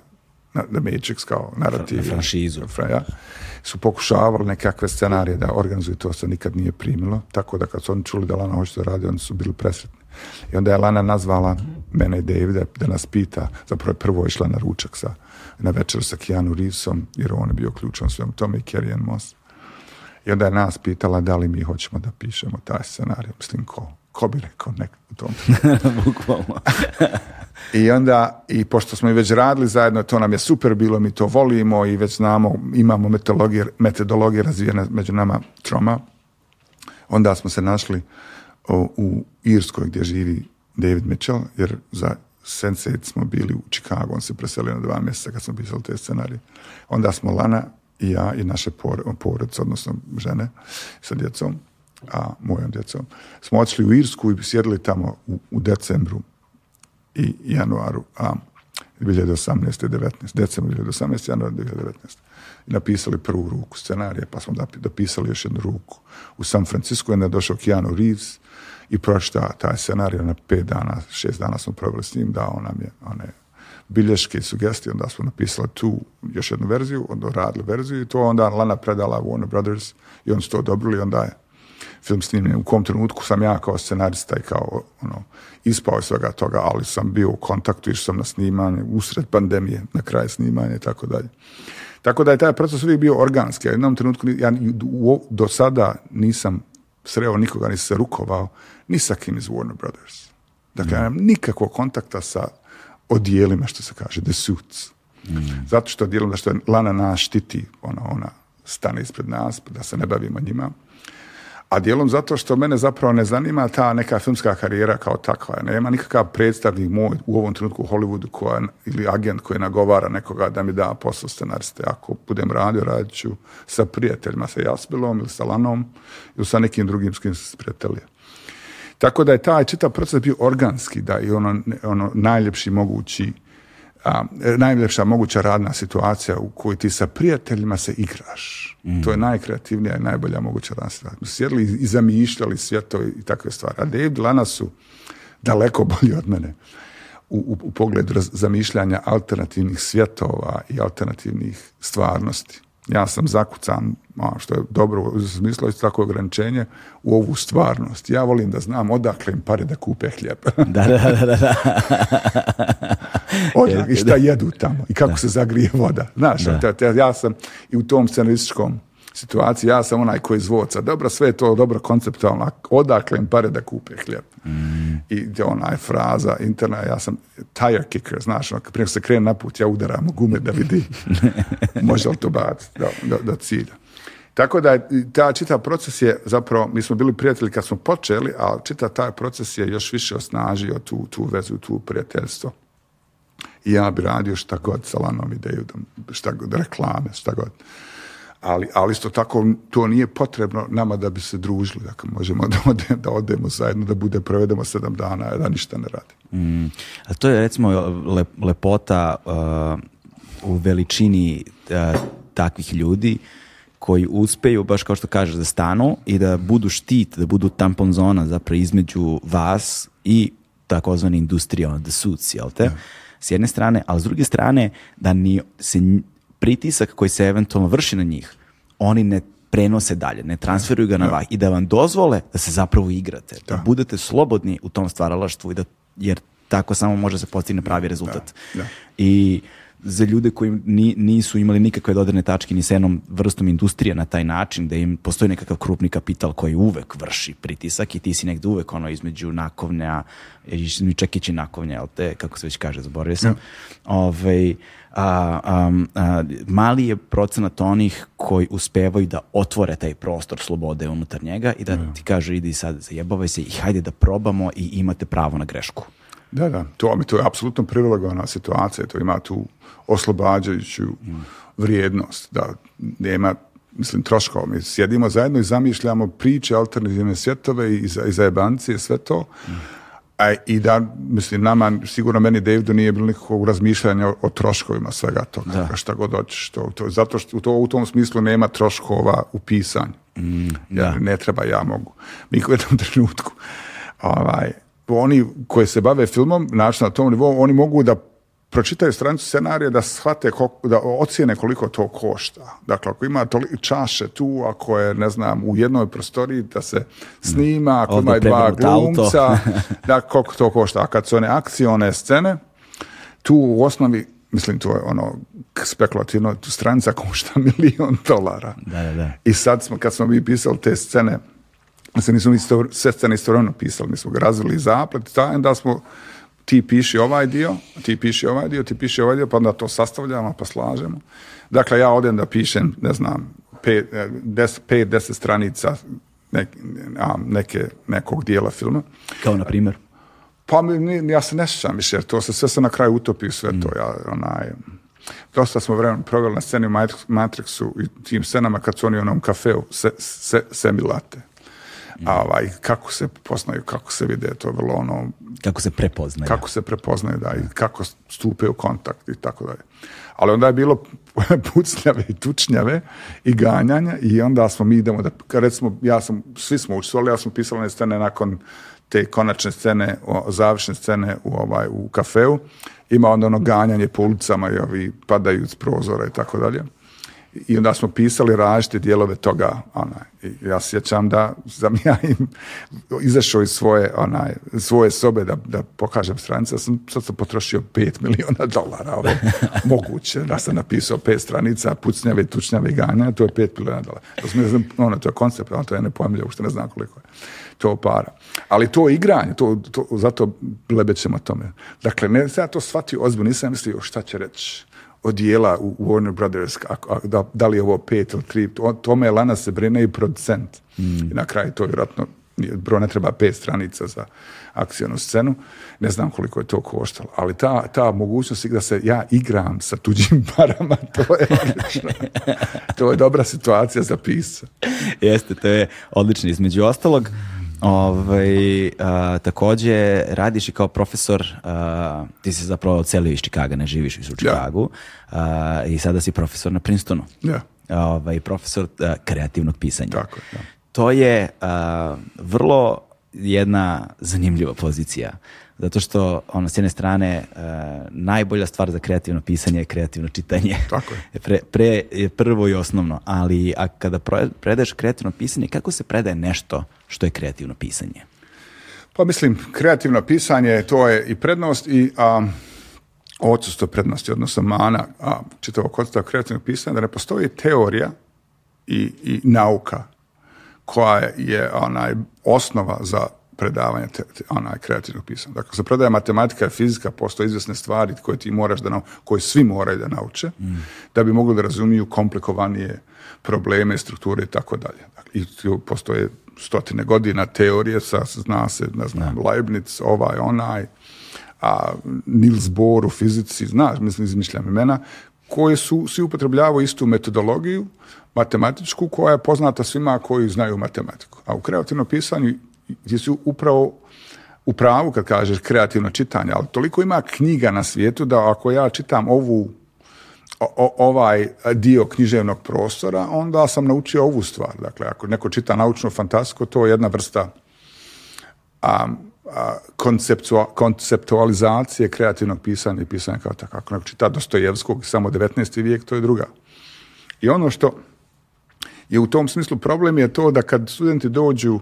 na The Matrix kao narativ.
Na franšizu.
Ja, su pokušavali nekakve scenarije da organizuju to se nikad nije primilo. Tako da kad su oni čuli da Lana hoće da radi, oni su bili presretni. I onda je Lana nazvala mene i Davida da nas pita, zapravo je prvo išla na ručak sa, na večer sa Keanu Reevesom, jer on je bio ključan svemu tome i Carrie Ann Moss. I onda je nas pitala da li mi hoćemo da pišemo taj scenarij. Mislim, ko? Ko bi rekao nek u tom
Bukvalno.
I onda, i pošto smo i već radili zajedno, to nam je super bilo, mi to volimo i već znamo, imamo metodologije, metodologije razvijene među nama troma, onda smo se našli u Irskoj gdje živi David Mitchell, jer za sense smo bili u Chicago, on se preselio na dva mjeseca kad smo pisali te scenarije. Onda smo Lana i ja i naše porodice, odnosno žene sa djecom, a mojom djecom, smo otišli u Irsku i sjedili tamo u, u decembru i januaru a 2018. 19. decembru 2018. januar 2019. I napisali prvu ruku scenarije, pa smo dopisali još jednu ruku u San Francisco, je došao Keanu Reeves i prošta taj scenarij na pet dana, šest dana smo proveli s njim, dao nam je one bilješke i sugestije, onda smo napisali tu još jednu verziju, onda radili verziju i to onda Lana predala Warner Brothers i oni su to odobrili, onda je film snimljen. U kom trenutku sam ja kao scenarista i kao ono, ispao svega toga, ali sam bio u kontaktu, išao sam na snimanje, usred pandemije, na kraj snimanja i tako dalje. Tako da je taj proces uvijek bio organski. U jednom trenutku, ja do sada nisam sreo nikoga, nisam se rukovao, ni sa kim iz Warner Brothers. Dakle, ja nemam nikakvog kontakta sa odijelima, što se kaže, the suits. Zato što dijelom da što Lana nas štiti, ona, ona stane ispred nas, da se ne bavimo njima a dijelom zato što mene zapravo ne zanima ta neka filmska karijera kao takva. Nema nikakav predstavnik moj u ovom trenutku u Hollywoodu koja, ili agent koji nagovara nekoga da mi da posao scenariste. Ako budem radio, radit ću sa prijateljima, sa Jasbilom ili sa Lanom ili sa nekim drugim s kim se Tako da je taj čitav proces bio organski, da i ono, ono najljepši mogući a, najljepša moguća radna situacija u kojoj ti sa prijateljima se igraš. Mm. To je najkreativnija i najbolja moguća radna situacija. Sjedili i zamišljali svjetovi i takve stvari. A David Lana su daleko bolji od mene u, u, pogledu zamišljanja alternativnih svjetova i alternativnih stvarnosti ja sam zakucan, što je dobro u smislu tako ograničenje, u ovu stvarnost. Ja volim da znam odakle im pare da kupe hljeb.
da, da, da, da.
I šta jedu tamo i kako se zagrije voda. Znaš, ja sam i u tom scenarističkom situaciji, ja sam onaj koji zvoca. Dobro, sve je to dobro konceptualno, odakle im pare da kupe hljeb. Mm. I onaj fraza interna, ja sam tire kicker, znaš, ono, prije se krene na put, ja udaram u gume da vidi može li to baciti do, do, cilja. Tako da ta čitav proces je zapravo, mi smo bili prijatelji kad smo počeli, ali čitav taj proces je još više osnažio tu, tu vezu, tu prijateljstvo. I ja bi radio šta god sa Lanom ideju, šta god, reklame, šta god ali, ali isto tako to nije potrebno nama da bi se družili, dakle možemo da, odemo, da odemo zajedno, da bude provedemo sedam dana, da ništa ne radi.
Mm. A to je recimo lepota uh, u veličini uh, takvih ljudi koji uspeju, baš kao što kažeš, da stanu i da budu štit, da budu tampon zona zapravo između vas i takozvani industrija, the suits, jel te? S jedne strane, ali s druge strane da ni se pritisak koji se eventualno vrši na njih, oni ne prenose dalje, ne transferuju ga na vas i da vam dozvole da se zapravo igrate, da, budete slobodni u tom stvaralaštvu i da, jer tako samo može se postigne pravi rezultat. I za ljude koji nisu imali nikakve dodirne tačke ni s jednom vrstom industrije na taj način, da im postoji nekakav krupni kapital koji uvek vrši pritisak i ti si negde uvek ono između nakovnja, čekići nakovnja, jel te, kako se već kaže, zaboravio sam. Ovaj, a, mali je procenat onih koji uspevaju da otvore taj prostor slobode unutar njega i da ti kažu idi sad zajebavaj se i hajde da probamo i imate pravo na grešku.
Da, da, to, to je apsolutno prilagovana situacija, to ima tu oslobađajuću vrijednost, da nema mislim, troškova. Mi sjedimo zajedno i zamišljamo priče, alternativne svjetove i za, i za jebancije, sve to. A, I da, mislim, nama, sigurno meni Davidu nije bilo nikakvog razmišljanja o, o troškovima svega toga,
Da.
šta god hoćeš. To, to, zato što u, to, u tom smislu nema troškova u pisanju.
da.
Jer ne treba, ja mogu. Mi u jednom trenutku, ovaj, oni koji se bave filmom, znači na tom nivou, oni mogu da pročitaju stranicu scenarija da shvate, koliko, da ocijene koliko to košta. Dakle, ako ima toliko čaše tu, ako je, ne znam, u jednoj prostoriji da se snima, ako
Ovdje
ima dva glumca, da koliko to košta. A kad su one akcione scene, tu u osnovi, mislim, to je ono spekulativno, tu stranica košta milion dolara.
Da, da, da.
I sad smo, kad smo mi pisali te scene, se nismo isto, scene istovremeno pisali, mi smo ga razvili zaplet, onda smo ti piši ovaj dio, ti piši ovaj dio, ti piši ovaj dio, pa onda to sastavljamo, pa slažemo. Dakle, ja odem da pišem, ne znam, pet, eh, des, pet deset stranica nek, a, neke, nekog dijela filma.
Kao na primjer.
Pa mi, ja se ne sjećam više, jer to se sve se na kraju utopi u sve to. Ja, onaj, dosta smo vremena proveli na sceni u Matri- Matrixu i tim scenama kad su oni u onom kafeu se, se, semilate. A ovaj, kako se poznaju, kako se vide, to je vrlo ono,
Kako se prepoznaje.
kako se prepoznaju, da, i kako stupe u kontakt i tako dalje. Ali onda je bilo pucnjave i tučnjave i ganjanja i onda smo mi idemo da, recimo, ja sam, svi smo učestvovali, ja sam pisala one scene nakon te konačne scene, o, završne scene u, ovaj, u kafeu, ima onda ono ganjanje po ulicama i ovi padaju iz prozora i tako dalje. I onda smo pisali različite dijelove toga. Onaj. I ja se sjećam da sam ja im izašao iz svoje, onaj, svoje sobe da, da pokažem stranice. Ja sam, sad sam potrošio 5 miliona dolara. Ovo moguće da sam napisao pet stranica, pucnjave, tučnjave ganja, to je 5 miliona dolara. To, sam, znam, ono, to je koncept, ono, to je nepojmljivo, uopšte ne znam koliko je to para. Ali to igranje, to, to, zato lebećemo tome. Dakle, ne ja to shvatio ozbiljno, nisam mislio šta će reći od dijela u Warner Brothers, a- a- da, da li je ovo pet ili tri, to, tome Lana se brine i producent. I na kraju to vjerojatno, bro ne treba pet stranica za akcijonu scenu, ne znam koliko je to koštalo, ali ta, ta mogućnost da se ja igram sa tuđim parama, to je odlično. to je dobra situacija za pisca.
Jeste, to je odlično. Između ostalog, ovaj, a, takođe radiš i kao profesor, a, ti si zapravo celio iz Čikaga, ne živiš u Čikagu, a, i sada si profesor na Princetonu.
Ja.
Ovaj, profesor a, kreativnog pisanja.
Tako da.
To je vrlo jedna zanimljiva pozicija. Zato što, ono, s jedne strane, najbolja stvar za kreativno pisanje je kreativno čitanje.
Tako je.
Pre, pre je prvo i osnovno, ali a kada predaješ kreativno pisanje, kako se predaje nešto što je kreativno pisanje?
Pa mislim, kreativno pisanje, to je i prednost i a, odsustvo prednosti, odnosno mana a, čitavog koncepta kreativnog pisanja, da ne postoji teorija i, i nauka koja je onaj osnova za predavanje te, te- onaj kreativnog pisanja. Dakle, se predaje matematika i fizika, postoje izvjesne stvari koje ti moraš da nau, koje svi moraju da nauče, da bi mogli da razumiju komplikovanije probleme, strukture i tako dalje. Dakle, I tu postoje stotine godina teorije, sa, zna se, ne znam, Leibniz, ovaj, onaj, a Niels Bohr u fizici, znaš, mislim, izmišljam imena, koje su, svi upotrebljavaju istu metodologiju, matematičku, koja je poznata svima koji znaju matematiku. A u kreativnom pisanju ti si upravo u pravu kad kažeš kreativno čitanje, ali toliko ima knjiga na svijetu da ako ja čitam ovu o- ovaj dio književnog prostora, onda sam naučio ovu stvar. Dakle, ako neko čita naučnu fantastiku, to je jedna vrsta a, a, konceptua- konceptualizacije kreativnog pisanja i pisanja kao tako. Ako neko čita Dostojevskog samo 19. vijek, to je druga. I ono što je u tom smislu problem je to da kad studenti dođu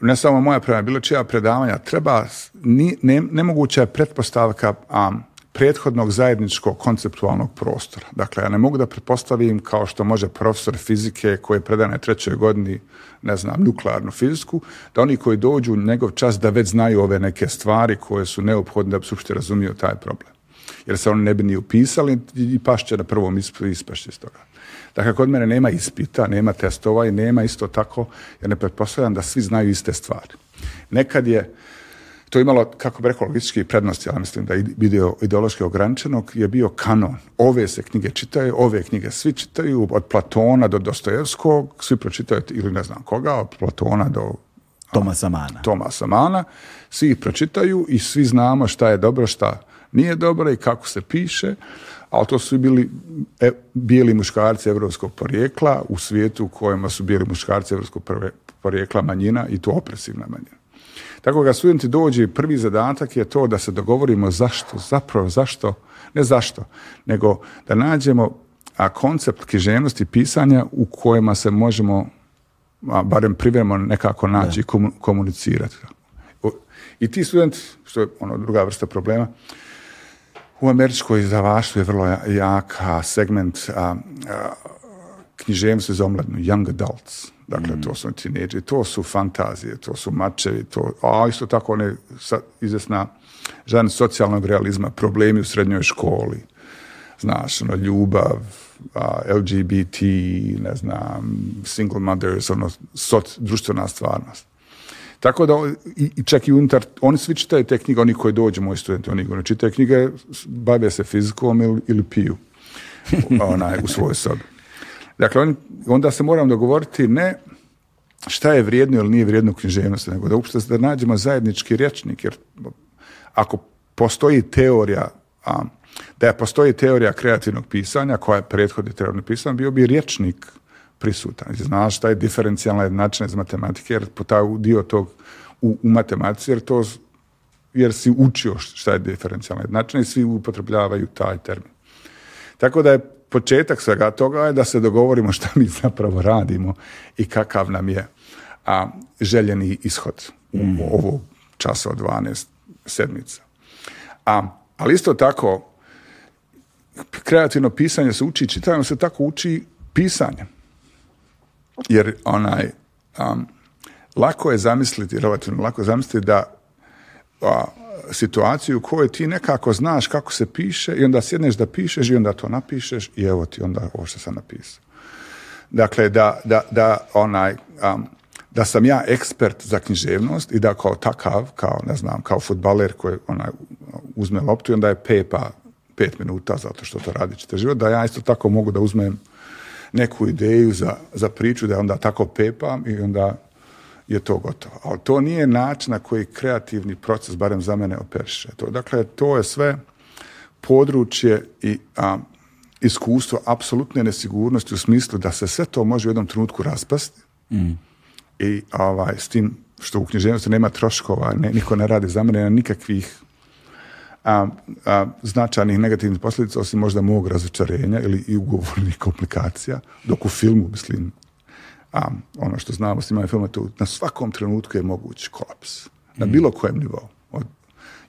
ne samo moja predavanja, bilo čija predavanja, treba, ni, ne, nemoguća je pretpostavka a, prethodnog zajedničkog konceptualnog prostora. Dakle, ja ne mogu da pretpostavim kao što može profesor fizike koji predaje na trećoj godini, ne znam, nuklearnu fiziku, da oni koji dođu njegov čas da već znaju ove neke stvari koje su neophodne da bi se razumio taj problem. Jer se oni ne bi ni upisali i pašće na prvom ispitu ispašće iz toga. Dakle, kod mene nema ispita, nema testova i nema isto tako, jer ne pretpostavljam da svi znaju iste stvari. Nekad je to je imalo, kako bi rekao, logistički prednosti, ali mislim da je video ideološki ograničenog, je bio kanon. Ove se knjige čitaju, ove knjige svi čitaju, od Platona do Dostojevskog, svi pročitaju, ili ne znam koga, od Platona do
Tomasa Mana.
Tomasa Mana, svi ih pročitaju i svi znamo šta je dobro, šta nije dobro i kako se piše, ali to su bili e, bijeli muškarci evropskog porijekla u svijetu u kojima su bijeli muškarci evropskog porijekla manjina i to opresivna manjina. Tako ga studenti dođe, prvi zadatak je to da se dogovorimo zašto, zapravo zašto, ne zašto, nego da nađemo a koncept književnosti pisanja u kojima se možemo a, barem privremeno nekako naći i komunicirati. I ti studenti, što je ono druga vrsta problema, u američkoj izdavaštvu je vrlo jaka segment a, književnosti za omladnu, young adults. Dakle, to su tineđi, to su fantazije, to su mačevi, to, a isto tako one izvjesna žan socijalnog realizma, problemi u srednjoj školi, znaš, ono, ljubav, LGBT, ne znam, single mothers, ono, soc, društvena stvarnost. Tako da, i, čak i unutar, oni svi čitaju te knjige, oni koji dođu, moji studenti, oni koji čitaju knjige, bave se fizikom ili, ili piju onaj, u svojoj sobi. Dakle, onda se moram dogovoriti ne šta je vrijedno ili nije vrijedno književnosti, nego da uopšte da nađemo zajednički rječnik, jer ako postoji teorija, a, da postoji teorija kreativnog pisanja koja je prethodi teorijnog pisanja, bio bi rječnik prisutan. Znaš šta je diferencijalna jednačina iz matematike, jer po taj dio tog u, u matematici, jer to jer si učio šta je diferencijalna jednačina i svi upotrebljavaju taj termin. Tako da je početak svega toga je da se dogovorimo šta mi zapravo radimo i kakav nam je a, željeni ishod u mm. ovog časa od 12 sedmica. A, ali isto tako, kreativno pisanje se uči, čitanje se tako uči pisanje. Jer onaj, lako je zamisliti, relativno lako je zamisliti da situaciju u kojoj ti nekako znaš kako se piše i onda sjedneš da pišeš i onda to napišeš i evo ti onda ovo što sam napisao. Dakle, da, da, da onaj, da sam ja ekspert za književnost i da kao takav, kao ne znam, kao futbaler koji onaj, uzme loptu i onda je pepa pet minuta zato što to radi čitav život, da ja isto tako mogu da uzmem neku ideju za, za priču, da onda tako pepam i onda je to gotovo. Ali to nije način na koji kreativni proces, barem za mene, operiše. To, dakle, to je sve područje i a, iskustvo apsolutne nesigurnosti u smislu da se sve to može u jednom trenutku raspasti mm. i ovaj, s tim što u književnosti nema troškova, ne, niko ne radi za mene, nikakvih a, a, značajnih negativnih posljedica, osim možda mog razočarenja ili i ugovornih komplikacija, dok u filmu, mislim, a ono što znamo snimanje filma, to na svakom trenutku je moguć kolaps. Na bilo kojem nivou. Od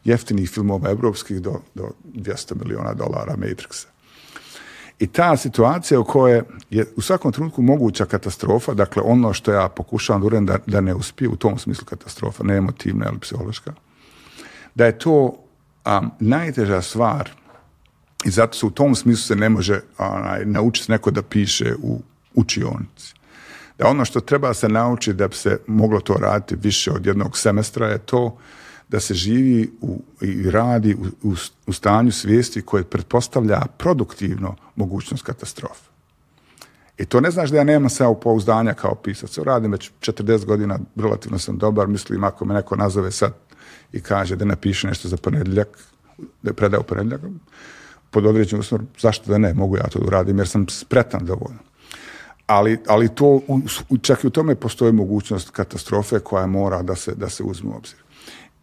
jeftinih filmova evropskih do, do 200 miliona dolara Matrixa. I ta situacija u kojoj je u svakom trenutku moguća katastrofa, dakle ono što ja pokušavam da, da ne uspije, u tom smislu katastrofa, ne emotivna ili psihološka, da je to a, najteža stvar i zato se u tom smislu se ne može onaj, naučiti neko da piše u učionici da ono što treba se naučiti da bi se moglo to raditi više od jednog semestra je to da se živi u, i radi u, u, stanju svijesti koje pretpostavlja produktivno mogućnost katastrofe. I to ne znaš da ja nemam pouzdanja kao pisac. Radim već 40 godina, relativno sam dobar, mislim ako me neko nazove sad i kaže da napiše nešto za ponedjeljak, da je predao ponedjeljak, pod određenim usmor, zašto da ne, mogu ja to da uradim jer sam spretan dovoljno ali, ali to, čak i u tome postoji mogućnost katastrofe koja mora da se, da se uzme u obzir.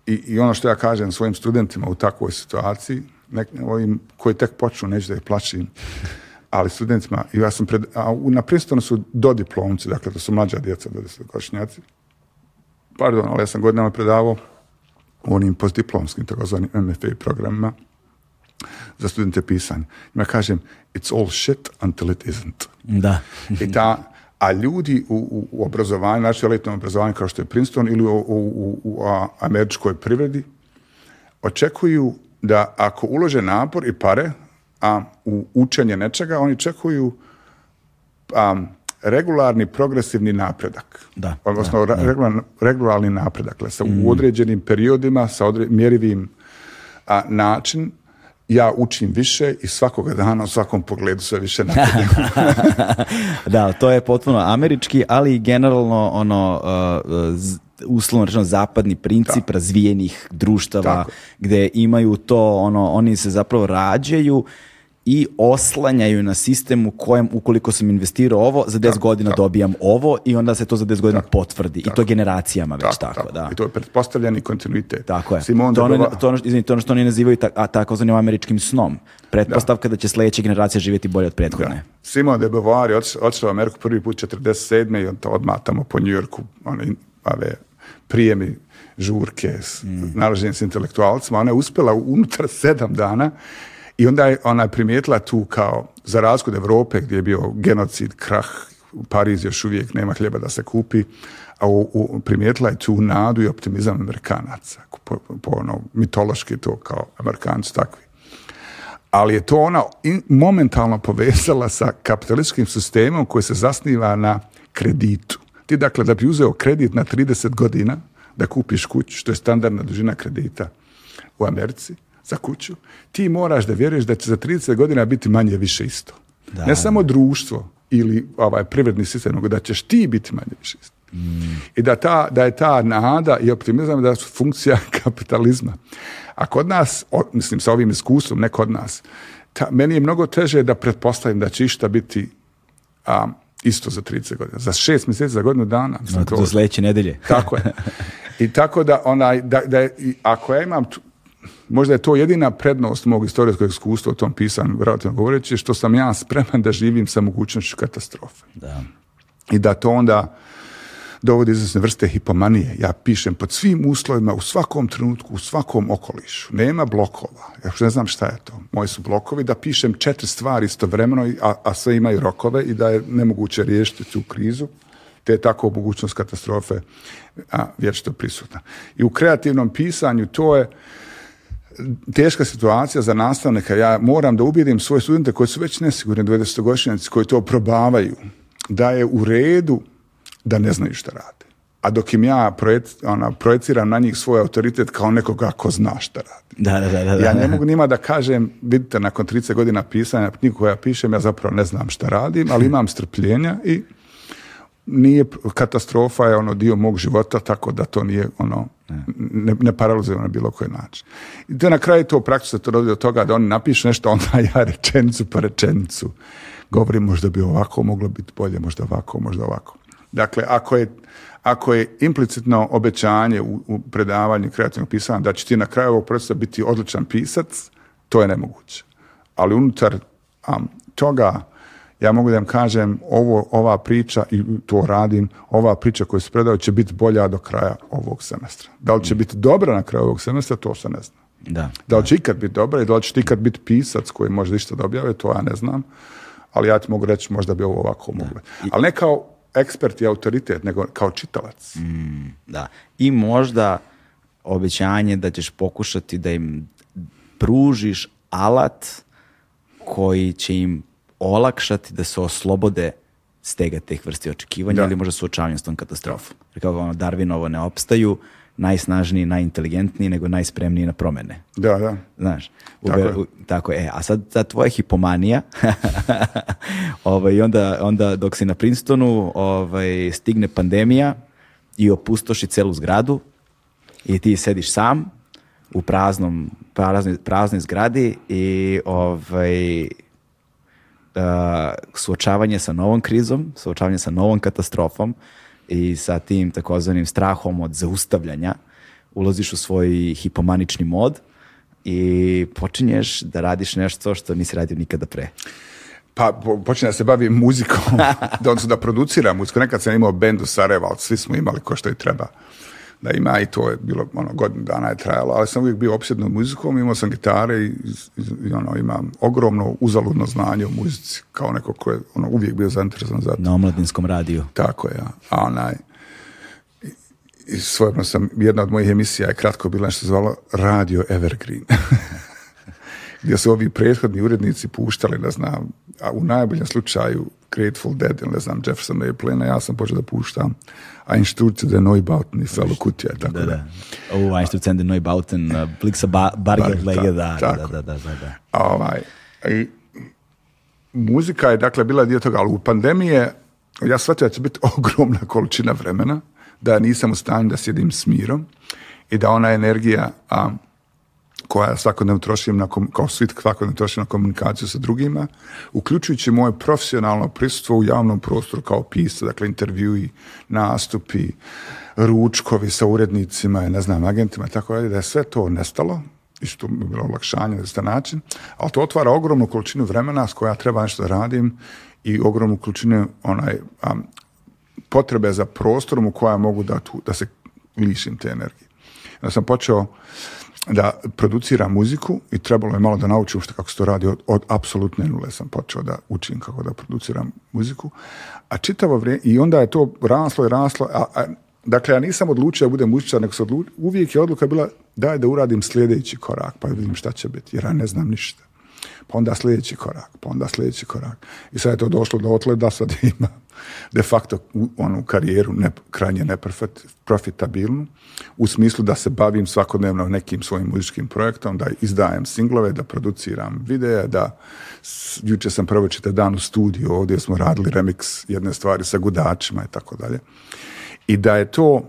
I, I ono što ja kažem svojim studentima u takvoj situaciji, nek, ovim koji tek počnu, neću da ih plaćim, ali studentima, ja sam pred, a na Princetonu su dodiplomci, dakle to su mlađa djeca, dodesetokošnjaci. Pardon, ali ja sam godinama predavao u onim postdiplomskim, takozvanim MFA programima za studente pisanja. Ja kažem, it's all shit until it isn't.
Da.
I ta, a ljudi u, u obrazovanju, znači elitnom obrazovanju kao što je Princeton ili u, u, u američkoj privredi, očekuju da ako ulože napor i pare a, u učenje nečega, oni čekuju a, regularni progresivni napredak.
Da,
Odnosno ra- regularni, regularni napredak. Dakle, sa, u određenim periodima, sa odre- mjerivim a, način, ja učim više i svakoga dana u svakom pogledu sve više napredujem.
da, to je potpuno američki, ali generalno ono uh, uslovno rečeno zapadni princip razvijenih društava
Tako.
gde imaju to ono oni se zapravo rađaju i oslanjaju na sistem u kojem ukoliko sam investirao ovo za 10 godina dobijam ovo i onda se to za 10 godina potvrdi i to generacijama već tako, da.
I to je pretpostavljeni kontinuitet.
Tako je.
Simone
to, ono,
Beauvoir-
to, ono, izvini, to ono što oni nazivaju ta, a, takozvanim američkim snom. Pretpostavka da. će sledeća generacija živjeti bolje od prethodne.
Simon de Beauvoir je otiš- otišao u Ameriku prvi put 47. i on to odmah tamo po New Yorku, one, ove prijemi žurke s
Mm.
nalaženjem s intelektualcima. Ona je uspjela unutar sedam dana i onda je ona primijetila tu kao, za razliku od Evrope gdje je bio genocid, krah, u Pariz još uvijek nema hljeba da se kupi, a u, u- primijetila je tu nadu i optimizam Amerikanaca, po, po ono, mitološki to kao Amerikanci takvi ali je to ona in- momentalno povezala sa kapitalističkim sistemom koji se zasniva na kreditu. Ti dakle da bi uzeo kredit na 30 godina da kupiš kuću, što je standardna dužina kredita u Americi za kuću, ti moraš da vjeruješ da će za 30 godina biti manje više isto.
Da.
Ne samo društvo ili ovaj privredni sistem, nego da ćeš ti biti manje više isto. I da, ta, da je ta nada i optimizam da su funkcija kapitalizma. A kod nas, o- mislim sa ovim iskustvom, ne kod nas, ta, meni je mnogo teže da pretpostavim da će išta biti a, isto za 30 godina. Za šest mjeseci, za godinu dana. Mislim,
Do sledeće nedelje.
tako je. I tako da, onaj, da, da je, i ako ja imam, možda je to jedina prednost mog istorijskog iskustva u tom pisanju, relativno govoreći, što sam ja spreman da živim sa mogućnošću katastrofe
Da.
i da to onda dovodi izvesne vrste hipomanije. Ja pišem pod svim uslovima, u svakom trenutku, u svakom okolišu. Nema blokova. Ja ne znam šta je to. Moji su blokovi da pišem četiri stvari istovremeno, a, a sve imaju rokove i da je nemoguće riješiti tu krizu te je tako mogućnost katastrofe a, vječito prisutna. I u kreativnom pisanju to je teška situacija za nastavnika. Ja moram da ubijedim svoje studente koji su već nesigurni 20-godišnjaci, koji to probavaju, da je u redu da ne znaju šta rade. A dok im ja projec, ona, projeciram na njih svoj autoritet kao nekoga ko zna šta radi.
Da, da, da.
Ja ne mogu njima da kažem, vidite, nakon 30 godina pisanja knjigu koju ja pišem, ja zapravo ne znam šta radim, ali imam strpljenja i nije katastrofa je ono dio mog života tako da to nije ono ne, ne paralizuje na bilo koji način. I da na kraju to praktično se to dovodi do toga da oni napišu nešto onda ja rečenicu po rečenicu govorim možda bi ovako moglo biti bolje, možda ovako, možda ovako. Dakle, ako je, ako je implicitno obećanje u, u predavanju kreativnog pisanja da će ti na kraju ovog procesa biti odličan pisac, to je nemoguće. Ali unutar am, toga ja mogu da vam kažem ovo, ova priča i to radim, ova priča koju se predao će biti bolja do kraja ovog semestra. Da li će biti dobra na kraju ovog semestra, to se ne zna.
Da.
Da li će ikad biti dobra i da li će ikad biti pisac koji možda išta da objave, to ja ne znam. Ali ja ti mogu reći možda bi ovo ovako moglo. Ali ne kao ekspert i autoritet, nego kao čitalac.
Da. I možda obećanje da ćeš pokušati da im pružiš alat koji će im olakšati da se oslobode stega teh vrsti očekivanja
Da.
ili možda suočavanja s tom katastrofom. Jer kao ono, Darwinovo ne opstaju najsnažniji, najinteligentniji, nego najspremniji na promene.
Da, da.
Znaš,
Tako
ube-
je.
u- tako je. E, a sad ta tvoja hipomanija, ovaj, onda, onda dok si na Princetonu ovaj, stigne pandemija i opustoši celu zgradu i ti sediš sam u praznom, praznoj, praznoj zgradi i ovaj, suočavanje sa novom krizom, suočavanje sa novom katastrofom i sa tim takozvanim strahom od zaustavljanja, ulaziš u svoj hipomanični mod i počinješ da radiš nešto što nisi radio nikada pre.
Pa po, počne da se bavim muzikom, da, da produciram muziku. Nekad sam imao bend u Sarajevo, ali svi smo imali ko što i treba da ima i to je bilo ono, godinu dana je trajalo, ali sam uvijek bio opsjedno muzikom, imao sam gitare i, i, ono, imam ogromno uzaludno znanje o muzici, kao neko ko je ono, uvijek bio zainteresovan za to.
Na omladinskom radiju.
Tako je, ja. a onaj, i, svojevremeno sam, jedna od mojih emisija je kratko bila nešto zvalo Radio Evergreen. gdje su ovi prethodni urednici puštali, ne znam, a u najboljem slučaju Grateful Dead ili ne znam Jefferson Airplane, ja sam počeo da puštam Ein Sturz der Neubauten i Felo Kutija, tako da.
Da. Oh, ein Sturz der Neubauten, uh, Blixa ba Bargerlege,
Ta-
da, da, da, da, da.
Ovaj, i muzika je dakle bila dio toga, ali u pandemiji ja shvatio da će biti ogromna količina vremena, da nisam u stanju da sjedim s mirom i da ona energija a, koja svakodnevno trošim na, kao svi svakodnevno trošim na komunikaciju sa drugima, uključujući moje profesionalno prisustvo u javnom prostoru kao pisac, dakle intervjui, nastupi, ručkovi sa urednicima ne znam, agentima tako dalje, da je sve to nestalo i što mi je bilo olakšanje na isti način, ali to otvara ogromnu količinu vremena s koja treba nešto da radim i ogromnu količinu onaj, am, potrebe za prostorom u koja mogu da, tu, da se lišim te energije. Ja sam počeo da produciram muziku i trebalo je malo da naučim što kako se to radi od, od apsolutne nule sam počeo da učim kako da produciram muziku a čitavo vrijeme i onda je to raslo i raslo a, a, dakle ja nisam odlučio da budem muzičar nego sam odlučio, uvijek je odluka bila daj da uradim sljedeći korak pa vidim šta će biti jer ja ne znam ništa pa onda sljedeći korak, pa onda sljedeći korak. I sad je to došlo do otle da sad ima de facto onu karijeru ne, krajnje neprofitabilnu, u smislu da se bavim svakodnevno nekim svojim muzičkim projektom, da izdajem singlove, da produciram videa, da jučer sam prvo dan u studiju, ovdje smo radili remix jedne stvari sa gudačima i tako dalje. I da je to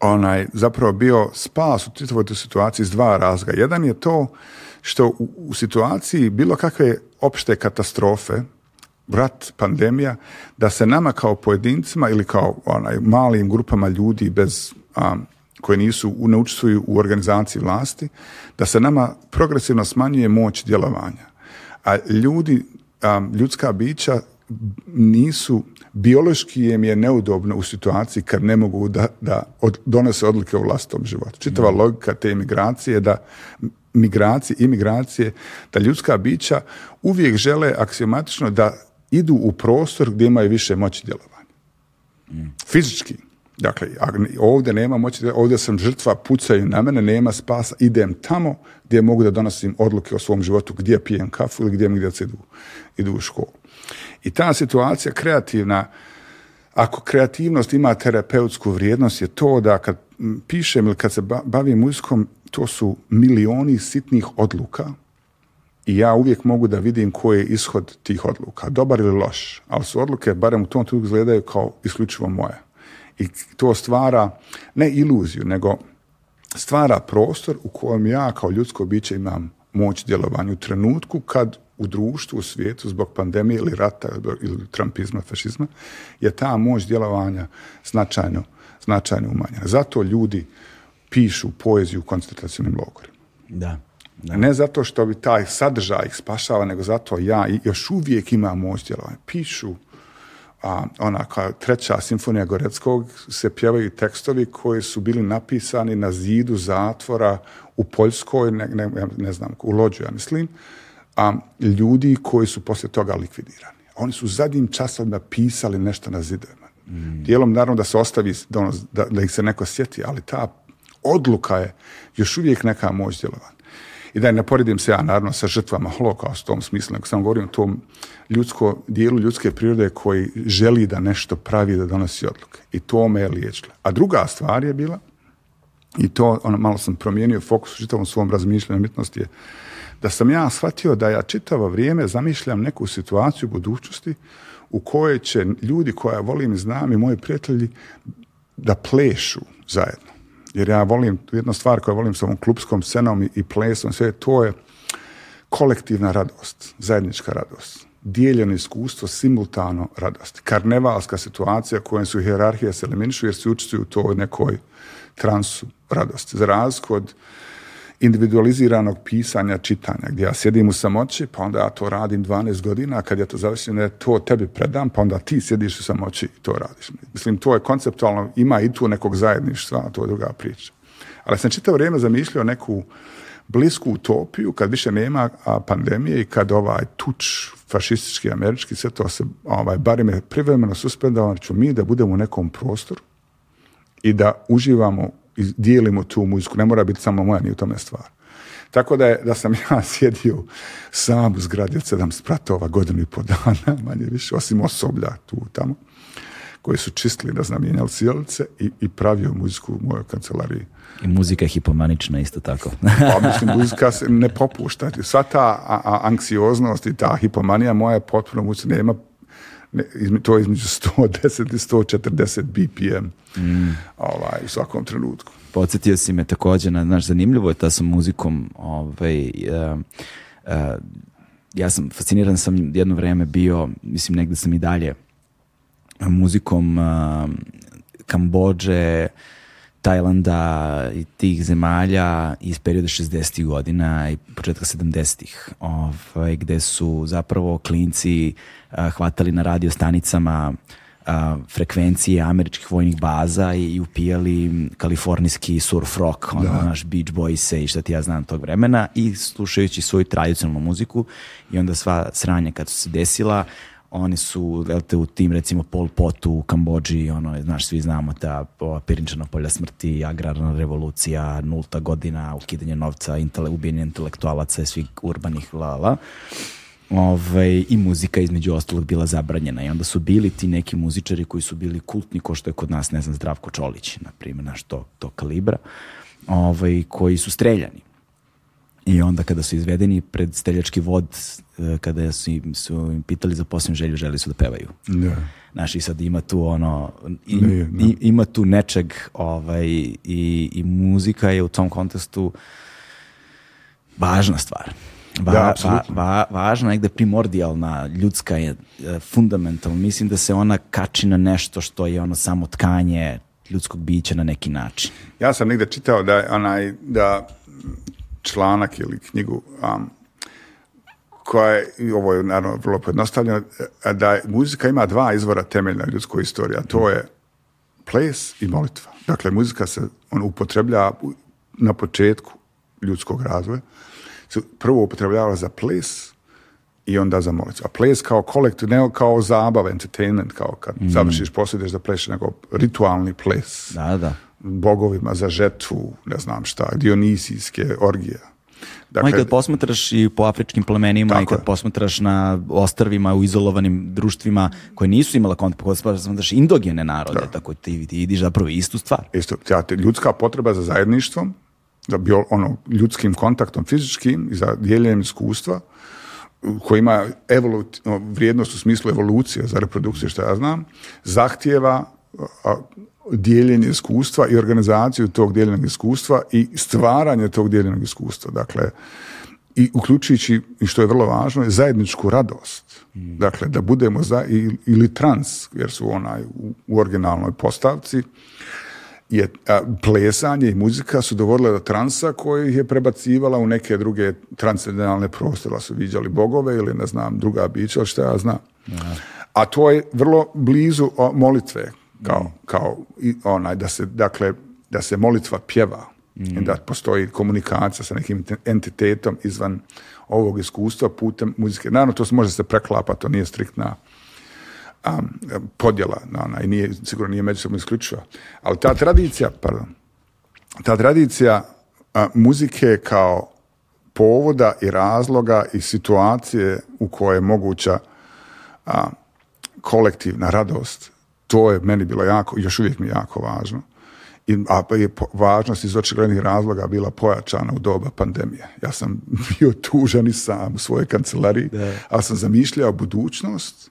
onaj zapravo bio spas u toj situaciji iz dva razloga. Jedan je to što u, u situaciji bilo kakve opšte katastrofe, rat, pandemija, da se nama kao pojedincima ili kao onaj malim grupama ljudi bez um, koji nisu ne učestvuju u organizaciji vlasti, da se nama progresivno smanjuje moć djelovanja. A ljudi, um, ljudska bića nisu, biološki im je neudobno u situaciji kad ne mogu da, da od, donose odluke u vlastitom životu. Čitava logika te imigracije je da migracije, imigracije, da ljudska bića uvijek žele aksiomatično da idu u prostor gdje imaju više moći djelovanja. Fizički. Dakle, ovdje nema moći, ovdje sam žrtva, pucaju na mene, nema spasa, idem tamo gdje mogu da donosim odluke o svom životu, gdje pijem kafu ili gdje mi djeca idu, idu u školu. I ta situacija kreativna, ako kreativnost ima terapeutsku vrijednost je to da kad pišem ili kad se ba- bavim muzikom, to su milioni sitnih odluka i ja uvijek mogu da vidim koji je ishod tih odluka, dobar ili loš, ali su odluke, barem u tom trenutku izgledaju kao isključivo moje. I to stvara ne iluziju, nego stvara prostor u kojem ja kao ljudsko biće imam moć djelovanja u trenutku kad u društvu, u svijetu, zbog pandemije ili rata ili trumpizma, fašizma, je ta moć djelovanja značajno, značajno umanjena. Zato ljudi pišu poeziju u koncentracijnim logorima.
Da. da.
Ne zato što bi taj sadržaj ih spašava, nego zato ja još uvijek imam moć djelovanja. Pišu a, ona kao treća simfonija Goreckog se pjevaju tekstovi koji su bili napisani na zidu zatvora u Poljskoj, ne, ne, ne znam, u Lođu, ja mislim, a, ljudi koji su poslije toga likvidirani. Oni su zadnjim časovima pisali nešto na zidovima. Dijelom naravno da se ostavi, da, ono- da, da ih se neko sjeti, ali ta odluka je još uvijek neka moć djelovanja. I da ne poredim se ja naravno sa žrtvama holokausta u tom smislu, nego sam govorio o tom ljudsko, dijelu ljudske prirode koji želi da nešto pravi, da donosi odluke. I to me je liječilo. A druga stvar je bila, i to ono, malo sam promijenio fokus u čitavom svom razmišljanju umjetnosti je da sam ja shvatio da ja čitavo vrijeme zamišljam neku situaciju u budućnosti u kojoj će ljudi koje ja volim i znam i moji prijatelji da plešu zajedno. Jer ja volim, jedna stvar koju volim sa ovom klubskom scenom i, i plesom, sve to je kolektivna radost, zajednička radost, dijeljeno iskustvo, simultano radost. Karnevalska situacija u kojoj su hierarhije se eliminišu jer se učestvuju u toj nekoj transu radosti. Za razliku od individualiziranog pisanja, čitanja, gdje ja sjedim u samoći, pa onda ja to radim 12 godina, kad ja to završim, ne, to tebi predam, pa onda ti sjediš u samoći i to radiš. Mislim, to je konceptualno, ima i tu nekog zajedništva, to je druga priča. Ali sam čitavo vrijeme zamišljao neku blisku utopiju, kad više nema pandemije i kad ovaj tuč fašistički, američki, sve to se, ovaj, barem je privremeno suspendovano, ću mi da budemo u nekom prostoru i da uživamo dijelimo tu muziku. Ne mora biti samo moja, ni u tome stvar. Tako da, je, da sam ja sjedio sam u zgradi od sedam spratova godinu i po dana, manje više, osim osoblja tu tamo, koji su čistili, da znam, mijenjali sjelice i, i pravio muziku u mojoj kancelariji.
I muzika je hipomanična isto tako.
Pa mislim, muzika se ne popušta. Sva ta a, a, anksioznost i ta hipomanija moja je potpuno muzica. Nema, to je između 110 i 140 BPM ovaj, u svakom trenutku.
Podsjetio si me takođe na, znaš, zanimljivo je ta sa muzikom, ovaj, e, e, ja sam, fasciniran sam jedno vreme bio, mislim, negde sam i dalje, muzikom uh, Kambođe, Tajlanda i tih zemalja iz perioda 60. godina i početka 70. Ovaj, gde su zapravo klinci a, hvatali na radio stanicama a, frekvencije američkih vojnih baza i, i upijali kalifornijski surf rock, ono, naš Beach Boys i šta ti ja znam tog vremena i slušajući svoju tradicionalnu muziku i onda sva sranja kad su se desila oni su jel te, u tim recimo Pol Potu u Kambođi, ono, znaš, svi znamo ta pirinčana polja smrti, agrarna revolucija, nulta godina, ukidanje novca, intele, ubijanje intelektualaca i svih urbanih lala. Ovaj, I muzika između ostalog bila zabranjena i onda su bili ti neki muzičari koji su bili kultni, ko što je kod nas, ne znam, Zdravko Čolić, na primjer, naš to, to kalibra, ovaj, koji su streljani. I onda kada su izvedeni pred steljački vod, e, kada su im, su im pitali za posljednju želju, želi su da pevaju.
Da.
Znaš, i sad ima tu ono, i,
Ne, da.
i- ima tu nečeg ovaj, i, i muzika je u tom kontekstu važna stvar. Va,
Da,
va, va, važna, negde primordijalna, ljudska je e, fundamentalna. Mislim da se ona kači na nešto što je ono samo tkanje ljudskog bića na neki način.
Ja sam negdje čitao da onaj, da članak ili knjigu um, koja je, i ovo je naravno vrlo pojednostavljeno, da muzika ima dva izvora temeljna ljudskoj istoriji, a to je ples i molitva. Dakle, muzika se on upotrebljava u- na početku ljudskog razvoja. Se prvo upotrebljava za ples i onda za molitvu. A ples kao kolektiv, ne kao zabava, entertainment, kao kad završiš posao ideš da nego ritualni ples
Da, da.
Bogovima za žetvu, ne znam šta, dionisijske orgije.
Ma i
Dakle,
kad posmatraš i po afričkim plemenima i kad
je.
posmatraš na ostrvima u izolovanim društvima koje nisu imala kontakt, kad posmatraš indogene narode, tako ti, ti vidiš zapravo istu stvar.
isto, ja, ljudska potreba za zajedništvom, za bio, ono, ljudskim kontaktom fizičkim i za dijeljenjem iskustva, koji ima evolut, no, vrijednost u smislu evolucije za reprodukciju, što ja znam, zahtjeva a, dijeljenje iskustva i organizaciju tog dijeljenog iskustva i stvaranje tog dijeljenog iskustva. Dakle, i uključujući, i što je vrlo važno, je zajedničku radost. Dakle, da budemo za, ili trans, jer su onaj u, originalnoj postavci, je a, plesanje i muzika su dovodile do transa koji ih je prebacivala u neke druge transcendentalne prostore, su viđali bogove ili ne znam, druga bića, šta ja znam. A to je vrlo blizu molitve, kao, kao i onaj, da se, dakle, da se molitva pjeva, i da postoji komunikacija sa nekim entitetom izvan ovog iskustva putem muzike. Naravno, to se može se preklapati, to nije striktna a, podjela, na ona, i nije, sigurno nije međusobno isključiva. Ali ta tradicija, pardon, ta tradicija a, muzike kao povoda i razloga i situacije u kojoj je moguća a, kolektivna radost, to je meni bilo jako, još uvijek mi jako važno. I, a je važnost iz očiglednih razloga bila pojačana u doba pandemije. Ja sam bio tužan i sam u svojoj kancelariji, ali sam zamišljao budućnost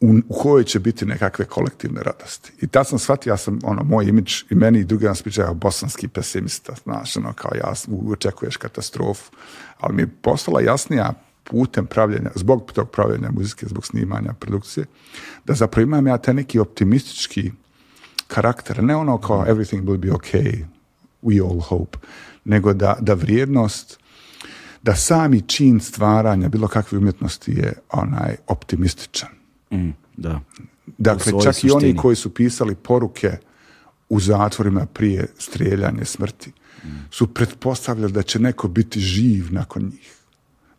u, u kojoj će biti nekakve kolektivne radosti. I tad sam shvatio, ja sam, ono, moj imidž i meni i drugi nas pričaju bosanski pesimista, znaš, ono, kao ja, očekuješ katastrofu, ali mi je postala jasnija putem pravljenja, zbog tog pravljenja muzike, zbog snimanja produkcije, da zapravo imam ja taj neki optimistički karakter, ne ono kao everything will be okay, we all hope, nego da, da vrijednost, da sami čin stvaranja bilo kakve umjetnosti je onaj optimističan.
Mm, da.
Dakle, čak i oni
suštini.
koji su pisali poruke u zatvorima prije strijeljanja smrti, su pretpostavljali da će neko biti živ nakon njih,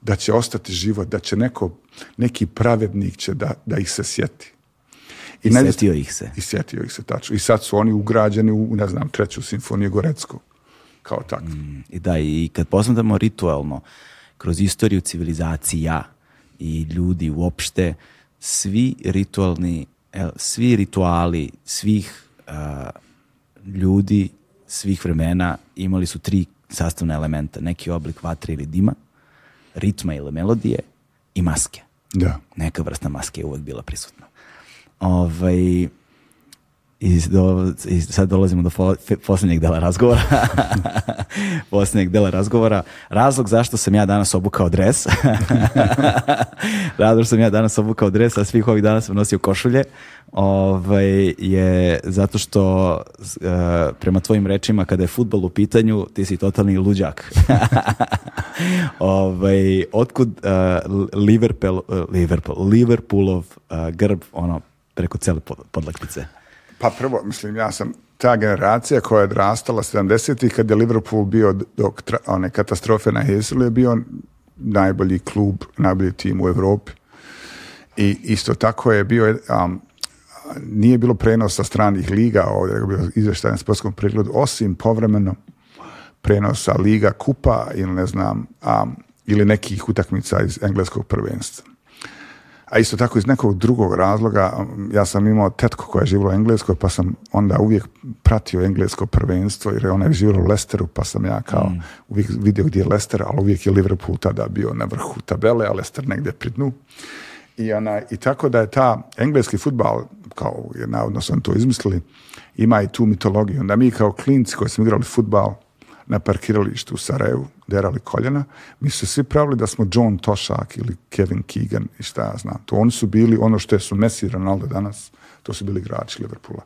da će ostati život, da će neko, neki pravednik će da, da ih se sjeti.
I
najzast-
setio ih se.
I sjetio ih se tačno. I sad su oni ugrađeni u, ne znam, treću simfoniju Goreckog. kao takve.
I da, i kad posmatramo ritualno, kroz istoriju civilizacija i ljudi uopšte, svi ritualni, svi rituali svih a, ljudi, svih vremena imali su tri sastavna elementa. Neki oblik vatre ili dima, ritma ili melodije i maske.
Da.
Neka vrsta maske je uvek bila prisutna. Ovaj, i, do, I sad dolazimo do posljednjeg dela razgovora. posljednjeg dela razgovora. Razlog zašto sam ja danas obukao dres. Razlog sam ja danas obukao dres, a svih ovih dana sam nosio košulje, ovaj, je zato što e, prema tvojim rečima kada je futbol u pitanju, ti si totalni luđak. ovaj, otkud e, Liverpool, e, Liverpool, Liverpoolov e, grb ono, preko cele pod- podlaktice?
Pa prvo, mislim, ja sam ta generacija koja je odrastala 70-ih kad je Liverpool bio dok one katastrofe na Heselu je bio najbolji klub, najbolji tim u Europi. I isto tako je bio, um, nije bilo prenosa stranih liga ovdje, je bio izvještaj na sportskom pregledu, osim povremeno prenosa liga kupa ili ne znam, um, ili nekih utakmica iz engleskog prvenstva. A isto tako iz nekog drugog razloga, ja sam imao tetku koja je živjela u Engleskoj, pa sam onda uvijek pratio englesko prvenstvo, jer je ona je živjela u Lesteru, pa sam ja kao uvijek vidio gdje je Lester, ali uvijek je Liverpool tada bio na vrhu tabele, a Lester negdje pri dnu. I, ona, I tako da je ta engleski futbal, kao je navodno oni to izmislili, ima i tu mitologiju. Onda mi kao klinci koji smo igrali futbal na parkiralištu u Sarajevu, derali koljena, mi su svi pravili da smo John Tošak ili Kevin Keegan i šta ja znam. To oni su bili ono što su Messi i Ronaldo danas, to su bili igrači Liverpoola.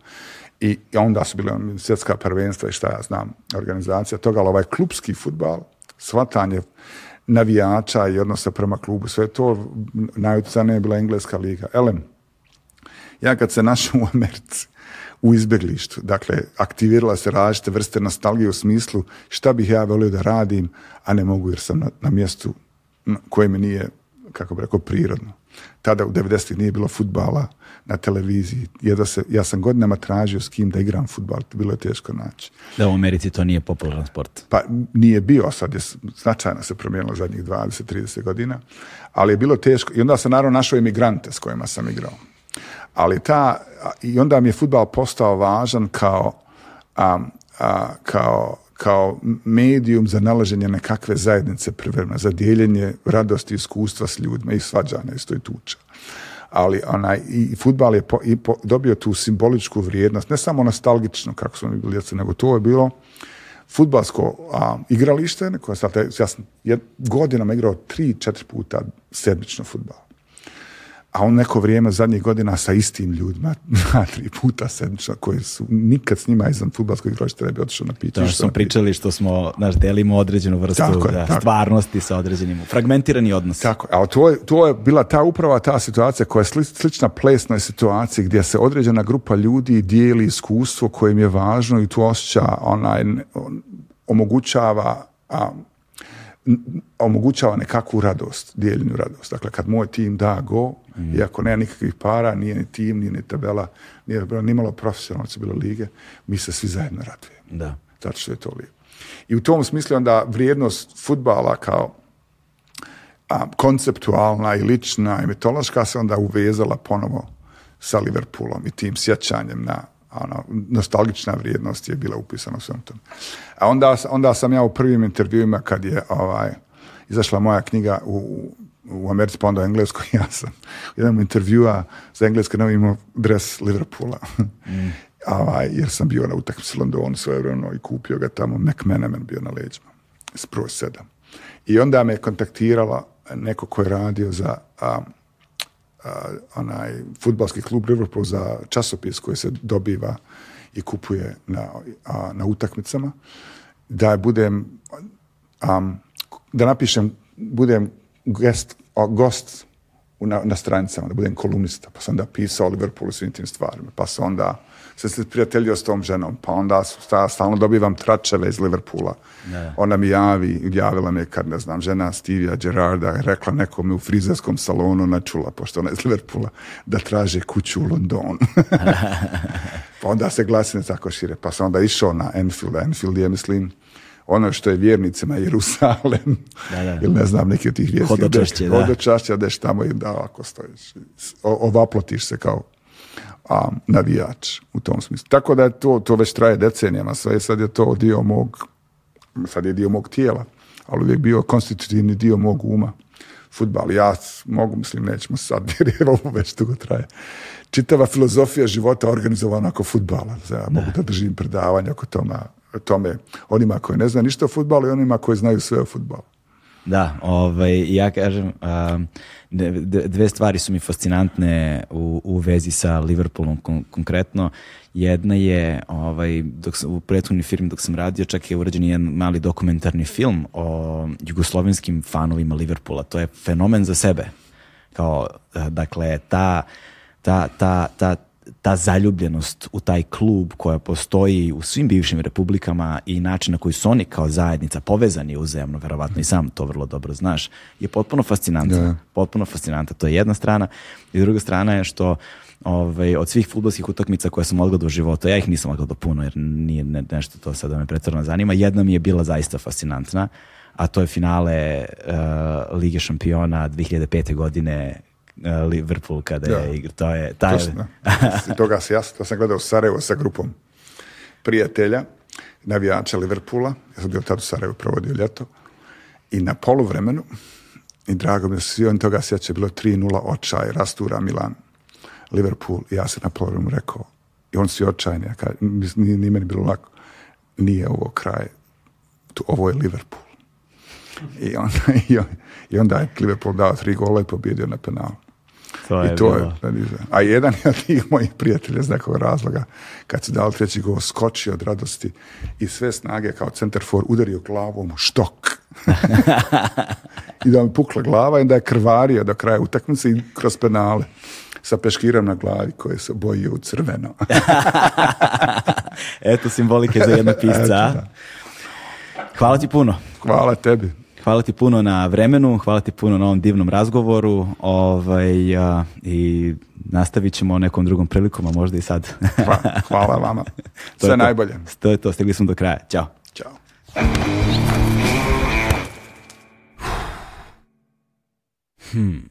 I, onda su bile ono, svjetska prvenstva i šta ja znam, organizacija toga, ali ovaj klubski futbal, shvatanje navijača i odnosa prema klubu, sve to najutjecajnija je bila engleska liga. Elem, ja kad se našao u Americi, u izbjeglištu, dakle, aktivirala se različite vrste nostalgije u smislu šta bih ja volio da radim, a ne mogu jer sam na, na mjestu koje mi nije, kako bi rekao, prirodno. Tada u 90-ih nije bilo futbala na televiziji. Jedva se, ja sam godinama tražio s kim da igram futbal, bilo je teško naći.
Da u Americi to nije popularan sport.
Pa nije bio, sad je značajno se promijenilo zadnjih 20-30 godina, ali je bilo teško. I onda sam naravno našao imigrante s kojima sam igrao. Ali ta, i onda mi je futbal postao važan kao, a, a, kao, kao medijum za nalaženje nekakve zajednice privremeno, za dijeljenje radosti iskustva s ljudima i svađanja isto i tuča. Ali onaj, i futbal je po, i po- dobio tu simboličku vrijednost, ne samo nostalgično kako smo mi bili djeca, nego to je bilo futbalsko a, igralište, koje sad, ja sam godinama igrao tri, četiri puta sedmično futbal. A on neko vrijeme zadnjih godina sa istim ljudima, dva, tri puta sedmično, koji su nikad s njima izvan futbalskog igrališta ne bi otišao na piće.
To što smo pričali što smo, znaš, delimo određenu vrstu
Tako je,
da,
tako.
stvarnosti sa određenim, fragmentirani odnos.
Tako, a to je, to je bila ta uprava ta situacija koja je sli- slična plesnoj situaciji gdje se određena grupa ljudi dijeli iskustvo koje im je važno i tu osjeća onaj, on- omogućava a, omogućava nekakvu radost, dijeljenju radost. Dakle, kad moj tim da go, iako nema nikakvih para, nije ni tim, nije ni tabela, nije bilo ni malo profesionalno su bile lige, mi se svi zajedno radujemo
Da.
zato što je to lijepo. I u tom smislu onda vrijednost futbala kao a, konceptualna i lična i mitološka se onda uvezala ponovo sa Liverpoolom i tim sjećanjem na ono, nostalgična vrijednost je bila upisana u svem tome. A onda, onda sam ja u prvim intervjuima kad je ovaj, izašla moja knjiga u, u Americi, pa onda u Engleskoj, ja sam u jednom intervjua za Engleske novi imao dres Liverpoola. Ovaj, jer sam bio na utakmici Londonu svojevremeno i kupio ga tamo, McManaman bio na leđima, s broj sedam. I onda me kontaktirala neko ko je radio za a, a, onaj futbalski klub Liverpool za časopis koji se dobiva i kupuje na, a, na utakmicama, da budem da napišem, budem guest, gost na, na stranicama, da budem kolumnista, pa sam onda pisao o Liverpoolu svim tim stvarima, pa sam onda se se prijateljio s tom ženom, pa onda sta, stalno dobivam tračeve iz Liverpoola. Ona mi javi, javila me kad, ne znam, žena Stevia Gerarda rekla nekome u frizerskom salonu, načula, pošto ona je iz Liverpoola, da traže kuću u Londonu. pa onda se glasine tako šire, pa sam onda išao na Enfield, Enfield je, mislim, ono što je vjernicima Jerusalem,
Da, da.
ili ne znam, neki od tih vijesti.
Hodočašće, da.
Hodočašće, odeš tamo i da, ovako stojiš. Ovaplotiš se kao a, navijač u tom smislu. Tako da to, to već traje decenijama, sve sad je to dio mog, sad je dio mog tijela, ali uvijek bio konstitutivni dio mog uma. Futbal, ja mogu, mislim, nećemo sad, jer je ovo već dugo traje. Čitava filozofija života organizovana oko futbala. Ja mogu da držim predavanja oko toma, tome onima koji ne znaju ništa o futbalu i onima koji znaju sve o futbalu.
Da, ovaj, ja kažem, um, dve stvari su mi fascinantne u, u vezi sa Liverpoolom kon- konkretno. Jedna je, ovaj, dok sam, u prethodnoj firmi dok sam radio, čak je urađen jedan mali dokumentarni film o jugoslovenskim fanovima Liverpoola. To je fenomen za sebe. Kao, eh, dakle, ta, ta, ta, ta, ta zaljubljenost u taj klub koja postoji u svim bivšim republikama i način na koji su oni kao zajednica povezani uzajamno, verovatno i sam to vrlo dobro znaš, je potpuno fascinantno.
Da.
Potpuno fascinantno. To je jedna strana. I druga strana je što ovaj, od svih futbolskih utakmica koje sam odgledao u životu, ja ih nisam odgledao puno jer nije ne- nešto to sada me pretjerano zanima, jedna mi je bila zaista fascinantna, a to je finale eh, Lige šampiona 2005. godine Liverpool kada
Da.
je igra. To je, taj,
Točno. I toga se ja, to sam gledao u Sarajevo sa grupom prijatelja, navijača Liverpoola. Ja sam bio tad u Sarajevu, provodio ljeto. I na poluvremenu, i drago mi je se svi oni toga sjeća, bilo 3-0 očaj, rastura Milan, Liverpool. I ja sam na poluvremenu rekao, i on si očajni, ja kažem, nije, nije meni bilo lako, nije ovo kraj, tu, ovo je Liverpool. I onda, i, on- i onda je Liverpool dao tri gola i pobjedio na penalu.
To je
I to je,
bilo.
predizam. a jedan je od tih mojih prijatelja iz nekog razloga, kad se dao treći gol, skočio od radosti i sve snage kao centar for udario glavom u štok. I da mu pukla glava i da je krvario do kraja utakmice i kroz penale sa peškirom na glavi koje se bojio u crveno.
Eto simbolike za jednog pisca. a? Hvala ti puno.
Hvala tebi.
Hvala ti puno na vremenu, hvala ti puno na ovom divnom razgovoru ovaj, a, i nastavit ćemo nekom drugom prilikom, a možda i sad.
Hva- Hvala vama.
To je
Sve
to.
najbolje.
To je to, stigli smo do kraja. Ćao.
Ćao.
Hmm.